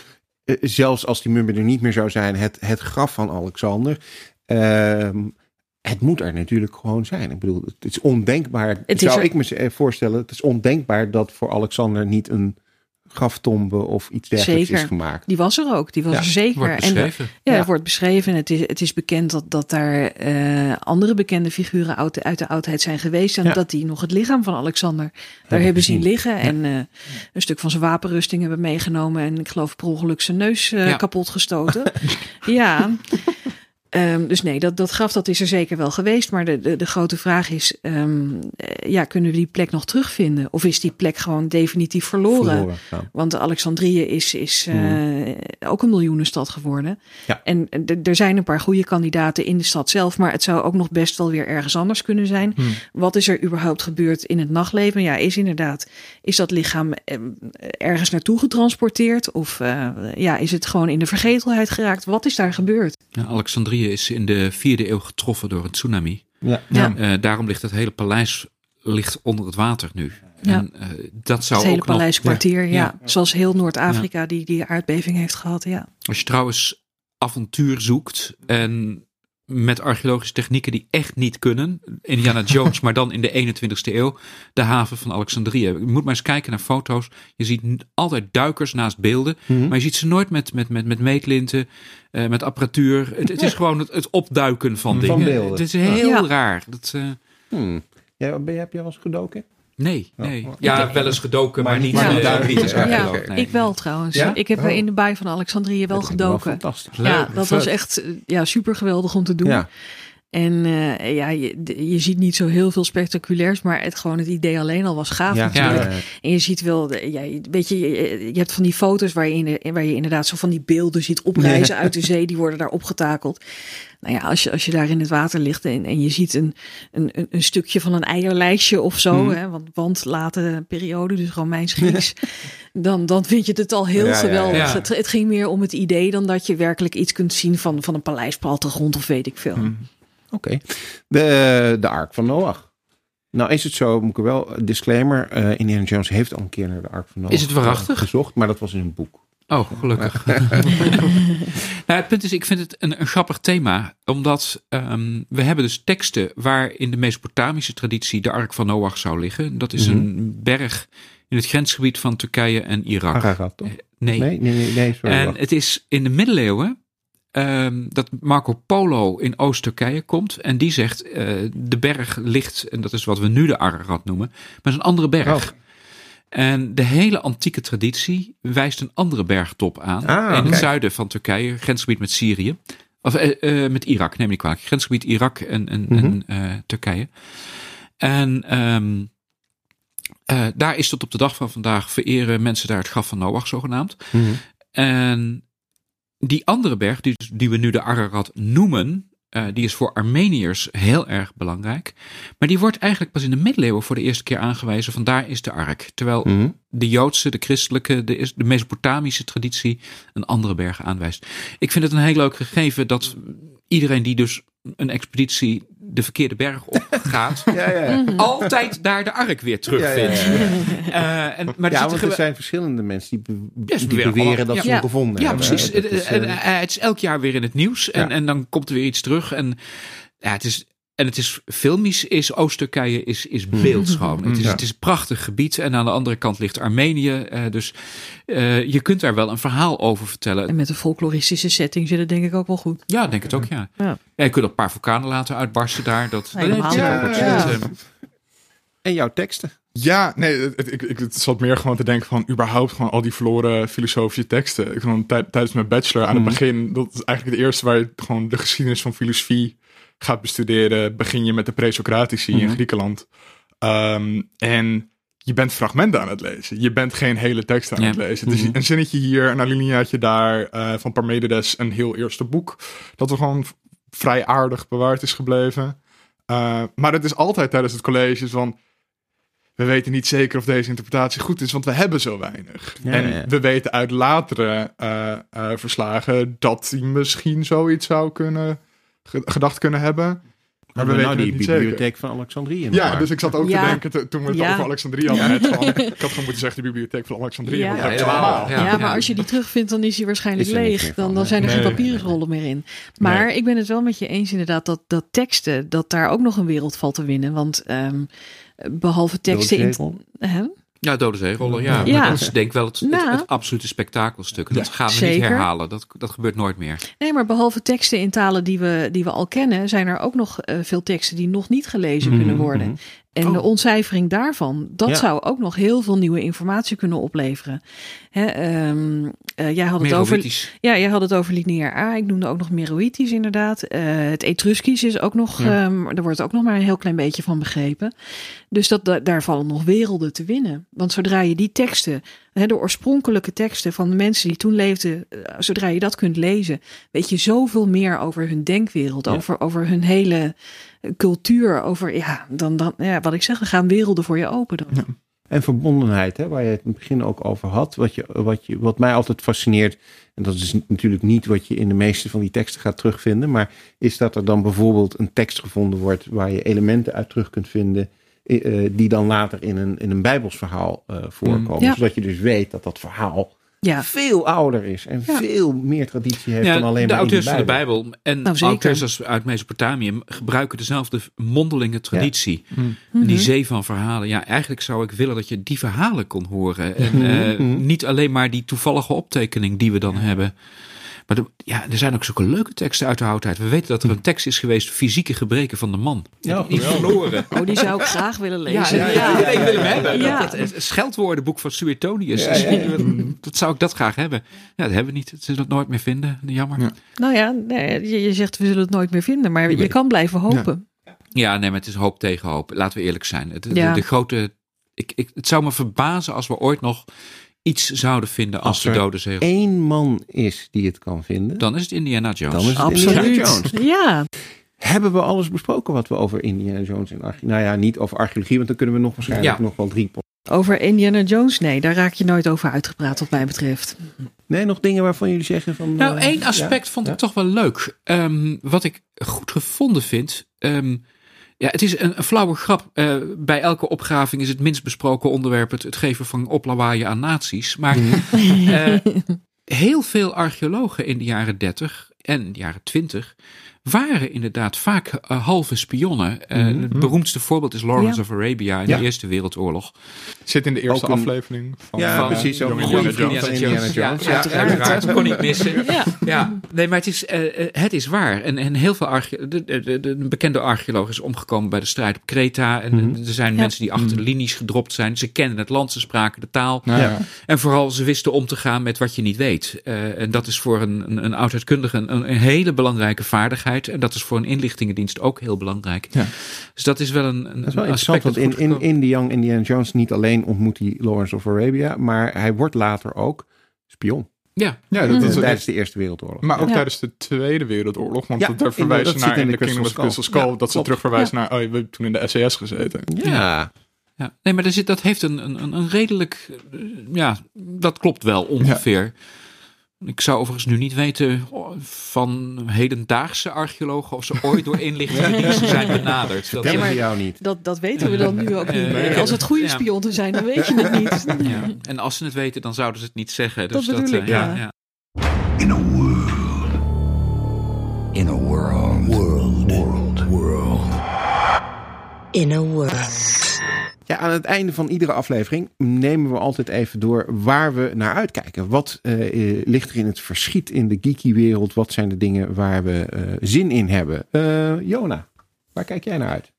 eh, zelfs als die mummie er niet meer zou zijn, het, het graf van Alexander. ehm, het moet er natuurlijk gewoon zijn. Ik bedoel, het is ondenkbaar. Het is zou er- ik me voorstellen, het is ondenkbaar dat voor Alexander niet een graftombe of iets dergelijks Zeker. is gemaakt. Die was er ook. Die was Ja, er zeker. Wordt En beschreven. Ja, Ja. het wordt beschreven. Het is, het is bekend dat, dat daar eh, andere bekende figuren uit, uit de oudheid zijn geweest. En Ja. dat die nog het lichaam van Alexander daar hebben zien liggen. En eh, een stuk van zijn wapenrusting hebben meegenomen. En ik geloof per ongeluk zijn neus eh, Ja. kapot gestoten. ja. Ehm, dus nee, dat, dat graf dat is er zeker wel geweest. Maar de, de, de grote vraag is, ehm, eh, ja, kunnen we die plek nog terugvinden? Of is die plek gewoon definitief verloren? Want Alexandrië is, is eh, ook een miljoenenstad geworden. Ja. En er zijn een paar goede kandidaten in de stad zelf, maar het zou ook nog best wel weer ergens anders kunnen zijn. Hmm. Wat is er überhaupt gebeurd in het nachtleven? Ja, is inderdaad, is dat lichaam eh, ergens naartoe getransporteerd? Of eh, ja, is het gewoon in de vergetelheid geraakt? Wat is daar gebeurd? Ja, Alexandrië is in de vierde eeuw getroffen door een tsunami. Ja. Ja. Eh, daarom ligt het hele paleis ligt onder het water nu. Ja. En eh, dat zou het hele ook nog... paleiskwartier, ja. Ja. Zoals heel Noord-Afrika die die aardbeving heeft gehad, ja. Als je trouwens avontuur zoekt en met archeologische technieken die echt niet kunnen, Indiana Jones, maar dan in de 21ste eeuw, de haven van Alexandrië. Je moet maar eens kijken naar foto's. Je ziet altijd duikers naast beelden, Mhm. maar je ziet ze nooit met, met, met, met meetlinten, eh, met apparatuur. Het, het is gewoon het, het opduiken van Van dingen. beelden. Het is heel Ja. raar. Dat, Hmm. Ja, ben je, heb je wel eens gedoken? nee, Oh, nee. oh. Ja, wel eens gedoken, maar, Maar niet, maar als duiken. Ja, nee. ik wel trouwens. Ja? Ik heb Oh. in de baai van Alexandrië wel Dat gedoken. fantastisch. Leuk, ja, dat was echt eh, ja, super geweldig om te doen. En eh, ja, je, je ziet niet zo heel veel spectaculairs, maar het, gewoon het idee alleen al was gaaf Ja, natuurlijk. Ja. En je ziet wel, ja, weet je, je, hebt van die foto's waar je, in waar je inderdaad zo van die beelden ziet oprijzen uit de zee, die worden daar opgetakeld. Nou ja, als je, als je daar in het water ligt en, en je ziet een, een, een- stukje van een eierlijstje of zo, Mhm. hè, want, want late periode, dus Romeins-Grieks, dan, dan vind je het al heel geweldig. Het, het ging meer om het idee dan dat je werkelijk iets kunt zien van, van een paleisplattegrond of weet ik veel. Hmm. Oké. De, de Ark van Noach. Nou is het zo, moet ik wel, disclaimer. eh Indiana Jones heeft al een keer naar de Ark van Noach Is het waarachtig? eh, gezocht, maar dat was in een boek. Oh, gelukkig. nou, het punt is, ik vind het een, een grappig thema. Omdat ehm, we hebben dus teksten waar in de Mesopotamische traditie de Ark van Noach zou liggen. Dat is Mhm. een berg in het grensgebied van Turkije en Irak. Ararat, toch? Nee. Nee, nee, nee, nee sorry. En wacht. het is in de middeleeuwen ehm, dat Marco Polo in Oost-Turkije komt. En die zegt, eh, de berg ligt, en dat is wat we nu de Ararat noemen, maar het is een andere berg. Oh. En de hele antieke traditie wijst een andere bergtop aan. Ah, in het zuiden van Turkije, grensgebied met Syrië. Of eh, eh, met Irak, neem ik kwalijk. Grensgebied Irak en, en, en eh, Turkije. En ehm, eh, daar is tot op de dag van vandaag vereren mensen daar het graf van Noach zogenaamd. Mhm. En die andere berg, die, die we nu de Ararat noemen, eh, die is voor Armeniërs heel erg belangrijk. Maar die wordt eigenlijk pas in de middeleeuwen voor de eerste keer aangewezen van daar is de ark. Terwijl Mhm. de Joodse, de christelijke, de, de Mesopotamische traditie een andere berg aanwijst. Ik vind het een heel leuk gegeven dat iedereen die dus een expeditie de verkeerde berg op gaat, Ja, ja. altijd daar de ark weer terugvindt. Ja, ja, Eh, en, maar er ja, want er zijn verschillende mensen die, be- Ja, ze die beweren dat ze ja. hem gevonden Ja, hebben. precies. Dat is, En, eh, en, het is elk jaar weer in het nieuws. En, Ja. en dan komt er weer iets terug. En ja, het is. En het is filmisch, is Oost-Turkije is, is beeldschoon. Het is, Ja. het is een prachtig gebied. En aan de andere kant ligt Armenië. eh, dus eh, je kunt daar wel een verhaal over vertellen. En met een folkloristische setting zit het denk ik ook wel goed. Ja, ik denk het ook, ja. Ja. ja. je kunt ook een paar vulkanen laten uitbarsten daar. Dat, dat- eh, en jouw teksten. Ja, nee, het, ik, ik het zat meer gewoon te denken van überhaupt gewoon al die verloren filosofische teksten. Ik tij- tijdens mijn bachelor aan het Mhm. begin, dat is eigenlijk het eerste waar je gewoon de geschiedenis van filosofie gaat bestuderen. Begin je met de presocratici in Mhm. Griekenland. Ehm, en je bent fragmenten aan het lezen. Je bent geen hele tekst aan Ja. het lezen. Het is Mhm. een zinnetje hier, een alineaatje daar, eh, van Parmenides, een heel eerste boek. Dat er gewoon vrij aardig bewaard is gebleven. Uh, maar het is altijd tijdens het college van... We weten niet zeker of deze interpretatie goed is, want we hebben zo weinig. Ja, en ja. we weten uit latere eh, eh, verslagen dat hij misschien zoiets zou kunnen gedacht kunnen hebben. Maar we Hebben weten nou die niet bibliotheek van Alexandrië. Ja, dus ik zat ook Ja. te denken te- toen we het Ja. over Alexandrië hadden net. Van, ik had gewoon moeten zeggen de bibliotheek van Alexandrië. Ja. Ja. Ja. Ja, maar als je die terugvindt, dan is die waarschijnlijk Is leeg. van, Dan, dan zijn er Nee. geen papierrollen meer in. Maar Nee. ik ben het wel met je eens inderdaad dat, dat teksten, dat daar ook nog een wereld valt te winnen. Want ehm, behalve teksten... In. Hè? Ja, Dode Zeerollen, ja. Ja. Maar dat is denk ik wel het, Nou. het absolute spektakelstuk. Dat Ja, gaan we niet herhalen. Dat, dat gebeurt nooit meer. Nee, maar behalve teksten in talen die we, die we al kennen, zijn er ook nog eh, veel teksten die nog niet gelezen kunnen Mhm, worden. En Oh. de ontcijfering daarvan, dat Ja. zou ook nog heel veel nieuwe informatie kunnen opleveren. Hè, ehm, eh, jij had het over. Ja, jij had het over lineair A. Ik noemde ook nog Meroïtisch inderdaad. Eh, het Etruskisch is ook nog, Ja. ehm, er wordt ook nog maar een heel klein beetje van begrepen. Dus dat, da- daar vallen nog werelden te winnen. Want zodra je die teksten, de oorspronkelijke teksten van de mensen die toen leefden, eh, zodra je dat kunt lezen, weet je zoveel meer over hun denkwereld, Ja. over, over hun hele eh, cultuur, over, ja, dan, dan, ja, wat ik zeg, er gaan werelden voor je open dan. En verbondenheid, hè, waar je het in het begin ook over had. Wat, je, wat, je, wat mij altijd fascineert, en dat is natuurlijk niet wat je in de meeste van die teksten gaat terugvinden, maar is dat er dan bijvoorbeeld een tekst gevonden wordt waar je elementen uit terug kunt vinden, die dan later in een, in een Bijbels verhaal eh, voorkomen. Ja. Zodat je dus weet dat dat verhaal Ja, veel ouder is en Ja. veel meer traditie heeft dan alleen de maar in auteurs van de Bijbel en Nou, auteurs als uit Mesopotamië gebruiken dezelfde mondelinge traditie. Mm. En Die Mhm. zee van verhalen. Ja, eigenlijk zou ik willen dat je die verhalen kon horen. En Mhm, eh, mhm. niet alleen maar die toevallige optekening die we dan hebben. Maar de- ja, er zijn ook zulke leuke teksten uit de oudheid. We weten dat er een tekst is geweest, fysieke gebreken van de man. Ja, die verloren. oh, die zou ik graag willen lezen. Ja, ja, ja, ik wil hem hebben. Ja. Dat, dat, het scheldwoordenboek van Suetonius. Ja, ja, ja. Dat zou ik dat graag hebben. Ja, dat hebben we niet. Dat zullen het nooit meer vinden. Jammer. Ja. Nou ja, nee, je, je zegt we zullen het nooit meer vinden, maar je kan blijven hopen. Ja, nee, maar het is hoop tegen hoop. Laten we eerlijk zijn. Het, de- Ja. de, grote. Ik, ik, het zou me verbazen als we ooit nog iets zouden vinden als, Als de er dode zegel. Eén man is die het kan vinden, Dan is het Indiana Jones. dan is het Indiana Absoluut. Jones. Ja, Hebben we alles besproken wat we over Indiana Jones en archeologie... Nou ja, niet over archeologie, want dan kunnen we nog waarschijnlijk Ja. nog wel drie... over Indiana Jones, nee, daar raak je nooit over uitgepraat wat mij betreft. Nee, nog dingen waarvan jullie zeggen van... Nou, eh, één aspect ja? vond ik Ja? toch wel leuk. Ehm, wat ik goed gevonden vind. ehm, ja, het is een, een flauwe grap. Eh, bij elke opgraving is het minst besproken onderwerp het, het geven van oplawaaien aan naties. Maar eh, heel veel archeologen in de jaren 30 en de jaren 20 waren inderdaad vaak eh, halve spionnen. Eh, Mhm. Het beroemdste voorbeeld is Lawrence Ja. of Arabia in Ja. de Eerste Wereldoorlog. Zit in de eerste een- aflevering van Ja, van, precies, Indiana Jones. vriend van Indiana Jones. Ja, Ja, uiteraard. uiteraard. Kon niet missen. Ja. Ja, nee, maar het is, eh, eh, het is waar. En, en heel veel arche de, de, de, de- een bekende archeoloog is omgekomen bij de strijd op Kreta. En Mhm. er zijn Ja. mensen die achter de linies gedropt zijn. Ze kennen het land, ze spraken de taal. Ja. ja. En vooral, ze wisten om te gaan met wat je niet weet. Eh, en dat is voor een, een, een oudheidkundige een, een hele belangrijke vaardigheid. En dat is voor een inlichtingendienst ook heel belangrijk. Ja. Dus dat is wel een, een Dat is wel aspect interessant, want in, in, in The Young Indiana Jones niet alleen ontmoet hij Lawrence of Arabia, maar hij wordt later ook spion Ja, Ja, dat is, tijdens de Eerste Wereldoorlog. maar ook Ja. tijdens de Tweede Wereldoorlog. Want Ja, dat in de- verwijzen naar in de de Kingdom of Crystal Crystal Skull. Ja, dat ze klopt. terug verwijzen naar, oh, we hebben toen in de SAS gezeten. ja, Ja, nee, maar er zit, dat heeft een, een, een redelijk. eh, Ja, dat klopt wel ongeveer. Ik zou overigens nu niet weten van hedendaagse archeologen of ze ooit door inlichtingendiensten zijn benaderd. Dat nee, jou niet. Dat, dat weten we dan nu ook niet. Als het goede spionnen zijn, dan weet je het niet. Ja. En als ze het weten, dan zouden ze het niet zeggen. Dus dat bedoel ik, ja. ja. In a world. In a world. World. World. World. In a world. Ja, aan het einde van iedere aflevering nemen we altijd even door waar we naar uitkijken. Wat uh, ligt er in het verschiet in de geeky wereld? Wat zijn de dingen waar we uh, zin in hebben? Jona, waar kijk jij naar uit?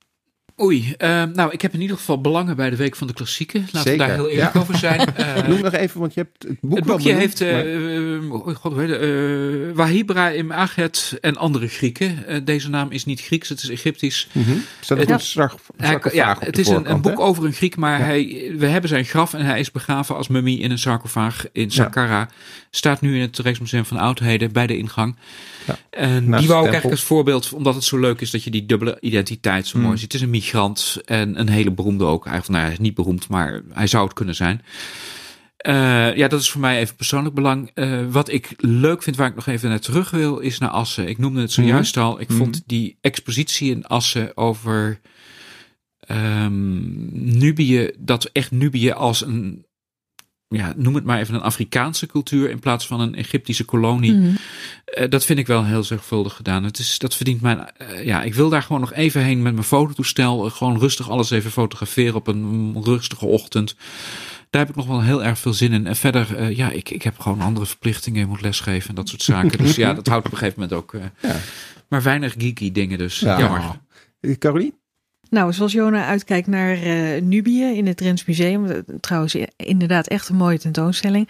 Oei, uh, nou, ik heb in ieder geval belangen bij de Week van de Klassieken. Laten we daar heel eerlijk over zijn. Uh, Noem nog even, want je hebt het boek Het boekje heeft, uh, oh God, weet het, Wahibra im Achet en andere Grieken. deze naam is niet Grieks, het is Egyptisch. Mm -hmm. Staat het, een ja, het is een, een, boek over een Griek, maar hij, we hebben zijn graf en hij is begraven als mummie in een sarcofaag in Saqqara. Staat nu in het Rijksmuseum van Oudheden bij de ingang. Ja, en die wou ik eigenlijk als voorbeeld, omdat het zo leuk is dat je die dubbele identiteit zo mooi mm. ziet. Het is een en een hele beroemde ook. Eigenlijk, nou, hij is niet beroemd, maar hij zou het kunnen zijn. Uh, ja, dat is voor mij even persoonlijk belang. Uh, wat ik leuk vind, waar ik nog even naar terug wil, is naar Assen. Ik noemde het zojuist mm. al. Ik mm. vond die expositie in Assen over um, Nubië, dat echt Nubië als een ja, noem het maar even een Afrikaanse cultuur in plaats van een Egyptische kolonie. Mhm. Eh, dat vind ik wel heel zorgvuldig gedaan. Het is, dat verdient mijn. Uh, ja, ik wil daar gewoon nog even heen met mijn fototoestel. Uh, gewoon rustig alles even fotograferen op een rustige ochtend. Daar heb ik nog wel heel erg veel zin in. En verder, ja, ik, ik heb gewoon andere verplichtingen. Ik moet lesgeven en dat soort zaken. dus ja, dat houdt op een gegeven moment ook. Ja. Maar weinig geeky dingen, dus ja. jammer. Caroline? Nou, zoals Jona uitkijkt naar uh, Nubië in het Drents Museum. Eh, trouwens, inderdaad echt een mooie tentoonstelling.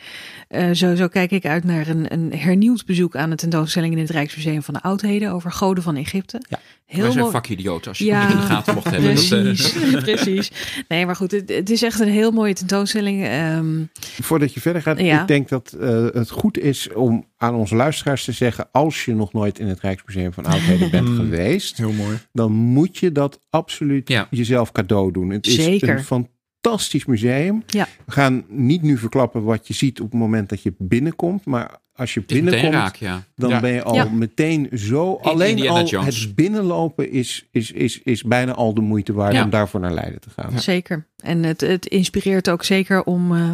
Uh, kijk ik uit naar een, een hernieuwd bezoek aan de tentoonstelling in het Rijksmuseum van de Oudheden over goden van Egypte. Ja. Heel Wij zijn vakidioot als je ja, het in de gaten mocht hebben. Precies, precies. Nee, maar goed, het, het, is echt een heel mooie tentoonstelling. Um, Voordat je verder gaat, ja. ik denk dat uh, het goed is om aan onze luisteraars te zeggen, als je nog nooit in het Rijksmuseum van Oudheden bent geweest, heel mooi. dan moet je dat absoluut ja. jezelf cadeau doen. Het Zeker. is een fantastisch museum. Ja. We gaan niet nu verklappen wat je ziet op het moment dat je binnenkomt, maar als je binnenkomt, raak, ja. dan ja. ben je al meteen zo. In alleen Indiana al Jones. het binnenlopen is, is, is, is bijna al de moeite waard om daarvoor naar Leiden te gaan. Zeker. En het, het inspireert ook zeker om. Uh,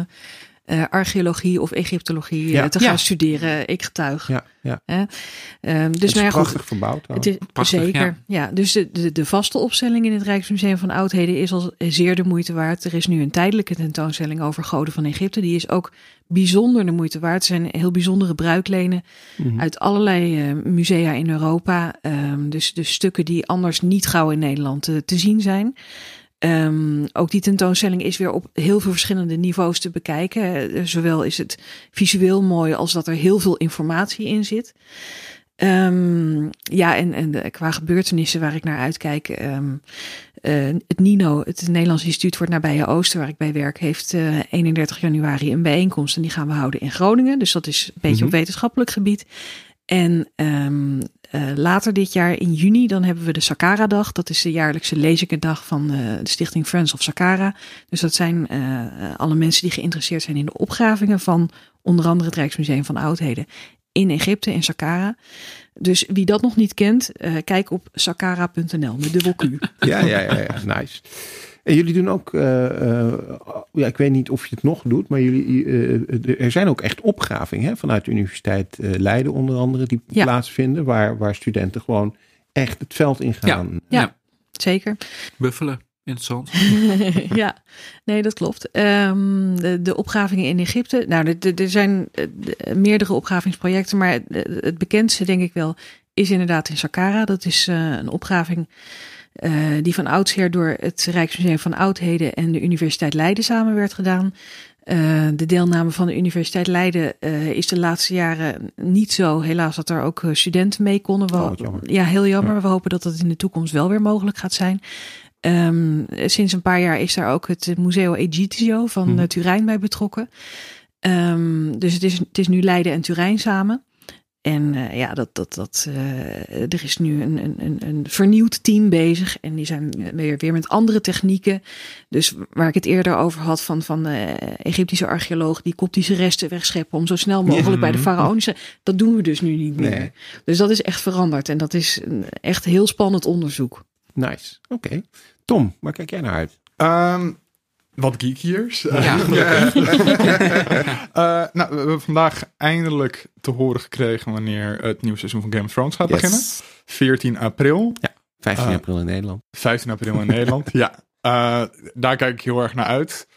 uh, archeologie of Egyptologie ja. te gaan ja. studeren. Ik getuig. Ja, ja. Uh, um, dus het is prachtig verbouwd. Het is, prachtig, zeker. Ja. dus de, de, de, vaste opstelling in het Rijksmuseum van Oudheden is al zeer de moeite waard. Er is nu een tijdelijke tentoonstelling over goden van Egypte. Die is ook bijzonder de moeite waard. Er zijn heel bijzondere bruiklenen mm -hmm. uit allerlei uh, musea in Europa. Um, dus, dus stukken die anders niet gauw in Nederland te zien zijn. Um, ook die tentoonstelling is weer op heel veel verschillende niveaus te bekijken. Uh, zowel is het visueel mooi als dat er heel veel informatie in zit. Um, ja, en, en de, qua gebeurtenissen waar ik naar uitkijk. Um, uh, het NINO, het Nederlands Instituut voor het Nabije Oosten, waar ik bij werk, heeft uh, 31 januari een bijeenkomst. En die gaan we houden in Groningen. Dus dat is een beetje mm -hmm. op wetenschappelijk gebied. En um, uh, later dit jaar in juni, dan hebben we de Saqqara-dag. Dat is de jaarlijkse lezingendag van uh, de stichting Friends of Saqqara. Dus dat zijn uh, alle mensen die geïnteresseerd zijn in de opgravingen van onder andere het Rijksmuseum van Oudheden in Egypte, in Saqqara. Dus wie dat nog niet kent, kijk op saqqara.nl met dubbel Q. Ja, ja, ja, ja, nice. En jullie doen ook, uh, uh, ja, ik weet niet of je het nog doet, maar jullie, uh, er zijn ook echt opgravingen hè, vanuit de Universiteit Leiden onder andere die ja. plaatsvinden, waar, waar studenten gewoon echt het veld in gaan. Ja, ja. zeker. Buffelen. Interessant. ja, nee, dat klopt. Um, de, de opgravingen in Egypte. Nou, er zijn meerdere opgravingsprojecten, maar het bekendste, denk ik wel, is inderdaad in Saqqara. Dat is een opgraving uh, die van oudsher door het Rijksmuseum van Oudheden en de Universiteit Leiden samen werd gedaan. Uh, de deelname van de Universiteit Leiden uh, is de laatste jaren niet zo. Helaas dat er ook studenten mee konden. We, oh, ja, heel jammer. Ja. We hopen dat dat in de toekomst wel weer mogelijk gaat zijn. Um, sinds een paar jaar is daar ook het Museo Egitio van hmm. Turijn bij betrokken. Um, dus het is, het is nu Leiden en Turijn samen. En uh, ja, dat, dat, dat, uh, er is nu een, een, een vernieuwd team bezig. En die zijn weer, weer met andere technieken. Dus waar ik het eerder over had van, van de Egyptische archeoloog die koptische resten wegscheppen om zo snel mogelijk ja. bij de faraonische. Dat doen we dus nu niet meer. Nee. Dus dat is echt veranderd. En dat is een echt heel spannend onderzoek. Nice. Oké. Okay. Tom, waar kijk jij naar uit? Um, wat geekiers. Ja. uh, nou, we hebben vandaag eindelijk te horen gekregen wanneer het nieuwe seizoen van Game of Thrones gaat yes. beginnen. 14 april. Ja, 15 uh, april in Nederland. 15 april in Nederland, ja. Uh, daar kijk ik heel erg naar uit.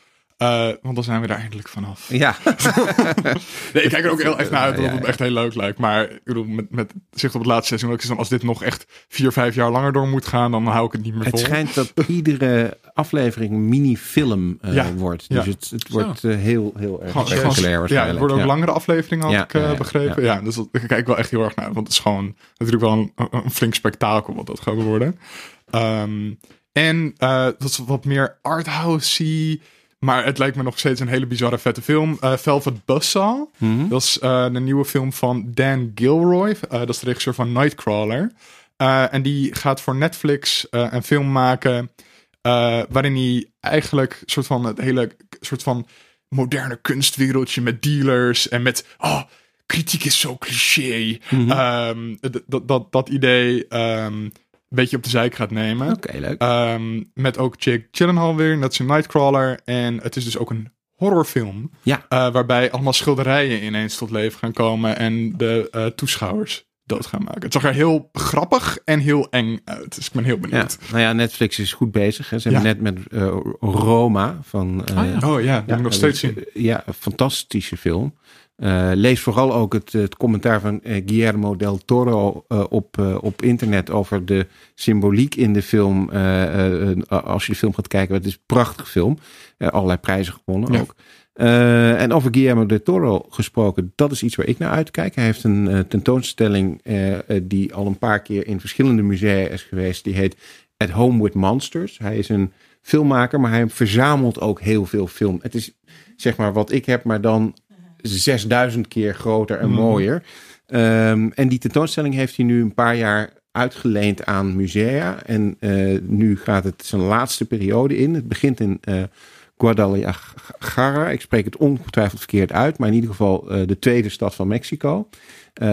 Uh, want dan zijn we er eindelijk vanaf. Ja. nee, ik kijk er ook heel echt naar uit, omdat het echt heel leuk lijkt. Maar ik bedoel, met, met zicht op het laatste seizoen, als dit nog echt vier, vijf jaar langer door moet gaan, dan hou ik het niet meer vol. Het schijnt dat iedere aflevering mini-film uh, ja. wordt. Dus ja. het, het wordt uh, heel, heel erg spectaculair Ja, het worden ook langere afleveringen, had ik begrepen. Ja, dus dat, ik kijk wel echt heel erg naar Want het is gewoon natuurlijk wel een, een flink spektakel wat dat gaat worden. Um, en dat is wat meer arthousey. Maar het lijkt me nog steeds een hele bizarre vette film. Uh, Velvet Buzzsaw. Mm -hmm. Dat is uh, de nieuwe film van Dan Gilroy. Uh, dat is de regisseur van Nightcrawler. en die gaat voor Netflix een film maken. waarin hij eigenlijk soort van het hele soort van moderne kunstwereldje met dealers en met. Oh, kritiek is zo cliché. Mm -hmm. um, dat, dat, dat idee. Um, beetje op de zijk gaat nemen. Oké, okay, leuk. Um, met ook Jake Gyllenhaal weer, dat is een Nightcrawler. En het is dus ook een horrorfilm. Ja. Uh, waarbij allemaal schilderijen ineens tot leven gaan komen en de uh, toeschouwers dood gaan maken. Het zag er heel grappig en heel eng uit. Dus ik ben heel benieuwd. Ja. Nou ja, Netflix is goed bezig. Hè. Ze ja. hebben net met uh, Roma van... oh ja, oh, ja dat ja, nog steeds zien. Ja, een fantastische film. Uh, lees vooral ook het, het commentaar van uh, Guillermo del Toro uh, op, op internet over de symboliek in de film. als je de film gaat kijken, het is een prachtige film. allerlei prijzen gewonnen ja. ook. en over Guillermo del Toro gesproken, dat is iets waar ik naar uitkijk. Hij heeft een tentoonstelling die al een paar keer in verschillende musea is geweest. Die heet At Home with Monsters. Hij is een filmmaker, maar hij verzamelt ook heel veel film. Het is zeg maar wat ik heb, maar dan 6000 keer groter en mooier. Um, en die tentoonstelling heeft hij nu een paar jaar uitgeleend aan musea. En uh, nu gaat het zijn laatste periode in. Het begint in uh, Guadalajara. Ik spreek het ongetwijfeld verkeerd uit, maar in ieder geval uh, de tweede stad van Mexico.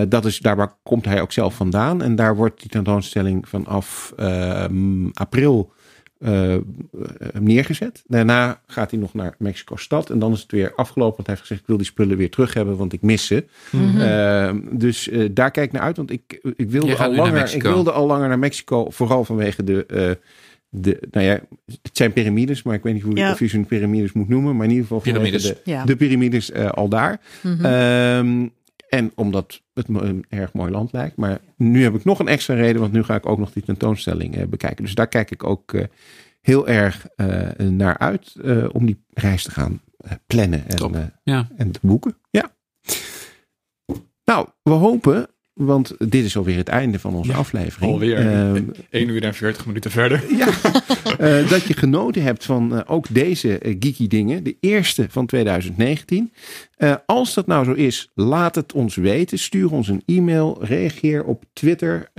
dat is, daar komt hij ook zelf vandaan. En daar wordt die tentoonstelling vanaf april uh, neergezet. Daarna gaat hij nog naar Mexico-stad. En dan is het weer afgelopen. Want hij heeft gezegd: Ik wil die spullen weer terug hebben, want ik mis ze. Mm -hmm. uh, dus uh, daar kijk ik naar uit. Want ik, ik, wilde al langer, ik wilde al langer naar Mexico. Vooral vanwege de. de, nou ja, het zijn piramides, maar ik weet niet hoe, ja. of je ze een piramides moet noemen. Maar in ieder geval piramides. de, ja. de piramides al daar. Mm -hmm. En omdat het me een erg mooi land lijkt. Maar nu heb ik nog een extra reden, want nu ga ik ook nog die tentoonstelling uh, bekijken. Dus daar kijk ik ook uh, heel erg uh, naar uit om die reis te gaan plannen en, ja. en te boeken. Ja. Nou, we hopen want dit is alweer het einde van onze ja, aflevering. Alweer. Uh, 1 uur en 40 minuten verder. Ja. uh, dat je genoten hebt van uh, ook deze geeky dingen. De eerste van 2019. Als dat nou zo is, laat het ons weten. Stuur ons een e-mail. Reageer op Twitter.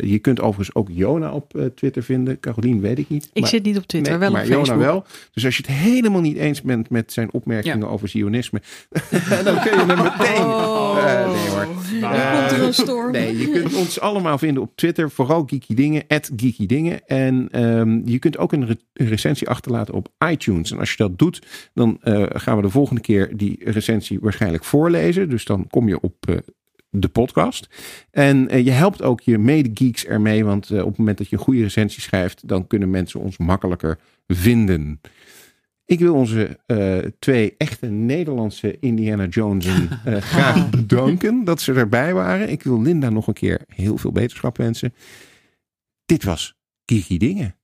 je kunt overigens ook Jona op Twitter vinden. Carolien weet ik niet. Ik maar, zit niet op Twitter, nee, wel maar op Facebook. Jona wel. Dus als je het helemaal niet eens bent met zijn opmerkingen ja. over Zionisme. dan kun je hem meteen... Oh. nee hoor. Nou, komt er een storm. Nee, je kunt ons allemaal vinden op Twitter. Vooral Geeky Dingen, Geeky Dingen. En um, je kunt ook een, re een, recensie achterlaten op iTunes. En als je dat doet, dan gaan we de volgende keer die recensie waarschijnlijk voorlezen. Dus dan kom je op uh, de podcast. En uh, je helpt ook je mede-geeks ermee. Want op het moment dat je een goede recensie schrijft, dan kunnen mensen ons makkelijker vinden. Ik wil onze uh, twee echte Nederlandse Indiana Jonesen uh, graag bedanken dat ze erbij waren. Ik wil Linda nog een keer heel veel beterschap wensen. Dit was Kiki Dingen.